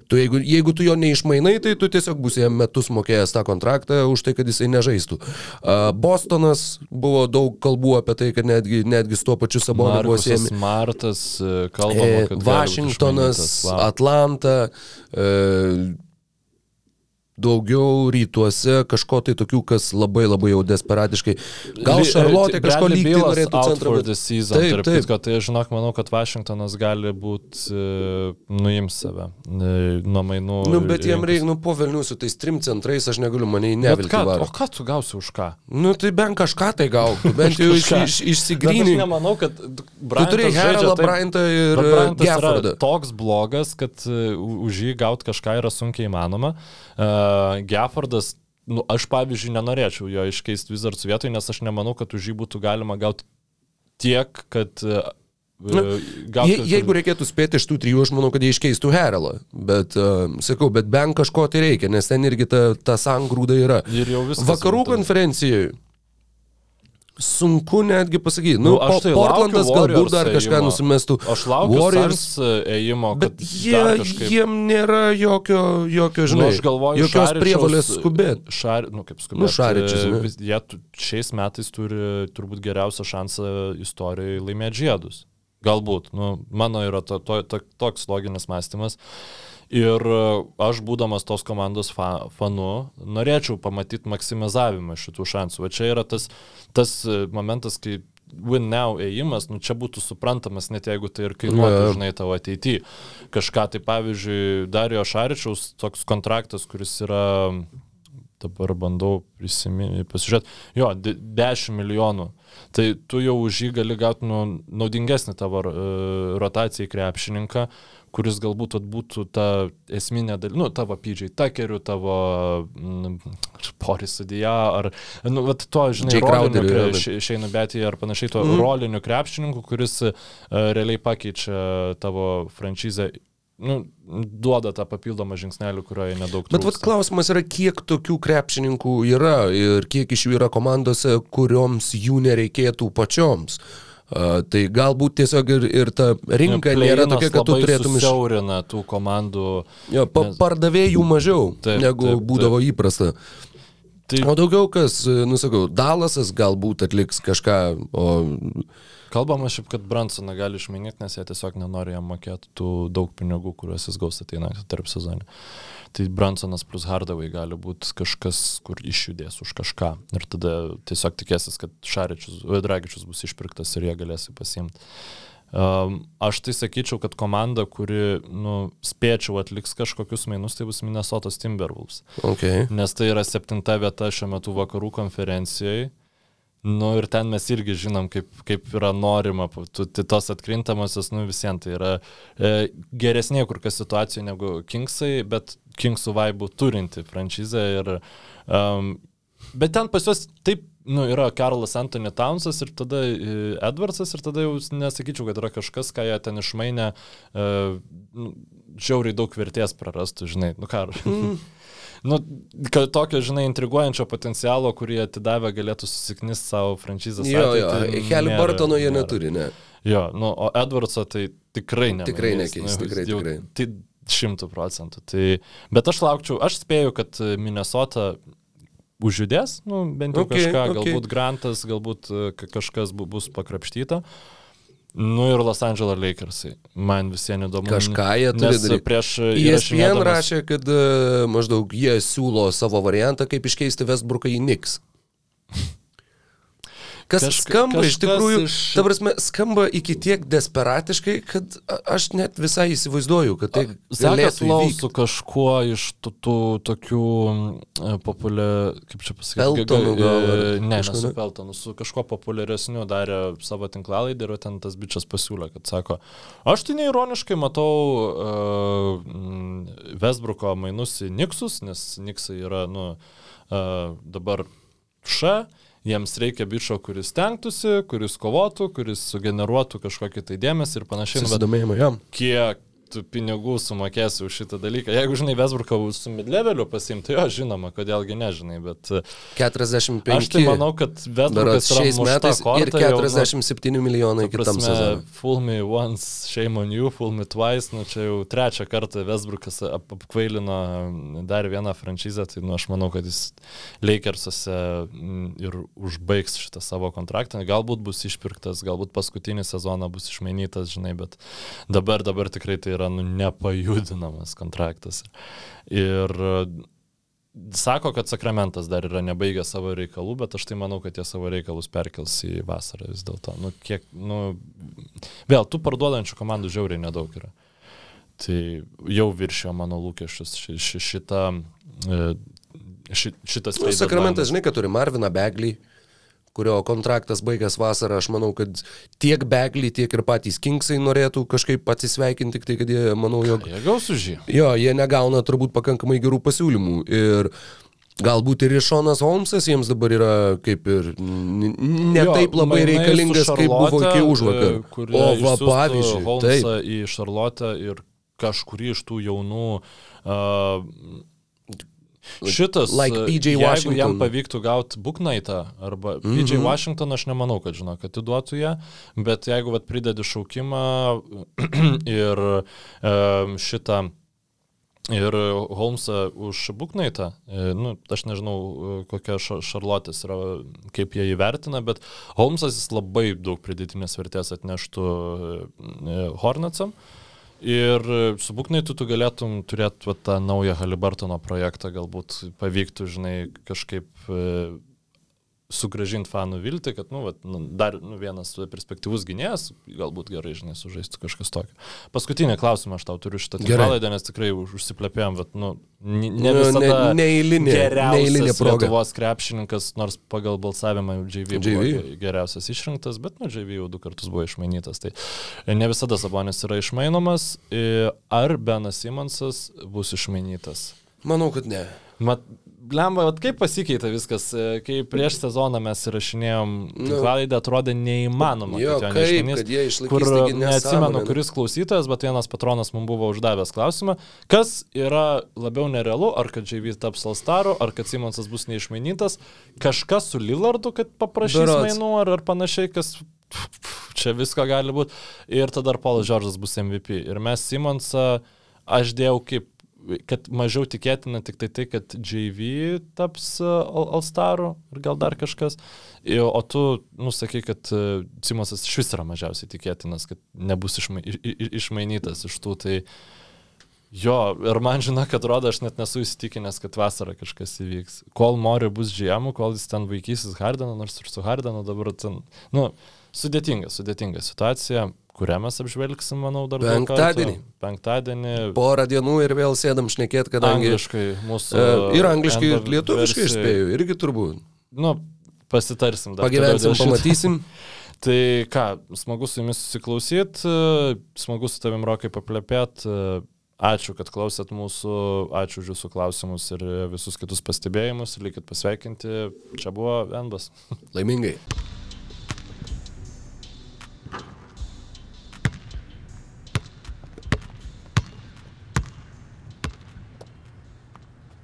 Speaker 1: tu, jeigu, jeigu tu jo neišmainai, tai tu tiesiog būsi jam metus mokėjęs tą kontraktą už tai, kad jisai nežaistų. Uh, Bostonas buvo daug kalbų apie tai, kad netgi, netgi su tuo pačiu Saboniu buvo siejami.
Speaker 2: Martas, e, kalbama,
Speaker 1: E,
Speaker 2: kad
Speaker 1: Vašingtonas. Atlanta, e, daugiau rytuose kažko tai tokių, kas labai labai jau desperatiškai. Gal Šarlotė
Speaker 2: e,
Speaker 1: kažko
Speaker 2: Bealas
Speaker 1: norėtų
Speaker 2: season,
Speaker 1: Taip, taip.
Speaker 2: kitko, tai žinok, manau, kad Vašingtonas gali būti e, nuims save e, nuo mainų.
Speaker 1: Nu, bet jiem reikia, nu, po Vilnių su tais trim centrais aš negaliu mane į
Speaker 2: Bet
Speaker 1: neviltį
Speaker 2: ką, o ką tu gausi už ką?
Speaker 1: Nu, tai bent kažką tai gautų, bent jau iš, iš,
Speaker 2: Bet aš
Speaker 1: išsigrynink.
Speaker 2: nemanau, kad
Speaker 1: Tu turėjai Harelą, Bryantą ir
Speaker 2: yra
Speaker 1: Geffordą.
Speaker 2: toks blogas, kad e, už jį gauti kažką yra sunkiai įmanoma. Uh, Geffordas, nu, aš pavyzdžiui nenorėčiau jo iškeisti Wizards vietoj, nes aš nemanau, kad už jį būtų galima gauti tiek, kad uh,
Speaker 1: Nu, Je, jeigu reikėtų spėti iš tų trijų, aš manau, kad jie iškeistų Harelą. Bet, uh, sakau, bet bent kažko tai reikia, nes ten irgi ta, ta sangrūda yra.
Speaker 2: Ir jau viskas
Speaker 1: Vakarų konferencijoje sunku netgi pasakyti. Nu,
Speaker 2: Nu, aš tai
Speaker 1: po- Portlandas galbūt dar kažką
Speaker 2: ėjimo.
Speaker 1: nusimestų.
Speaker 2: Aš laukiu
Speaker 1: Warriors,
Speaker 2: Suns ėjimo, kad
Speaker 1: bet jie,
Speaker 2: kažkaip...
Speaker 1: jiem nėra jokio, jokio
Speaker 2: Nu,
Speaker 1: žinai,
Speaker 2: aš galvoju,
Speaker 1: jokios
Speaker 2: Šaričiaus-
Speaker 1: prievalės skubėti.
Speaker 2: Šar, nu, kaip skubėti.
Speaker 1: Nu, Šaričius,
Speaker 2: vis- Jie šiais metais turi turbūt geriausią šansą istorijoje laimėti žiedus. Galbūt. Nu, mano yra to, to, to, toks loginis mąstymas. Ir e, aš, būdamas tos komandos fa, fanu, norėčiau pamatyti maksimizavimą šitų šansų. Va čia yra tas, tas e, momentas, kai win now ėjimas, nu čia būtų suprantamas, net jeigu tai ir kainuotų,
Speaker 1: Jo.
Speaker 2: žinai, tavo ateityje. Kažką tai, pavyzdžiui, Dario Šaričiaus toks kontraktas, kuris yra, dabar bandau prisiminti, pasižiūrėti, jo, de- 10 milijonų. Tai tu jau už jį gali gauti nu, naudingesnį tavo uh, rotacijai krepšininką, kuris galbūt būtų ta esminė dalis, nu, tavo pydžiai, takerių, tavo mm, poris sudėja, ar, nu, vat to, žinai, rolinių
Speaker 1: Crowderiu, jo,
Speaker 2: kre-
Speaker 1: bet-
Speaker 2: še- Šeinu Betį ar panašiai, to mm. rolinių krepšininkų, kuris uh, realiai pakeičia tavo franšizę, nu, duoda tą papildomą žingsnelį, kurioje nedaug
Speaker 1: Bet vat
Speaker 2: trūksta.
Speaker 1: klausimas yra, kiek tokių krepšininkų yra ir kiek iš jų yra komandose, kurioms jų nereikėtų pačioms. Uh, tai galbūt tiesiog ir, ir ta rinka nėra tokia, kad tu turėtum iš...
Speaker 2: Siaurina tų komandų.
Speaker 1: Jo, pa,
Speaker 2: nes-
Speaker 1: pardavėjų mažiau,
Speaker 2: Taip,
Speaker 1: negu
Speaker 2: taip, taip.
Speaker 1: būdavo įprasta.
Speaker 2: Tai
Speaker 1: O daugiau kas, nusakau, Dalasas galbūt atliks kažką, o
Speaker 2: kalbama šiaip, kad Bransoną gali išmainyti, nes jie tiesiog nenori jam mokėti tų daug pinigų, kuriuos jis gaus ateina tarp sezonį. Tai Bransonas plus Hardaway gali būti kažkas, kur išjudės už kažką. Ir tada tiesiog tikėsis, kad Šaričius, Dragičius bus išpirktas ir jie galės jį pasiimti. Um, aš tai sakyčiau, kad komanda, kuri, nu, spėčiau atliks kažkokius mainus, tai bus Minnesotos Timberwolves.
Speaker 1: okay.
Speaker 2: Nes tai yra septinta vieta šiuo metu vakarų konferencijoje. Nu ir ten mes irgi žinom, kaip, kaip yra norima, tu, tai tos atkrintamosios, nu visiems tai yra e, geresnė kur kas situacija negu Kingsai, bet Kingsų vaibų turinti franšizė ir um, Bet ten pas juos taip, nu, yra Karlas Anthony Townsas ir tada e, Edwardsas ir tada jau nesakyčiau, kad yra kažkas, ką jie ten išmainė, uh, nu, žiauriai daug vertės prarastų, žinai, nu ką. Mm. Nu, kad tokio, žinai, intriguojančio potencialo, kurį atidavę galėtų susiknisti savo franšizės.
Speaker 1: Jo, jo, Heli Bartono jie neturi, ne.
Speaker 2: Jo, nu, o Edwardso tai tikrai ne.
Speaker 1: Tikrai nekeis, nu, tikrai, tikrai.
Speaker 2: Tai šimtų procentų. Tai, bet aš laukčiau, aš spėju, kad Minnesota užjudės, nu, bent jau okay, kažką, okay. galbūt Grantas, galbūt e, kažkas bus pakrapštyta. Nu ir Los Angeles Lakersai. Man visiems įdomu.
Speaker 1: Kažką jie turi daryti.
Speaker 2: Prieš
Speaker 1: ESPN rašė, kad uh, maždaug jie siūlo savo variantą, kaip iškeisti Westbrooką į Knicks. Kas Kažka, skamba iš tikrųjų, iš... ta prasme, skamba iki tiek desperatiškai, kad aš net visai įsivaizduoju, kad tai galėtų įvykti.
Speaker 2: su kažkuo iš tų, tų tokių populiarių, kaip čia pasakyti,
Speaker 1: Peltonų gal.
Speaker 2: E, ne, ne su Peltonu, su kažkuo populiaresniu darė savo tinklalaidį ir ten tas bičias pasiūlė, kad sako, aš tai neironiškai matau uh, Westbrooko mainus į Niksus, nes Niksai yra, nu, uh, dabar ša jiems reikia bičio, kuris tenktųsi, kuris kovotų, kuris sugeneruotų kažkokį tai dėmesį ir panašiai.
Speaker 1: Nu, Susidomėjimą jam.
Speaker 2: Kiek pinigų sumokėsi už šitą dalyką. Jeigu žinai Vesburką su midleveliu pasimti, jo, žinoma, kodėlgi nežinai, bet...
Speaker 1: 45.
Speaker 2: Aš tai manau, kad Vesburkas
Speaker 1: šiais metais korta, ir 47 jau, nu, milijonai kitam sezonui.
Speaker 2: Fool me once, shame on you, fool me twice, nu čia jau trečią kartą Vesburkas apkvailino dar vieną franšizę, tai nu, aš manau, kad jis Lakersuose ir užbaigs šitą savo kontraktą. Galbūt bus išpirktas, galbūt paskutinį sezoną bus išmainytas, žinai, bet dabar, dabar tikrai tai yra yra nu, nepajudinamas kontraktas. Ir e, sako, kad Sakramentas dar yra nebaigęs savo reikalų, bet aš tai manau, kad jie savo reikalus perkels į vasarą vis dėlto. Nu, kiek, nu, vėl, tų parduodančių komandų žiauriai nedaug yra. Tai jau viršio mano lūkesčius ši, ši, šitą, e, ši, šitas...
Speaker 1: Nu, Sakramentas, žinai, kad turi Marviną Beglį kurio kontraktas baigęs vasarą, aš manau, kad tiek Beglį, tiek ir patys Kingsai norėtų kažkaip atsisveikinti, tik tai, kad jie, manau, jog...
Speaker 2: Jie gaus už jį.
Speaker 1: Jo, jie negauna turbūt pakankamai gerų pasiūlymų. Ir galbūt ir Išonas Holmesas jiems dabar yra kaip ir ne jo, taip labai reikalingas, kaip buvo iki užvakar.
Speaker 2: E, o va, pavyzdžiui, Holmesą į Šarlotę ir kažkurį iš tų jaunų uh, Šitas,
Speaker 1: like PJ
Speaker 2: jeigu
Speaker 1: Washington.
Speaker 2: jam pavyktų gauti Booknightą arba mm -hmm. PJ Washington, aš nemanau, kad žino, kad atiduotų ją, bet jeigu vat, pridedi šaukimą ir um, šitą Ir Holmesą už Buknaitą, e, nu, aš nežinau, kokia Šarlotės yra, kaip jie įvertina, bet Holmesas jis labai daug pridėtinės vertės atneštų e, Hornetsam. Uh, Ir su Buknaitu tu galėtum turėti tą naują Halibartono projektą, galbūt pavyktų, žinai, kažkaip e, sugražinti fanų viltį, kad, nu, vat, nu dar nu, vienas perspektyvus gynėjas, galbūt gerai, žinai, sužaistų kažkas tokio. Paskutinį klausimą aš tau turiu šitą tinklalaidę, nes tikrai už, užsiplepėjom, bet, nu, ne, ne visada
Speaker 1: nu, ne, neįlinė, neįlinė proga.
Speaker 2: Lietuvos krepšininkas, nors pagal balsavimą JV, JV. buvo geriausias išrinktas, bet, nu, JV jau du kartus buvo išmainytas. Tai ne visada Sabonis yra išmainomas. Ar Benas Simonsas bus išmainytas?
Speaker 1: Manau, kad ne.
Speaker 2: Mat, Lemba, kaip pasikeitė viskas, e, kai prieš sezoną mes įrašinėjom nu. tinklalaidę, atrodė neįmanoma.
Speaker 1: Jo,
Speaker 2: kad
Speaker 1: kaip, neišmanys, kad jie išlaikys. Kur
Speaker 2: neatsimenu, kuris klausytojas, bet vienas patronas mums buvo uždavęs klausimą, kas yra labiau nerealu, ar kad JV taps Alstaru, ar kad Simonsas bus neišmainytas, kažkas su Lillardu, kad paprašys Berots. mainų, ar, ar panašiai, kas čia visko gali būti. Ir tada ar Paulas Džordžas bus MVP. Ir mes Simonsą aš dėjau kaip kad mažiau tikėtina tik tai tai, kad JV taps e, Alstaru ir gal dar kažkas. O tu, nusakai, kad e, Simosas iš vis yra mažiausiai tikėtinas, kad nebus išma, išmainytas iš tų. Tai jo, ir man žinok, kad rodo, aš net nesu įsitikinęs, kad vasarą kažkas įvyks. Kol Mori bus GM, kol jis ten vaikysis Hardeną, nors ir su Hardenu dabar ten, nu, sudėtinga, sudėtinga situacija kurią mes apžvelgsim, manau, dar
Speaker 1: penktadienį.
Speaker 2: Penktadienį.
Speaker 1: Porą dienų ir vėl sėdam šnekėt, kadangi...
Speaker 2: Angliškai mūsų.
Speaker 1: Uh, ir angliškai, ir lietuviškai, aš spėju, irgi turbūt.
Speaker 2: Nu, Pasitarsim dar.
Speaker 1: Pagyvensim, pamatysim.
Speaker 2: Tai ką, smagu su jumis susiklausyti, smagu su tavim rokai paplepėt. Ačiū, kad klausėt mūsų, ačiū už jūsų klausimus ir visus kitus pastebėjimus. Likit pasveikinti. Čia buvo Enbas.
Speaker 1: Laimingai.